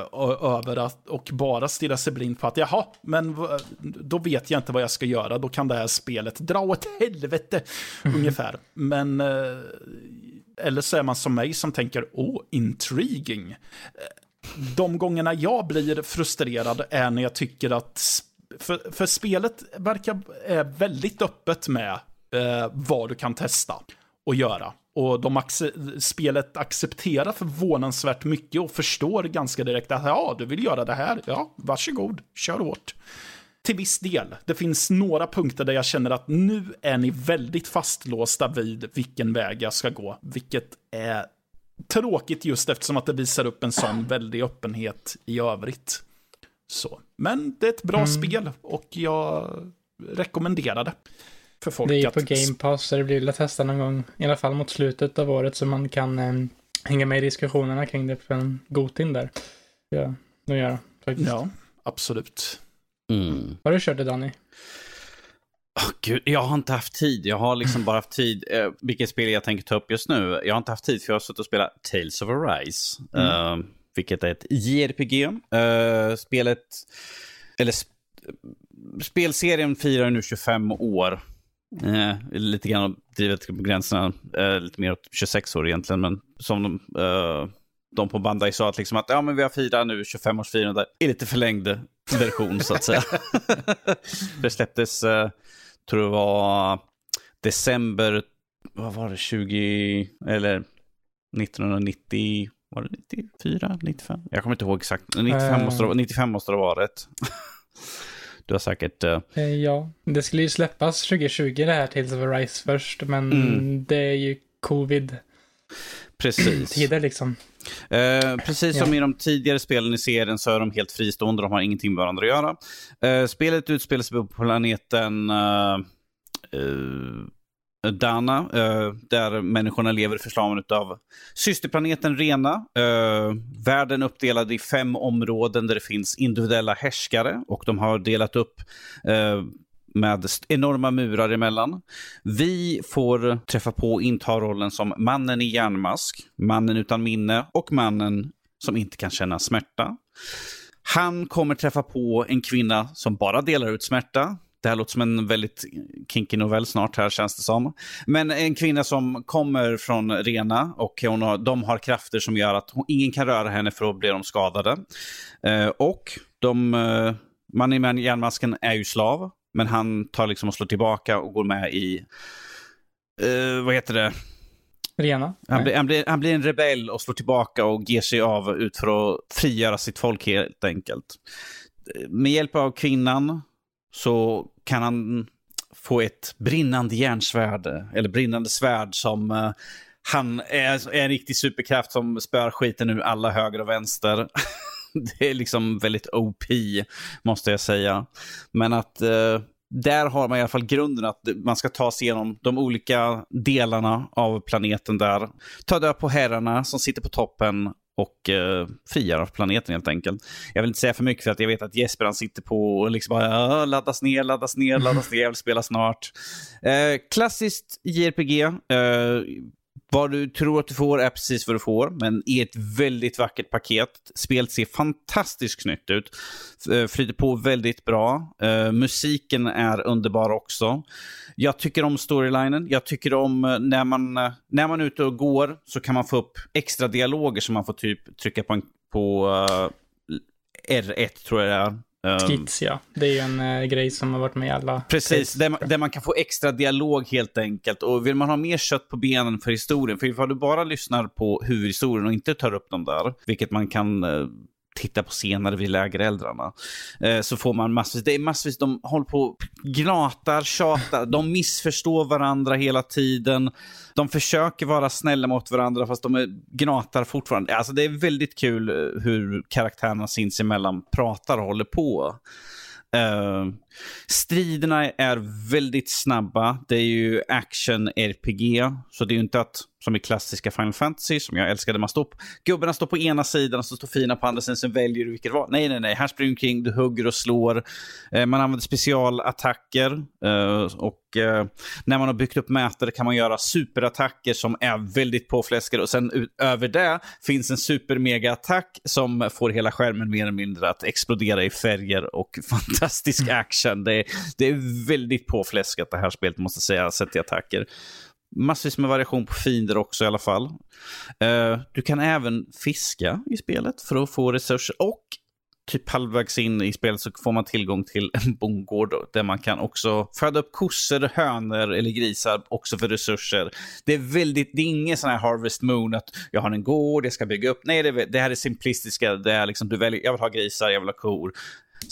Speaker 2: över att och bara stirra sig blind på att jaha, men då vet jag inte vad jag ska göra. Då kan det här spelet dra åt helvete mm. ungefär. Men eh, eller så är man som mig som tänker oh, intriguing. De gångerna jag blir frustrerad är när jag tycker att för, för spelet verkar är väldigt öppet med eh, vad du kan testa och göra. Och de ac- spelet accepterar förvånansvärt mycket och förstår ganska direkt att ja, du vill göra det här, ja, varsågod, kör hårt. Till viss del. Det finns några punkter där jag känner att nu är ni väldigt fastlåsta vid vilken väg jag ska gå, vilket är tråkigt just eftersom att det visar upp en sån väldig öppenhet i övrigt. Så. Men det är ett bra mm. spel och jag rekommenderar det
Speaker 3: för folk Det är på Game Pass, så det blir väl att testa någon gång, i alla fall mot slutet av året, så man kan eh, hänga med i diskussionerna kring det för en Gotin där. Ja, nu göra faktiskt.
Speaker 2: Ja, absolut.
Speaker 3: Mm. Har du kört det, Danny?
Speaker 1: Oh, Gud, jag har inte haft tid. Jag har liksom bara haft tid. Eh, vilket spel jag tänker ta upp just nu. Jag har inte haft tid för jag har suttit och spelat Tales of Arise. Mm. Uh, vilket är ett JRPG. Uh, eh, spelet, eller sp spelserien firar nu 25 år. Eh, lite grann drivet på gränserna, eh, lite mer åt 26 år egentligen, men som de, eh, de på Bandai sa att, liksom att ja, men vi har firat nu 25-årsfirande i lite förlängd version så att säga. det släpptes, eh, tror det var december, vad var det, 20, eller 1990, var det 94, 95? Jag kommer inte ihåg exakt. 95 måste det, 95 måste det ha varit. Du har säkert... Uh...
Speaker 3: Ja, det skulle ju släppas 2020 det här Tales of Arise först, men mm. det är ju covid.
Speaker 1: Precis.
Speaker 3: Tider liksom.
Speaker 1: Eh, precis som i de tidigare spelen i serien så är de helt fristående, de har ingenting med varandra att göra. Eh, spelet utspelar sig på planeten eh, eh, Dana, eh, där människorna lever förslavade av systerplaneten Rena. Eh, världen är uppdelad i fem områden där det finns individuella härskare och de har delat upp eh, med enorma murar emellan. Vi får träffa på och inta rollen som mannen i järnmask, mannen utan minne och mannen som inte kan känna smärta. Han kommer träffa på en kvinna som bara delar ut smärta. Det här låter som en väldigt kinky novell snart här känns det som. Men en kvinna som kommer från Rena och hon har, de har krafter som gör att hon, ingen kan röra henne för att bli de skadade. Eh, och de, eh, mannen i järnmasken är ju slav men han tar liksom och slår tillbaka och går med i, uh, vad heter det?
Speaker 3: Rena?
Speaker 1: Han blir, han, blir, han blir en rebell och slår tillbaka och ger sig av ut för att frigöra sitt folk helt enkelt. Med hjälp av kvinnan så kan han få ett brinnande järnsvärd, eller brinnande svärd som uh, han är, är en riktig superkraft som spör skiten ur alla höger och vänster. det är liksom väldigt OP, måste jag säga. Men att eh, där har man i alla fall grunden att man ska ta sig igenom de olika delarna av planeten där. Ta död på herrarna som sitter på toppen och eh, frigöra planeten helt enkelt. Jag vill inte säga för mycket för att jag vet att Jesper han sitter på och liksom bara laddas ner, laddas ner, laddas ner, jag vill spela snart. Eh, klassiskt JRPG. Eh, vad du tror att du får är precis vad du får, men i ett väldigt vackert paket. Spelet ser fantastiskt snyggt ut. Eh, flyter på väldigt bra. Uh, musiken är underbar också. Jag tycker om storylinen. Jag tycker om uh, när man, uh, när man är ute och går så kan man få upp extra dialoger som man får typ trycka på, en, på R1 tror jag det är.
Speaker 3: Um, Skits ja. Det är ju en uh, grej som har varit med i alla.
Speaker 1: Precis, där man, där man, kan få extra dialog helt enkelt. Och vill man ha mer kött på benen för historien, för ifall du bara lyssnar på huvudhistorien och inte tar upp dem där, vilket man kan uh, titta på senare vid lägereldrarna. Eh, så får man massvis, det är massvis, de håller på gnatar, tjatar, de missförstår varandra hela tiden. De försöker vara snälla mot varandra fast de är, gnatar fortfarande. Alltså det är väldigt kul eh, hur karaktärerna sinsemellan pratar och håller på. Uh, striderna är väldigt snabba. Det är ju action-RPG. Så det är ju inte att, som i klassiska Final Fantasy, som jag älskade, man står på, gubbarna står på ena sidan och så står fina på andra sidan, sen väljer du vilket var. Nej, nej, nej. Här springer du omkring, du hugger och slår. Eh, man använder specialattacker. Eh, och eh, när man har byggt upp mätare kan man göra superattacker som är väldigt påfläskade. Och sen över det finns en super-mega-attack som får hela skärmen mer eller mindre att explodera i färger och fantastisk action action. Det är, det är väldigt påfläskat det här spelet, måste jag säga, sett till attacker. Massvis med variation på fiender också i alla fall. Uh, du kan även fiska i spelet för att få resurser. Och typ halvvägs in i spelet så får man tillgång till en bondgård där man kan också föda upp kossor, hönor eller grisar också för resurser. Det är väldigt, det är ingen sån här Harvest Moon att jag har en gård, jag ska bygga upp. Nej, det, det här är simplistiska. Det är liksom, du väljer, jag vill ha grisar, jag vill ha kor.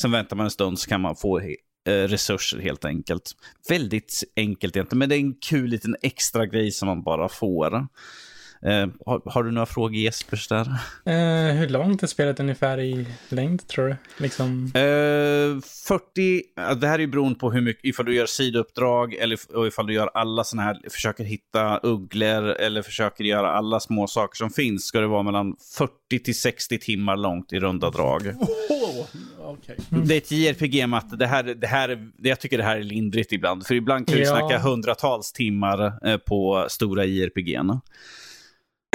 Speaker 1: Sen väntar man en stund så kan man få eh, resurser helt enkelt. Väldigt enkelt egentligen, men det är en kul liten extra grej som man bara får. Eh, har, har, du några frågor Jespers där?
Speaker 3: Eh, hur långt är spelet ungefär i längd tror du? Liksom...
Speaker 1: Eh, 40, det här är ju beroende på hur mycket, ifall du gör sidouppdrag eller ifall du gör alla sådana här, försöker hitta ugglor eller försöker göra alla små saker som finns, ska det vara mellan 40 till 60 timmar långt i runda drag.
Speaker 2: Oh, okay.
Speaker 1: mm. Det är ett JRPG-matte, det här, det här, jag tycker det här är lindrigt ibland, för ibland kan ja. snacka hundratals timmar eh, på stora JRPG.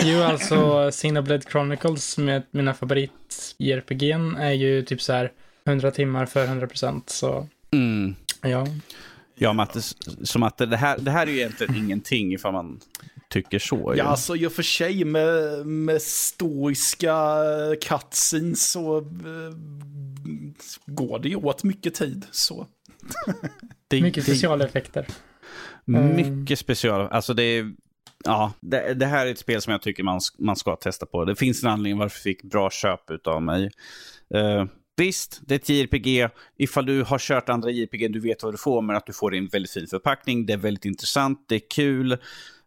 Speaker 3: Jo, alltså Xenoblade Chronicles med mina favorit JRPG är ju typ så här 100 timmar för 100 procent. Så
Speaker 1: mm.
Speaker 3: ja.
Speaker 1: Ja, Matte, som att det här, det här är ju egentligen ingenting ifall man tycker så.
Speaker 2: Ja, alltså i och för sig med, med stoiska cutscenes så uh, går det ju åt mycket tid. Så.
Speaker 3: det, mycket specialeffekter.
Speaker 1: Mycket special, alltså det är ja, det, det, här är ett spel som jag tycker man, man ska testa på. Det finns en anledning varför jag fick bra köp av mig. Uh, visst, det är ett JRPG. Ifall du har kört andra JRPG, du vet vad du får, men att du får en väldigt fin förpackning. Det är väldigt intressant, det är kul.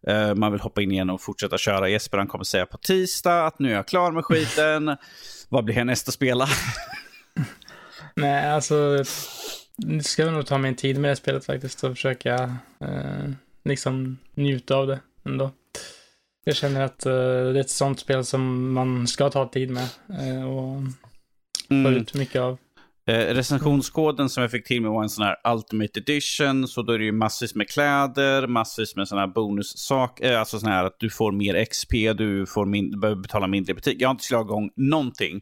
Speaker 1: Uh, man vill hoppa in igen och fortsätta köra. Jesper han kommer säga på tisdag att nu är jag klar med skiten. Vad blir härnäst nästa spela?
Speaker 3: Nej, alltså. Nu ska jag nog ta min tid med det spelet faktiskt och försöka eh, liksom njuta av det ändå. Jag känner att eh, det är ett sånt spel som man ska ta tid med eh, och få
Speaker 1: Mm.
Speaker 3: ut mycket av.
Speaker 1: Eh, recensionskoden som jag fick till mig var en sån här Ultimate Edition. Så då är det ju massvis med kläder, massvis med såna här bonussaker. Eh, alltså sån här att du får mer XP, du, får min, behöver betala mindre i butik. Jag har inte slagit igång någonting.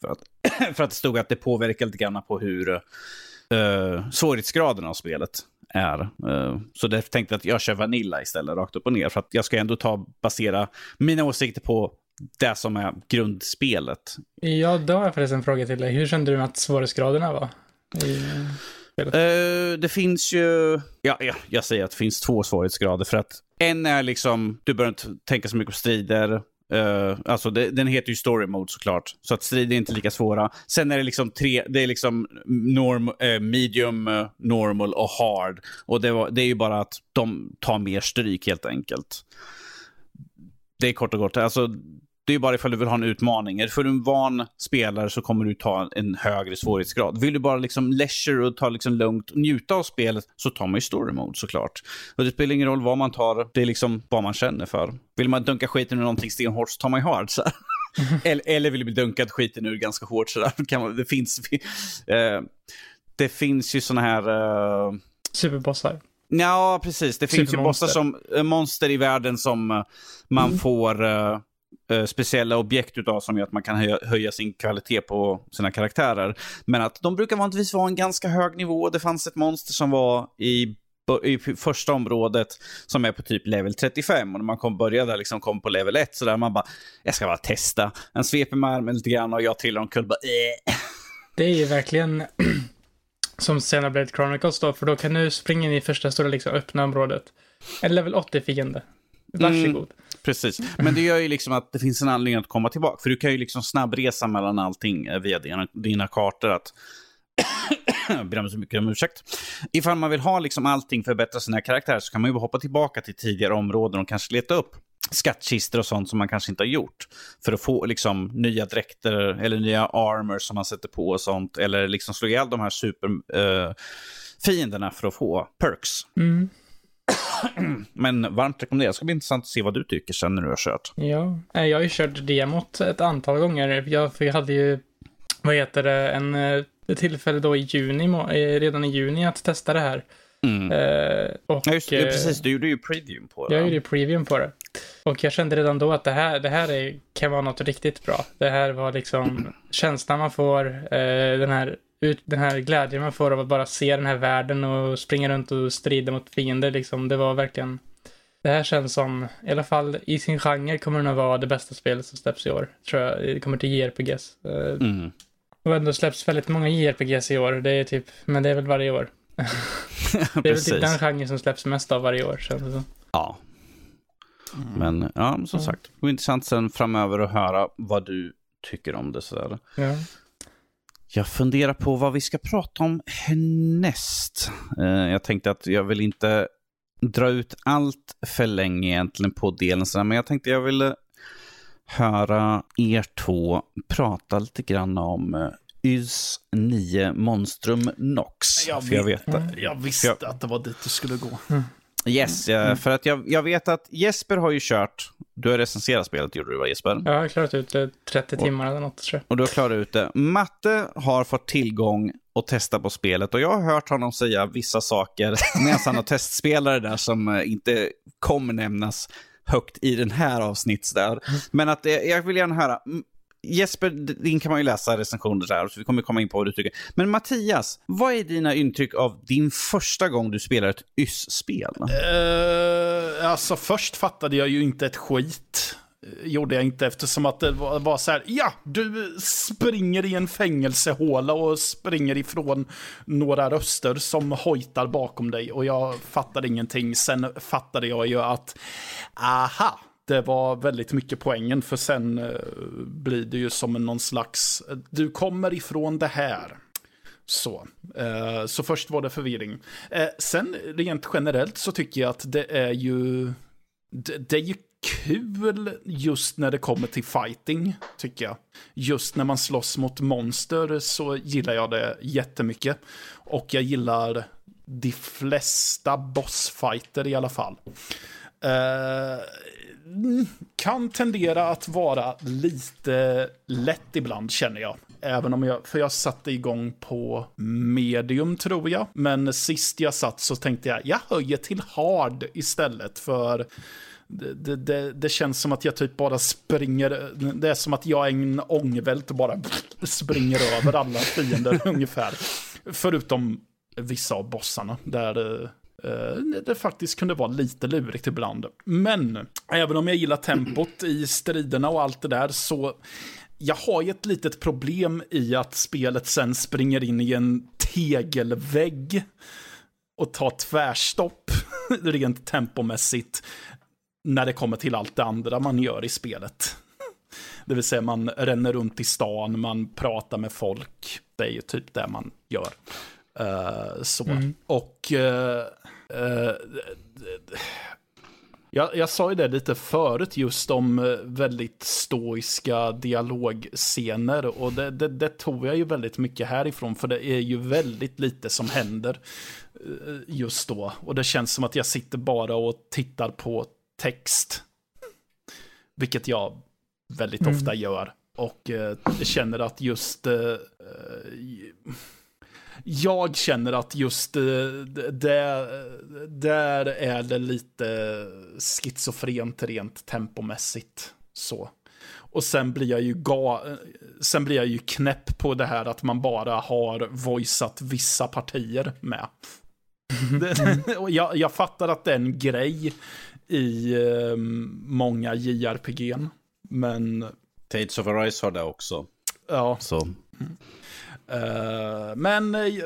Speaker 1: För att, för att det stod att det påverkar lite grann på hur uh, svårighetsgraden av spelet är. Eh, så därför tänkte jag att jag kör Vanilla istället, rakt upp och ner. För att jag ska ändå ta, basera mina åsikter på det som är grundspelet.
Speaker 3: Ja, då har jag faktiskt en fråga till dig. Hur kände du att svårighetsgraderna var? I,
Speaker 1: Eh, det finns ju... Ja, ja, jag säger att det finns två svårighetsgrader. För att en är liksom, du behöver inte tänka så mycket på strider. Uh, alltså det, den heter ju story mode såklart. Så att strider är inte lika svåra. Sen är det liksom tre, det är liksom norm, uh, medium, uh, normal och hard. Och det, var, det är ju bara att de tar mer stryk helt enkelt. Det är kort och gott. Alltså, det är ju bara ifall du vill ha en utmaning. För en van spelare så kommer du ta en högre svårighetsgrad. Vill du bara liksom leisure och ta liksom lugnt och njuta av spelet så tar man ju story mode såklart. Och det spelar ingen roll vad man tar, det är liksom vad man känner för. Vill man dunka skiten ur någonting stenhårt så tar man ju hard. Så. eller, eller vill du bli dunkad skiten ur ganska hårt så där. Kan man, det finns... Eh, det finns ju såna här... Eh,
Speaker 3: Superbossar.
Speaker 1: Ja, precis. Det finns ju bossar som eh, monster i världen som man får eh, eh, speciella objekt utav som gör att man kan höja, höja sin kvalitet på sina karaktärer. Men att de brukar vanligtvis vara en ganska hög nivå. Det fanns ett monster som var i i första området som är på typ level 35 och när man kom, började liksom kom på level 1 så där man bara jag ska bara testa. Han sveper med armen lite grann och jag trillar omkull bara äh.
Speaker 3: Det är ju verkligen som Xenoblade Chronicles då, för då kan du springa in i första stora liksom öppna området. En level 80 fiende. Varsågod.
Speaker 1: Precis, men det gör ju liksom att det finns en anledning att komma tillbaka. För du kan ju liksom snabbresa mellan allting eh, via dina, dina kartor. Att jag ber om så mycket om ursäkt. Ifall man vill ha liksom allting förbättra sina karaktärer så kan man ju hoppa tillbaka till tidigare områden och kanske leta upp skattkistor och sånt som man kanske inte har gjort. För att få liksom nya dräkter eller nya armor som man sätter på och sånt. Eller liksom slå ihjäl de här superfienderna eh, uh, för att få perks.
Speaker 3: Mm.
Speaker 1: Men varmt rekommenderat. Det ska bli intressant att se vad du tycker sen när du har kört.
Speaker 3: Ja, jag har ju kört demot ett antal gånger. Jag, för jag hade ju, vad heter det, en eh, ett tillfälle då i juni, eh, redan i juni att testa det här.
Speaker 1: Mm.
Speaker 3: Eh, och,
Speaker 1: Ja, just det. Precis, du gjorde ju previewn på det.
Speaker 3: Jag gjorde ju previewn på det. Och jag kände redan då att det här, det här är, kan vara något riktigt bra. Det här var liksom känslan man får, den, här, ut, den här glädjen man får av att bara se den här världen och springa runt och strida mot fiender. Liksom. Det var verkligen... Det här känns som, i alla fall i sin genre kommer det nog vara det bästa spelet som släpps i år. Tror jag. Det kommer till JRPGs. Eh,
Speaker 1: Mm.
Speaker 3: Och ändå släpps väldigt många JRPGs i år. Det är typ, men det är väl varje år. Det är väl typ den genren som släpps mest av varje år. Känns det som.
Speaker 1: Ja. Men ja, som
Speaker 3: Ja.
Speaker 1: sagt, det blir intressant sen framöver att höra vad du tycker om det. Sådär.
Speaker 3: Ja.
Speaker 1: Jag funderar på vad vi ska prata om härnäst. Eh, jag tänkte att jag vill inte dra ut allt för länge egentligen på delen, men jag tänkte jag ville höra er två prata lite grann om uh, YS 9 Monstrum Nox.
Speaker 2: Jag
Speaker 1: för jag
Speaker 2: vet-
Speaker 1: vet,
Speaker 2: Jag visste att det var dit du skulle gå.
Speaker 1: Yes, ja, för att jag, jag vet att Jesper har ju kört, du har recenserat spelet gjorde du va Jesper?
Speaker 3: Jag har klarat ut det 30 timmar eller något tror jag.
Speaker 1: Och du har klarat ut det. Matte har fått tillgång och testa på spelet och jag har hört honom säga vissa saker medan han har testspelare där som eh, inte kommer nämnas högt i den här avsnitts där. Men att eh, jag vill gärna höra, mm, Jesper, din kan man ju läsa recensioner där, så vi kommer komma in på vad du tycker. Men Mattias, vad är dina intryck av din första gång du spelar ett YS-spel?
Speaker 2: Uh, eh, alltså först fattade jag ju inte ett skit. Eh, gjorde jag inte eftersom att det var, var så här, ja, du springer i en fängelsehåla och springer ifrån några röster som hojtar bakom dig och jag fattade ingenting. Sen fattade jag ju att, aha, det var väldigt mycket poängen för sen eh, blir det ju som någon slags, du kommer ifrån det här. Så. Eh, så först var det förvirring. Eh, sen rent generellt så tycker jag att det är ju det, det är ju kul just när det kommer till fighting, tycker jag. Just när man slåss mot monster så gillar jag det jättemycket. Och jag gillar de flesta bossfighter i alla fall. Uh, kan tendera att vara lite lätt ibland känner jag. Även om jag, för jag satte igång på medium tror jag. Men sist jag satt så tänkte jag, jag höjer till hard istället för det, det, det, känns som att jag typ bara springer, det är som att jag är en ångvält och bara springer över alla fiender ungefär. Förutom vissa av bossarna, där eh, Eh, det faktiskt kunde vara lite lurigt ibland. Men, även om jag gillar tempot i striderna och allt det där, så jag har ju ett litet problem i att spelet sen springer in i en tegelvägg och tar tvärstopp rent tempomässigt när det kommer till allt det andra man gör i spelet. Det vill säga man ränner runt i stan, man pratar med folk. Det är ju typ det man gör. Uh, så. Mm. Och uh, jag, jag sa ju det lite förut just om väldigt stoiska dialogscener och det, det, det, tog jag ju väldigt mycket härifrån för det är ju väldigt lite som händer just då. Och det känns som att jag sitter bara och tittar på text. Vilket jag väldigt mm. ofta gör. Och eh, känner att just... Eh jag känner att just eh, där, där är det lite schizofrent rent tempomässigt. Så. Och sen blir jag ju ga sen blir jag ju knäpp på det här att man bara har voiceat vissa partier med. Mm. jag, jag fattar att det är en grej i eh, många JRPG. Men...
Speaker 1: Tates of Arise har det också.
Speaker 2: Ja.
Speaker 1: Så.
Speaker 2: Uh, men uh,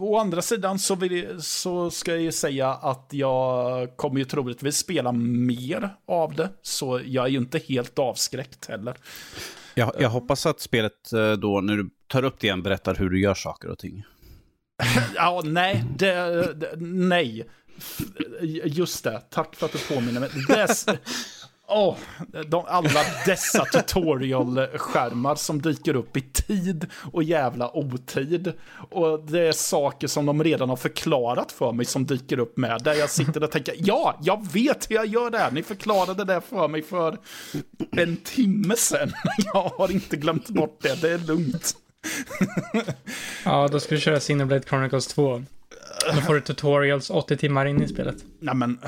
Speaker 2: å andra sidan så, vill, så ska jag ju säga att jag kommer ju troligtvis spela mer av det. Så jag är ju inte helt avskräckt heller.
Speaker 1: Jag, jag hoppas att spelet då, när du tar upp det igen, berättar hur du gör saker och ting.
Speaker 2: ja, nej, det, det, nej. Just det, tack för att du påminner mig. Des, oh, de, alla dessa tutorial-skärmar som dyker upp i tid och jävla otid. Och det är saker som de redan har förklarat för mig som dyker upp med. Där jag sitter och tänker, ja, jag vet hur jag gör det här. Ni förklarade det för mig för en timme sedan. Jag har inte glömt bort det, det är lugnt.
Speaker 3: ja, då ska du köra Cineblade Chronicles 2. Då får du tutorials 80 timmar in i spelet.
Speaker 2: Nej men,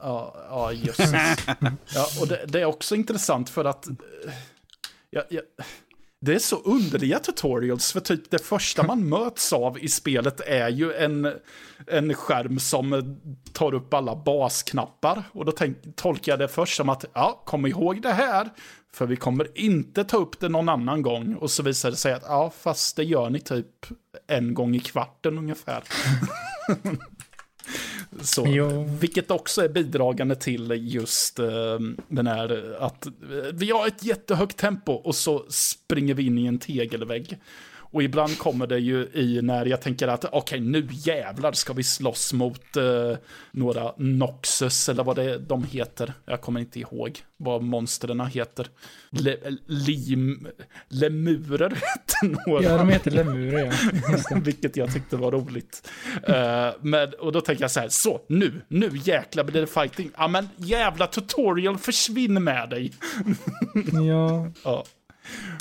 Speaker 2: ja, ja just Ja, och det, det, är också intressant för att... Ja, ja, det är så underliga tutorials, för typ det första man möts av i spelet är ju en, en skärm som tar upp alla basknappar. Och då tänk, tolkar jag det först som att, ja, kom ihåg det här, för vi kommer inte ta upp det någon annan gång. Och så visar det sig att, ja, fast det gör ni typ en gång i kvarten ungefär. Så, vilket också är bidragande till just uh, den här att uh, vi har ett jättehögt tempo och så springer vi in i en tegelvägg. Och ibland kommer det ju i när jag tänker att okej, okay, nu jävlar ska vi slåss mot uh, några Noxus, eller vad det är de heter. Jag kommer inte ihåg vad monstren heter. Le, lim, lemurer
Speaker 3: hette några. Ja, de heter lemurer,
Speaker 2: ja. Vilket jag tyckte var roligt. Uh, men, och då tänker jag så här, så, nu, nu jäklar blir det fighting. Ja, men jävla tutorial, försvinn med dig.
Speaker 3: ja. ja.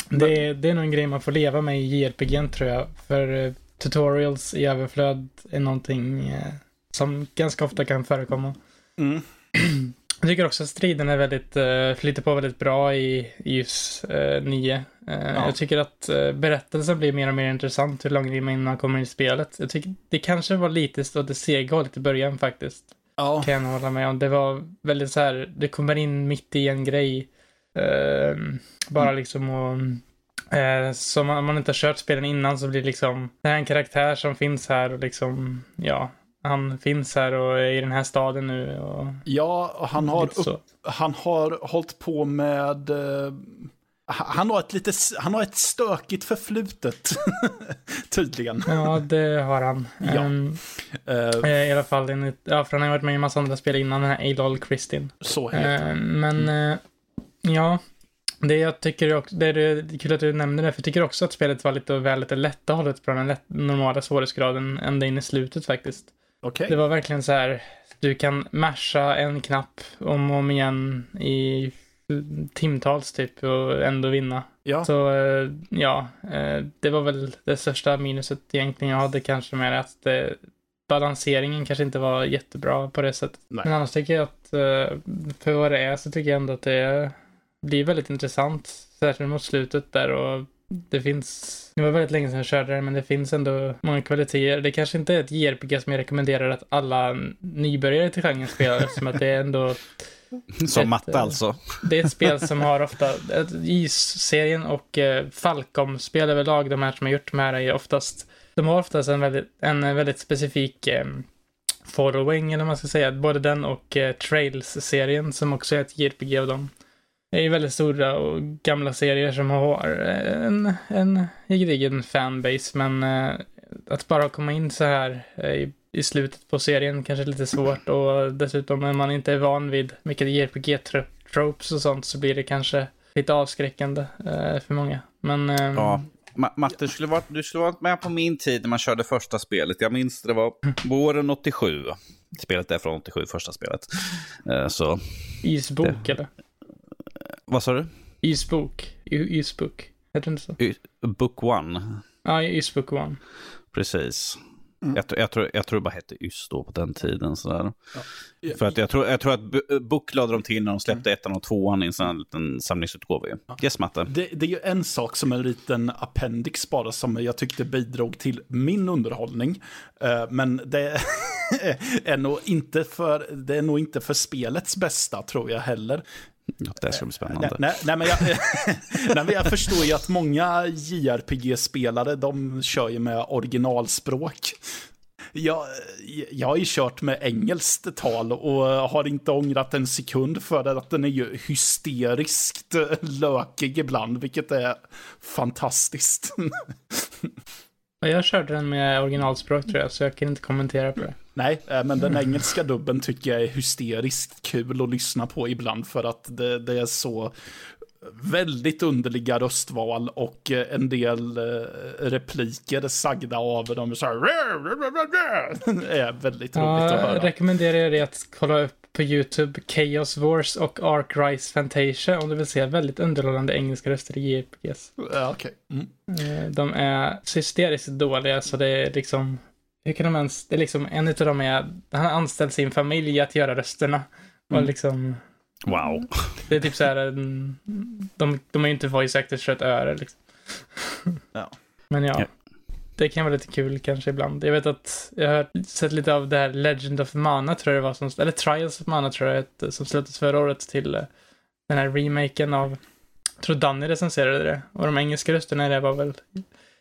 Speaker 3: Det, det är nog en grej man får leva med i JRPG tror jag. För uh, tutorials i överflöd är någonting uh, som ganska ofta kan förekomma. Mm. Jag tycker också att striden är väldigt, uh, flyter på väldigt bra i, i just uh, 9. Uh, ja. Jag tycker att uh, berättelsen blir mer och mer intressant hur långt man kommer i spelet. Jag tycker det kanske var lite åt det sega hållet i början faktiskt. Ja. Kan jag hålla med om. Det var väldigt så här, det kommer in mitt i en grej. Ehm, bara mm. liksom och... Eh, så om man inte har kört spelen innan så blir det liksom, det här är en karaktär som finns här och liksom, ja, han finns här och är i den här staden nu. Och
Speaker 2: ja, han har, upp, han har hållit på med... Uh, han, har ett lite, han har ett stökigt förflutet, tydligen.
Speaker 3: Ja, det har han.
Speaker 2: Ja. Um, Eh,
Speaker 3: Eh, I alla fall, enligt, ja, för han har varit med i en massa andra spel innan, den här Adol Kristin.
Speaker 2: så heter
Speaker 3: Eh, men, eh, ja. Det jag tycker också, det är, är kul att du nämnde det, för jag tycker också att spelet var lite väl lite lätta hållet på den lätt, normala svårighetsgraden ända in i slutet faktiskt.
Speaker 2: Okej.
Speaker 3: Det var verkligen så här, du kan masha en knapp om och om igen i timtals typ och ändå vinna.
Speaker 2: Ja.
Speaker 3: Så eh, ja, eh, det var väl det största minuset egentligen jag hade kanske med att det, balanseringen kanske inte var jättebra på det sättet.
Speaker 2: Nej.
Speaker 3: Men annars tycker jag att eh, för vad det är så tycker jag ändå att det blir väldigt intressant, särskilt mot slutet där och det finns, det var väldigt länge sedan jag körde det, men det finns ändå många kvaliteter. Det kanske inte är ett JRPG som jag rekommenderar att alla nybörjare till genren spelar, eftersom att det är ändå
Speaker 1: Som
Speaker 3: Ett,
Speaker 1: matte
Speaker 3: eh,
Speaker 1: alltså.
Speaker 3: det är ett spel som har ofta, ett- Is-serien och eh, Falcom-spel överlag, de här som har gjort de här är oftast, de har oftast en väldigt, en väldigt specifik eh, following, eller vad man ska säga. Både den och eh, Trails-serien, som också är ett JRPG av dem. Det är väldigt stora och gamla serier som har en, en gedigen fanbase, men eh, att bara komma in så här eh, i, i slutet på serien kanske är lite svårt och dessutom när man inte är van vid mycket JRPG-tropes och sånt så blir det kanske lite avskräckande eh, för många. Men eh,
Speaker 1: Ja. Ma- Matte, skulle varit, du skulle varit med på min tid när man körde första spelet. Jag minns det var våren 87. Spelet är från 87, första spelet. Eh, Så,
Speaker 3: Isbok eller?
Speaker 1: Vad sa du?
Speaker 3: Isbok? I- Isbok? Heter det inte så?
Speaker 1: Y- Book One.
Speaker 3: Ja, Isbok One.
Speaker 1: Precis.
Speaker 2: Mm.
Speaker 1: Jag, tror- jag, tror, jag tror det bara hette YS då på den tiden. Sådär.
Speaker 2: Ja.
Speaker 1: För att jag tror, jag tror att Book lade de till när de släppte ettan och tvåan i en sån här liten samlingsutgåva. ju. Yes, Matte.
Speaker 2: Det, det är ju en sak som en liten appendix bara som jag tyckte bidrog till min underhållning. Eh, men det är, nog inte för, det är nog inte för spelets bästa tror jag heller.
Speaker 1: Det ska bli spännande.
Speaker 2: Nej, nej, nej, men jag, nej, men jag förstår ju att många JRPG-spelare, de kör ju med originalspråk. Jag, jag har ju kört med engelskt tal och har inte ångrat en sekund för att den är ju hysteriskt lökig ibland, vilket är fantastiskt.
Speaker 3: Ja, Jag körde den med originalspråk tror jag, så jag kan inte kommentera på det.
Speaker 2: Nej, eh, men den engelska dubben tycker jag är hysteriskt kul att lyssna på ibland för att det, det är så väldigt underliga röstval och eh, en del eh, repliker sagda av dem så här, Det är väldigt roligt att
Speaker 3: Ja,
Speaker 2: höra.
Speaker 3: rekommenderar jag dig att kolla upp på YouTube Chaos Wars och Ark Rise Fantasia om du vill se väldigt underhållande engelska röster i JRPGs.
Speaker 2: Ja, okej. Mm.
Speaker 3: De är hysteriskt dåliga så det är liksom, hur kan de ens, det är liksom, en utav dem är, han har anställt sin familj att göra rösterna. Och
Speaker 2: Mm.
Speaker 3: liksom,
Speaker 1: Wow.
Speaker 3: det är typ så här, en- de, de är ju inte voice actors för ett öre liksom.
Speaker 2: Ja.
Speaker 3: Men ja.
Speaker 1: Ja.
Speaker 3: Det kan vara lite kul kanske ibland. Jag vet att jag har sett lite av det här Legend of Mana tror jag det var som, eller Trials of Mana tror jag det som släpptes förra året till eh, den här remaken av, jag tror Danny recenserade det. Och de engelska rösterna i det var väl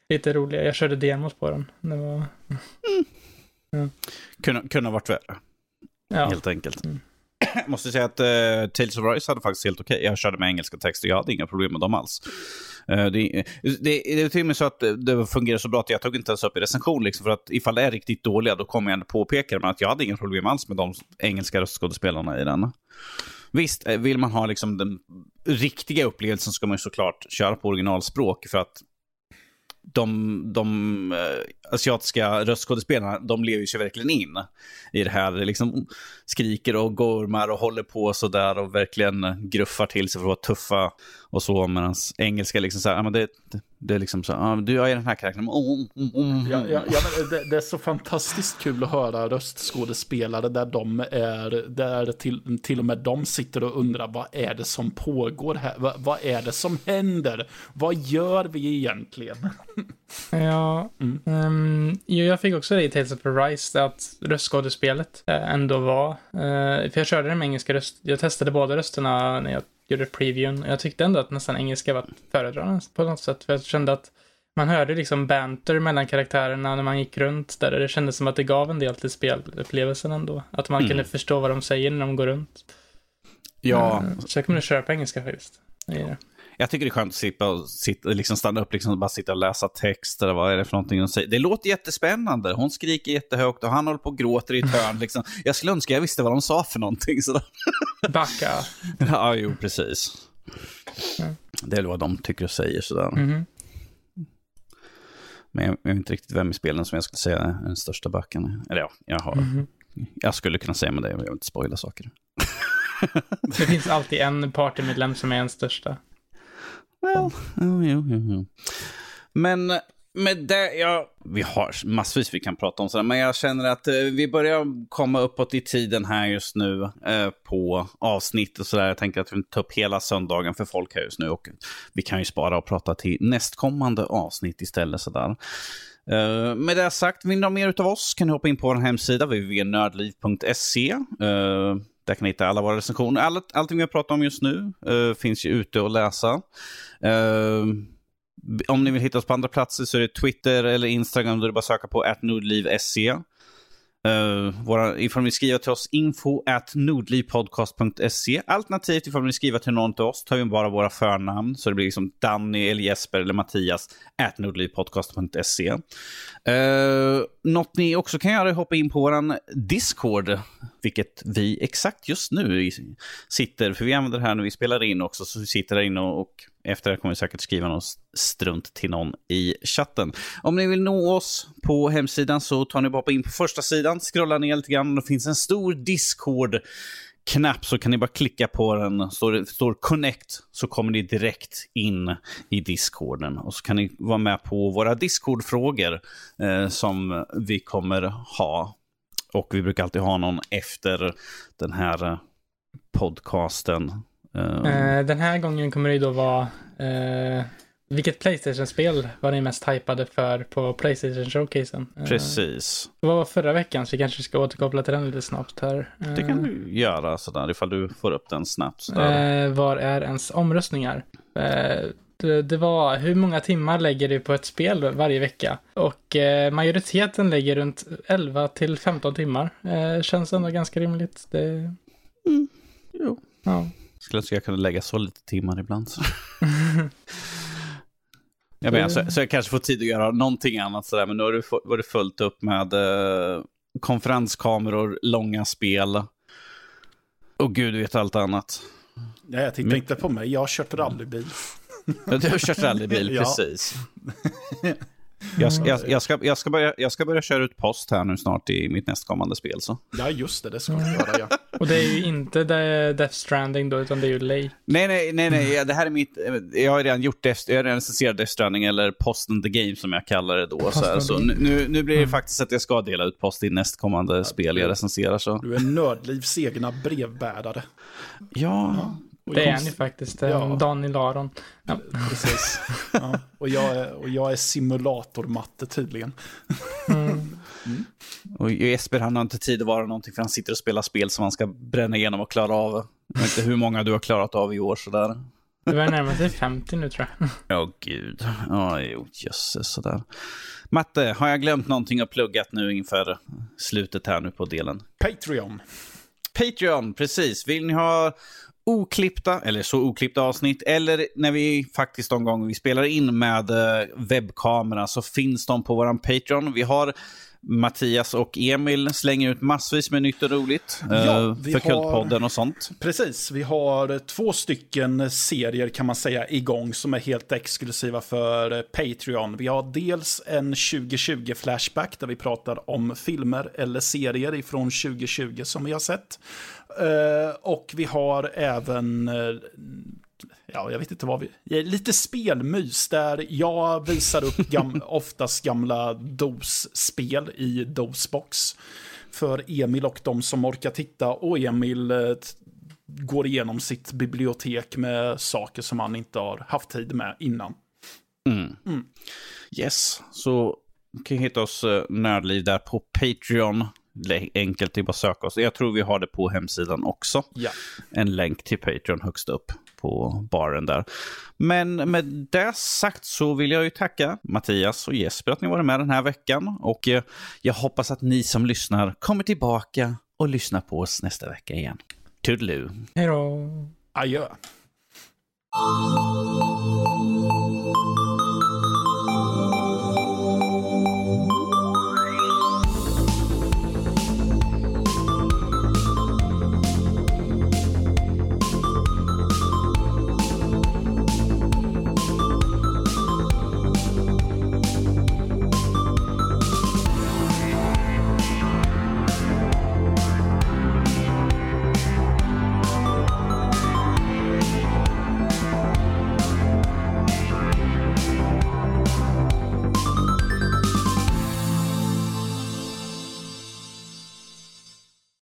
Speaker 3: lite roliga. Jag körde demot på den. Det var,
Speaker 1: Kunde, kunde ha varit värre,
Speaker 3: ja.
Speaker 1: helt enkelt.
Speaker 3: Mm.
Speaker 1: Jag måste säga att uh, Tales of Rise hade faktiskt helt okej. Jag körde med engelska texter, jag hade inga problem med dem alls. Eh, det, det, det är till och med så att det fungerar så bra att jag tog inte ens upp i recension. Liksom, för att ifall det är riktigt dåliga, då kommer jag ändå påpeka det. Men att jag hade inga problem alls med de engelska röstskådespelarna i den. Visst, eh, vill man ha liksom den riktiga upplevelsen ska man ju såklart köra på originalspråk. För att de, de eh, asiatiska röstskådespelarna, de lever ju sig verkligen in i det här. Liksom skriker och gormar och håller på sådär och verkligen gruffar till sig för att vara tuffa och så. Medan engelska liksom så här, ja, men det, det, det är liksom så här, ja, du är den här karaktären. Oh, oh, oh.
Speaker 2: Ja, ja, ja, men det, det är så fantastiskt kul att höra röstskådespelare där de är, där till, till och med de sitter och undrar vad är det som pågår här? Vad, vad är det som händer? Vad gör vi egentligen?
Speaker 3: Ja,
Speaker 2: Mm.
Speaker 3: ehm, jo, jag fick också det i Tales of Arise, att röstskådespelet eh, ändå var, eh, för jag körde det med engelska röst, jag testade båda rösterna när jag gjorde previewn, och jag tyckte ändå att nästan engelska var att föredra på något sätt, för jag kände att man hörde liksom banter mellan karaktärerna när man gick runt där, och det kändes som att det gav en del till spelupplevelsen ändå, att man
Speaker 1: Mm.
Speaker 3: kunde förstå vad de säger när de går runt.
Speaker 1: Ja,
Speaker 3: Eh, Så jag kommer att köra på engelska faktiskt. Det.
Speaker 1: Jag tycker det är skönt att slippa och sitta, liksom stanna upp liksom och bara sitta och läsa text. Eller vad är det för någonting hon säger. Det låter jättespännande. Hon skriker jättehögt och han håller på och gråter i ett hörn. Liksom. Jag skulle önska jag visste vad de sa för någonting. Sådär.
Speaker 3: Backa.
Speaker 1: Ja, jo, precis.
Speaker 3: Mm.
Speaker 1: Det är vad de tycker och säger. Sådär.
Speaker 3: Mhm.
Speaker 1: Men jag vet inte riktigt vem i spelen som jag skulle säga är den största backen. Eller ja, jag, har,
Speaker 3: Mhm.
Speaker 1: jag skulle kunna säga med det, men jag vill inte spoila saker.
Speaker 3: Det finns alltid en partymedlem som är en största.
Speaker 1: Well, jo, jo, jo, jo. Men med det, ja, vi har massvis vi kan prata om, sådär, men jag känner att eh, vi börjar komma uppåt i tiden här just nu eh, på avsnitt och sådär. Jag tänker att vi tar upp hela söndagen för folk här just nu och vi kan ju spara och prata till nästkommande avsnitt istället. Sådär. Eh, med det sagt, vill ni ha mer av oss kan ni hoppa in på vår hemsida www.nördliv.se. Uh, där kan ni hitta alla våra recensioner. Allt, allting vi har pratat om just nu uh, finns ju ute att läsa. Uh, om ni vill hitta oss på andra platser så är det Twitter eller Instagram. Då är det bara att söka på atnordliv.se. Uh, våra, ifall ni vill skriva till oss, info at nordlypodcast.se. Alternativt ifall ni vill skriva till någon av oss tar vi bara våra förnamn. Så det blir liksom Danny, eller Jesper eller Mattias at nordlypodcast.se. Uh, eh, något ni också kan göra är att hoppa in på vår Discord. Vilket vi exakt just nu sitter, för vi använder det här när vi spelar in också. Så vi sitter där inne och, och efter det kommer vi säkert skriva något strunt till någon i chatten. Om ni vill nå oss på hemsidan så tar ni bara in på första sidan, scrollar ner lite grann och det finns en stor Discord-knapp så kan ni bara klicka på den. Står det står connect så kommer ni direkt in i Discorden och så kan ni vara med på våra Discord-frågor eh, som vi kommer ha. Och vi brukar alltid ha någon efter den här eh, podcasten. Eh,
Speaker 3: den här gången kommer det ju då vara... Eh, vilket Playstation-spel var ni mest hypade för på Playstation-showcasen? Eh,
Speaker 1: Precis.
Speaker 3: Vad var förra veckan? Så vi kanske ska återkoppla till den lite snabbt här.
Speaker 1: Det kan du göra sådär ifall du får upp den snabbt. Sådär.
Speaker 3: Var är ens omröstningar? Det, det var hur många timmar lägger du på ett spel varje vecka? Och eh, majoriteten lägger runt 11 till 15 timmar. Eh, känns ändå ganska rimligt. Det,
Speaker 1: Jo.
Speaker 3: ja.
Speaker 1: Skulle önska jag kunde lägga så lite timmar ibland. Så. jag menar, så, så jag kanske får tid att göra någonting annat sådär, men nu har fu- varit fullt upp med eh, konferenskameror, långa spel och gud vet allt annat.
Speaker 2: Ja, jag tänkte inte på mig, jag har kört rallybil.
Speaker 1: Du har kört rallybil, precis. Jag ska, jag, jag, ska, jag, ska börja, jag ska börja köra ut post här nu snart i mitt nästkommande spel. Så.
Speaker 2: Ja, just det, det ska jag göra, ja.
Speaker 3: Och det är ju inte de- Death Stranding då, utan det är ju Lake.
Speaker 1: Nej, nej, nej, nej, det här är mitt... Jag har redan gjort Death, jag har redan recenserat Death Stranding, eller Post in the Game som jag kallar det då. Så, här. så nu, nu- blir det faktiskt att jag ska dela ut post i nästkommande spel jag recenserar. Så.
Speaker 2: Du är Nördlivs egna brevbärare.
Speaker 1: Ja,
Speaker 2: Och
Speaker 3: Det är
Speaker 2: jag-
Speaker 3: han ju faktiskt. eh,
Speaker 2: Ja.
Speaker 3: Daniel Aron. Ja.
Speaker 2: Precis. Ja. Och, jag är, och jag är simulatormatte tydligen.
Speaker 3: Mm.
Speaker 1: och Jesper han har inte tid att vara någonting för han sitter och spelar spel som han ska bränna igenom och klara av. Jag vet inte hur många du har klarat av i år sådär.
Speaker 3: Det var närmare sig 50 nu tror jag.
Speaker 1: Ja, gud. Ja, jo, jösses sådär. Matte, har jag glömt någonting och pluggat nu inför slutet här nu på delen?
Speaker 2: Patreon.
Speaker 1: Patreon, precis. Vill ni ha oklippta, eller så oklippta avsnitt, eller när vi faktiskt de gånger vi spelar in med eh, webbkamera så finns de på våran Patreon. Vi har Mattias och Emil slänger ut massvis med nytt och roligt eh,
Speaker 2: Ja,
Speaker 1: för
Speaker 2: har-
Speaker 1: Kultpodden och sånt.
Speaker 2: Precis, vi har två stycken serier kan man säga igång som är helt exklusiva för eh, Patreon. Vi har dels en 2020 Flashback där vi pratar om filmer eller serier ifrån 2020 som vi har sett. Eh, Och vi har även eh, ja, jag vet inte vad vi... Lite spelmys där jag visar upp gam, oftast gamla DOS-spel i DOSbox för Emil och de som orkar titta. Och Emil eh, går igenom sitt bibliotek med saker som han inte har haft tid med innan.
Speaker 1: Mm. Yes, så kan hitta oss uh, Nördliv där på Patreon. Enkelt, det är bara att söka oss. Jag tror vi har det på hemsidan också.
Speaker 2: Ja.
Speaker 1: En länk till Patreon högst upp på baren där. Men med det sagt så vill jag ju tacka Mattias och Jesper att ni varit med den här veckan. Och eh, jag hoppas att ni som lyssnar kommer tillbaka och lyssnar på oss nästa vecka igen. Toodaloo!
Speaker 3: Hej då.
Speaker 2: Adjö.
Speaker 4: you